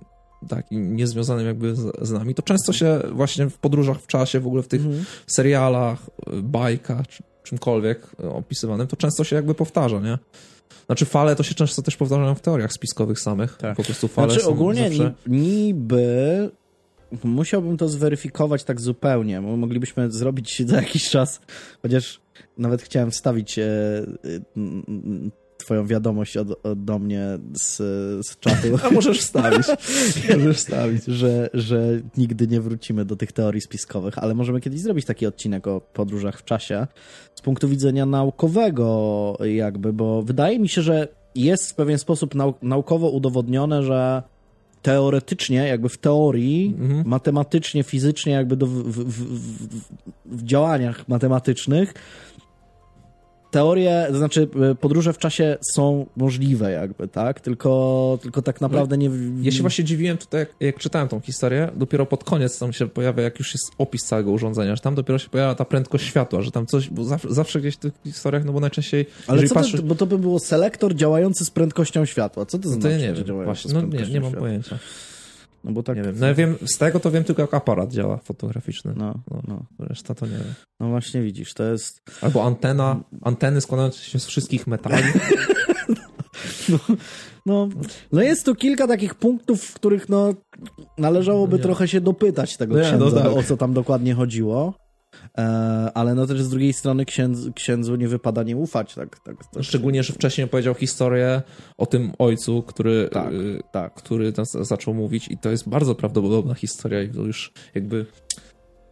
Takim niezwiązanym jakby z, z, nami, to często się właśnie w podróżach w czasie, w ogóle w tych mm. serialach, bajkach, czy czymkolwiek opisywanym, to często się jakby powtarza, nie? Znaczy fale to się często też powtarzają w teoriach spiskowych samych. Tak. Po prostu fale znaczy są ogólnie zawsze... niby musiałbym to zweryfikować tak zupełnie, bo moglibyśmy zrobić za jakiś czas, chociaż nawet chciałem wstawić e, e, twoją wiadomość od, od do mnie z, z czatu. *laughs* A możesz wstawić. *laughs* możesz wstawić. Że, że nigdy nie wrócimy do tych teorii spiskowych, ale możemy kiedyś zrobić taki odcinek o podróżach w czasie z punktu widzenia naukowego jakby, bo wydaje mi się, że jest w pewien sposób nau naukowo udowodnione, że teoretycznie, jakby w teorii, mhm. matematycznie, fizycznie, jakby do, w, w, w, w działaniach matematycznych, teorie, to znaczy e, podróże w czasie są możliwe jakby, tak? Tylko, tylko tak naprawdę nie... Ja się właśnie dziwiłem tutaj, jak, jak, czytałem tą historię, dopiero pod koniec tam się pojawia, jak już jest opis całego urządzenia, że tam dopiero się pojawia ta prędkość światła, że tam coś, bo zawsze, zawsze gdzieś w tych historiach, no bo najczęściej... Ale co patrzysz... to, bo to by było selektor działający z prędkością światła. Co to no znaczy? To ja nie wiem, właśnie, no nie, nie mam światła? pojęcia. No bo tak... Nie wiem. No ja wiem, z tego to wiem tylko jak aparat działa fotograficzny. No, no. no. Reszta to nie wiem. No właśnie widzisz, to jest... Albo antena, anteny składające się z wszystkich metali. *laughs* no, no, no jest tu kilka takich punktów, w których no należałoby no trochę się dopytać tego no księdza, no tak. o co tam dokładnie chodziło. E, ale no też z drugiej strony księdzu, księdzu nie wypada nie ufać. Tak, tak, tak. Szczególnie, że wcześniej powiedział historię o tym ojcu, który, tak, y, tak. który zaczął mówić i to jest bardzo prawdopodobna historia i to już jakby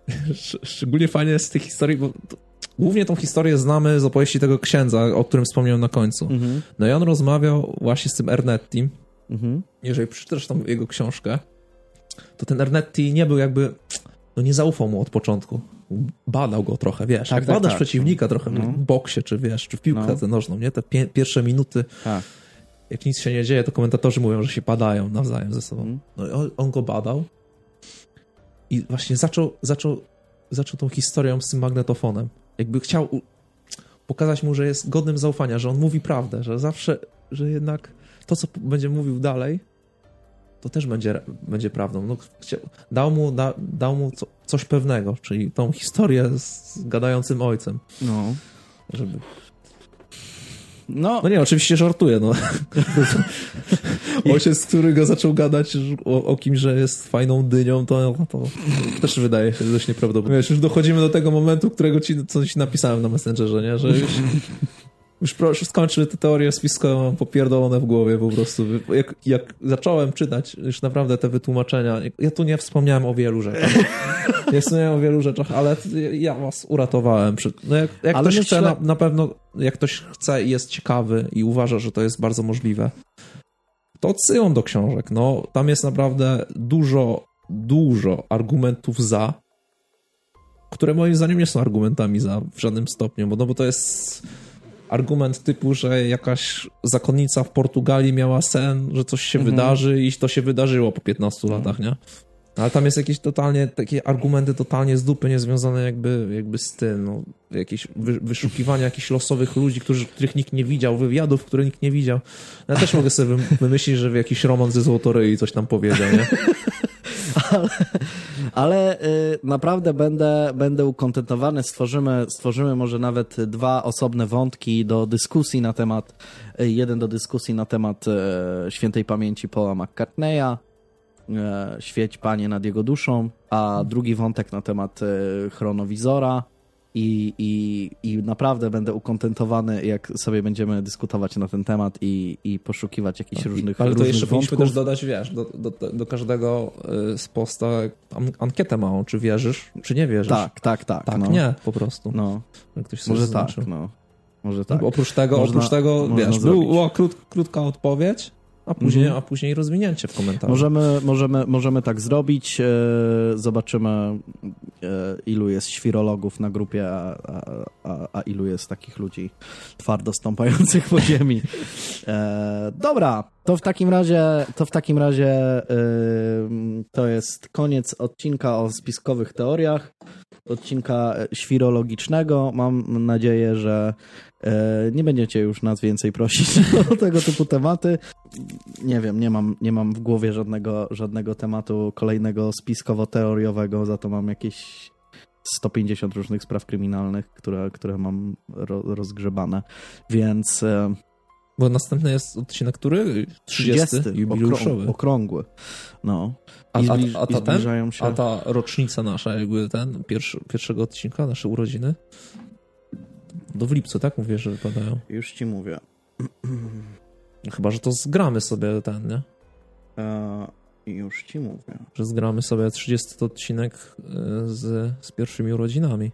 *laughs* szczególnie fajnie jest z tych historii, bo to, głównie tą historię znamy z opowieści tego księdza, o którym wspomniałem na końcu. Mhm. No i on rozmawiał właśnie z tym Ernettim. Mhm. Jeżeli przeczytasz tam jego książkę, to ten Ernetti nie był jakby, no nie zaufał mu od początku badał go trochę, wiesz, tak, tak badasz tak, przeciwnika no. trochę no. w boksie, czy wiesz, czy w piłkę no. nożną, nie? Te pie pierwsze minuty, tak. jak nic się nie dzieje, to komentatorzy mówią, że się badają nawzajem ze sobą. Mm. No i on, on, go badał i właśnie zaczął, zaczął, zaczął tą historią z tym magnetofonem. Jakby chciał pokazać mu, że jest godnym zaufania, że on mówi prawdę, że zawsze, że jednak to, co będzie mówił dalej, to też będzie, będzie prawdą. No, dał mu, da, dał mu co, coś pewnego, czyli tą historię z gadającym ojcem. No. Żeby no, no nie, oczywiście żartuję, no. *laughs* Ojciec, który go zaczął gadać o, o kimś, że jest fajną dynią, to, to też wydaje się dość nieprawdopodobne. Wiesz, już dochodzimy do tego momentu, którego ci, co ci napisałem na Messengerze, nie? Że już, *laughs* już proszę, skończy tę teorię spiskową, mam popierdolone w głowie po prostu. Jak, jak zacząłem czytać już naprawdę te wytłumaczenia, ja tu nie wspomniałem o wielu rzeczach. *laughs* Nie wspomniałem o wielu rzeczach, ale ja was uratowałem. No jak, jak ale ktoś myślę... chce, na, na pewno, jak ktoś chce i jest ciekawy i uważa, że to jest bardzo możliwe, to odsyłam do książek. No, tam jest naprawdę dużo, dużo argumentów za, które moim zdaniem nie są argumentami za w żadnym stopniu, bo, no, bo to jest argument typu, że jakaś zakonnica w Portugalii miała sen, że coś się mhm. wydarzy i to się wydarzyło po 15 mhm. latach, nie? Ale tam jest jakieś totalnie, takie argumenty totalnie z dupy, niezwiązane jakby, jakby z tym, no, jakieś wy, wyszukiwania jakichś losowych ludzi, którzy, których nikt nie widział, wywiadów, które nikt nie widział. Ja też mogę sobie wymyślić, że w jakiś romans ze Złotoryi coś tam powiedział, nie? *laughs* *laughs* ale, ale y, naprawdę będę, będę ukontentowany. Stworzymy, stworzymy może nawet dwa osobne wątki do dyskusji na temat, y, jeden do dyskusji na temat y, świętej pamięci Paula McCartneya, Świeć Panie nad jego duszą, a drugi wątek na temat chronowizora i, i, i naprawdę będę ukontentowany, jak sobie będziemy dyskutować na ten temat i, i poszukiwać jakichś tak, różnych Ale to jeszcze powinniśmy też dodać, wiesz, do, do, do każdego y, z posta ankietę małą, czy wierzysz, czy nie wierzysz. Tak, tak, tak. Tak, no. nie, po prostu. No. ktoś Może tak, no. Może tak. No, oprócz tego, można, oprócz tego wiesz, była krót, krótka odpowiedź, a później, mhm. a później rozwinięcie w komentarzach. Możemy, możemy, możemy tak zrobić. E, zobaczymy, e, ilu jest świrologów na grupie, a, a, a ilu jest takich ludzi twardo stąpających po ziemi. E, dobra, to w takim razie, to w takim razie to jest koniec odcinka o spiskowych teoriach, odcinka świrologicznego. Mam nadzieję, że nie będziecie już nas więcej prosić *laughs* o tego typu tematy. Nie wiem, nie mam, nie mam w głowie żadnego, żadnego tematu kolejnego spiskowo-teoriowego, za to mam jakieś 150 różnych spraw kryminalnych, które, które mam ro, rozgrzebane, więc... E, Bo następny jest odcinek który? 30, 30 jubileuszowy. Okrągły. No. A, a, a, ta ten, a ta rocznica nasza, jakby ten, pierwszy, pierwszego odcinka, nasze urodziny, do w lipcu, tak? Mówię, że wypadają. Już ci mówię. Chyba, że to zgramy sobie ten, nie? E, już ci mówię. Że zgramy sobie 30 odcinek e, z, z pierwszymi urodzinami.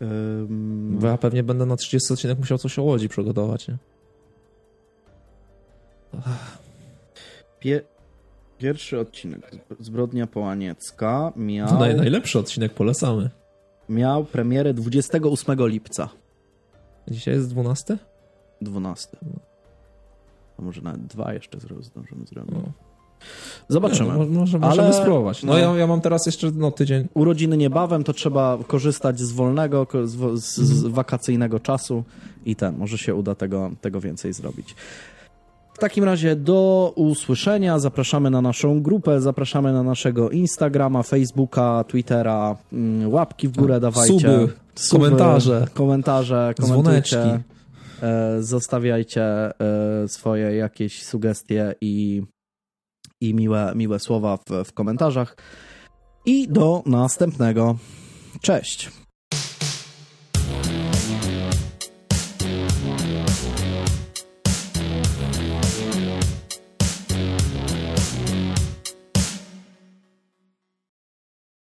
Um... Bo ja pewnie będę na 30 odcinek musiał coś o Łodzi przygotować, nie? Pie... Pierwszy odcinek, Zbrodnia Połaniecka miał... To naj, najlepszy odcinek, polecamy miał premierę 28 lipca. Dzisiaj jest 12? 12. A może nawet dwa jeszcze zdążymy zrobić. No. Zobaczymy. Nie, no, może, możemy Ale, spróbować. No, no, ja, ja mam teraz jeszcze no, tydzień. Urodziny niebawem, to trzeba korzystać z wolnego, z, z, z mhm. wakacyjnego czasu i ten, może się uda tego, tego więcej zrobić. W takim razie do usłyszenia. Zapraszamy na naszą grupę, zapraszamy na naszego Instagrama, Facebooka, Twittera. Mm, łapki w górę dawajcie. Suby, Suby komentarze. Komentarze, komentujcie. E, zostawiajcie e, swoje jakieś sugestie i, i miłe, miłe słowa w, w komentarzach. I do następnego. Cześć.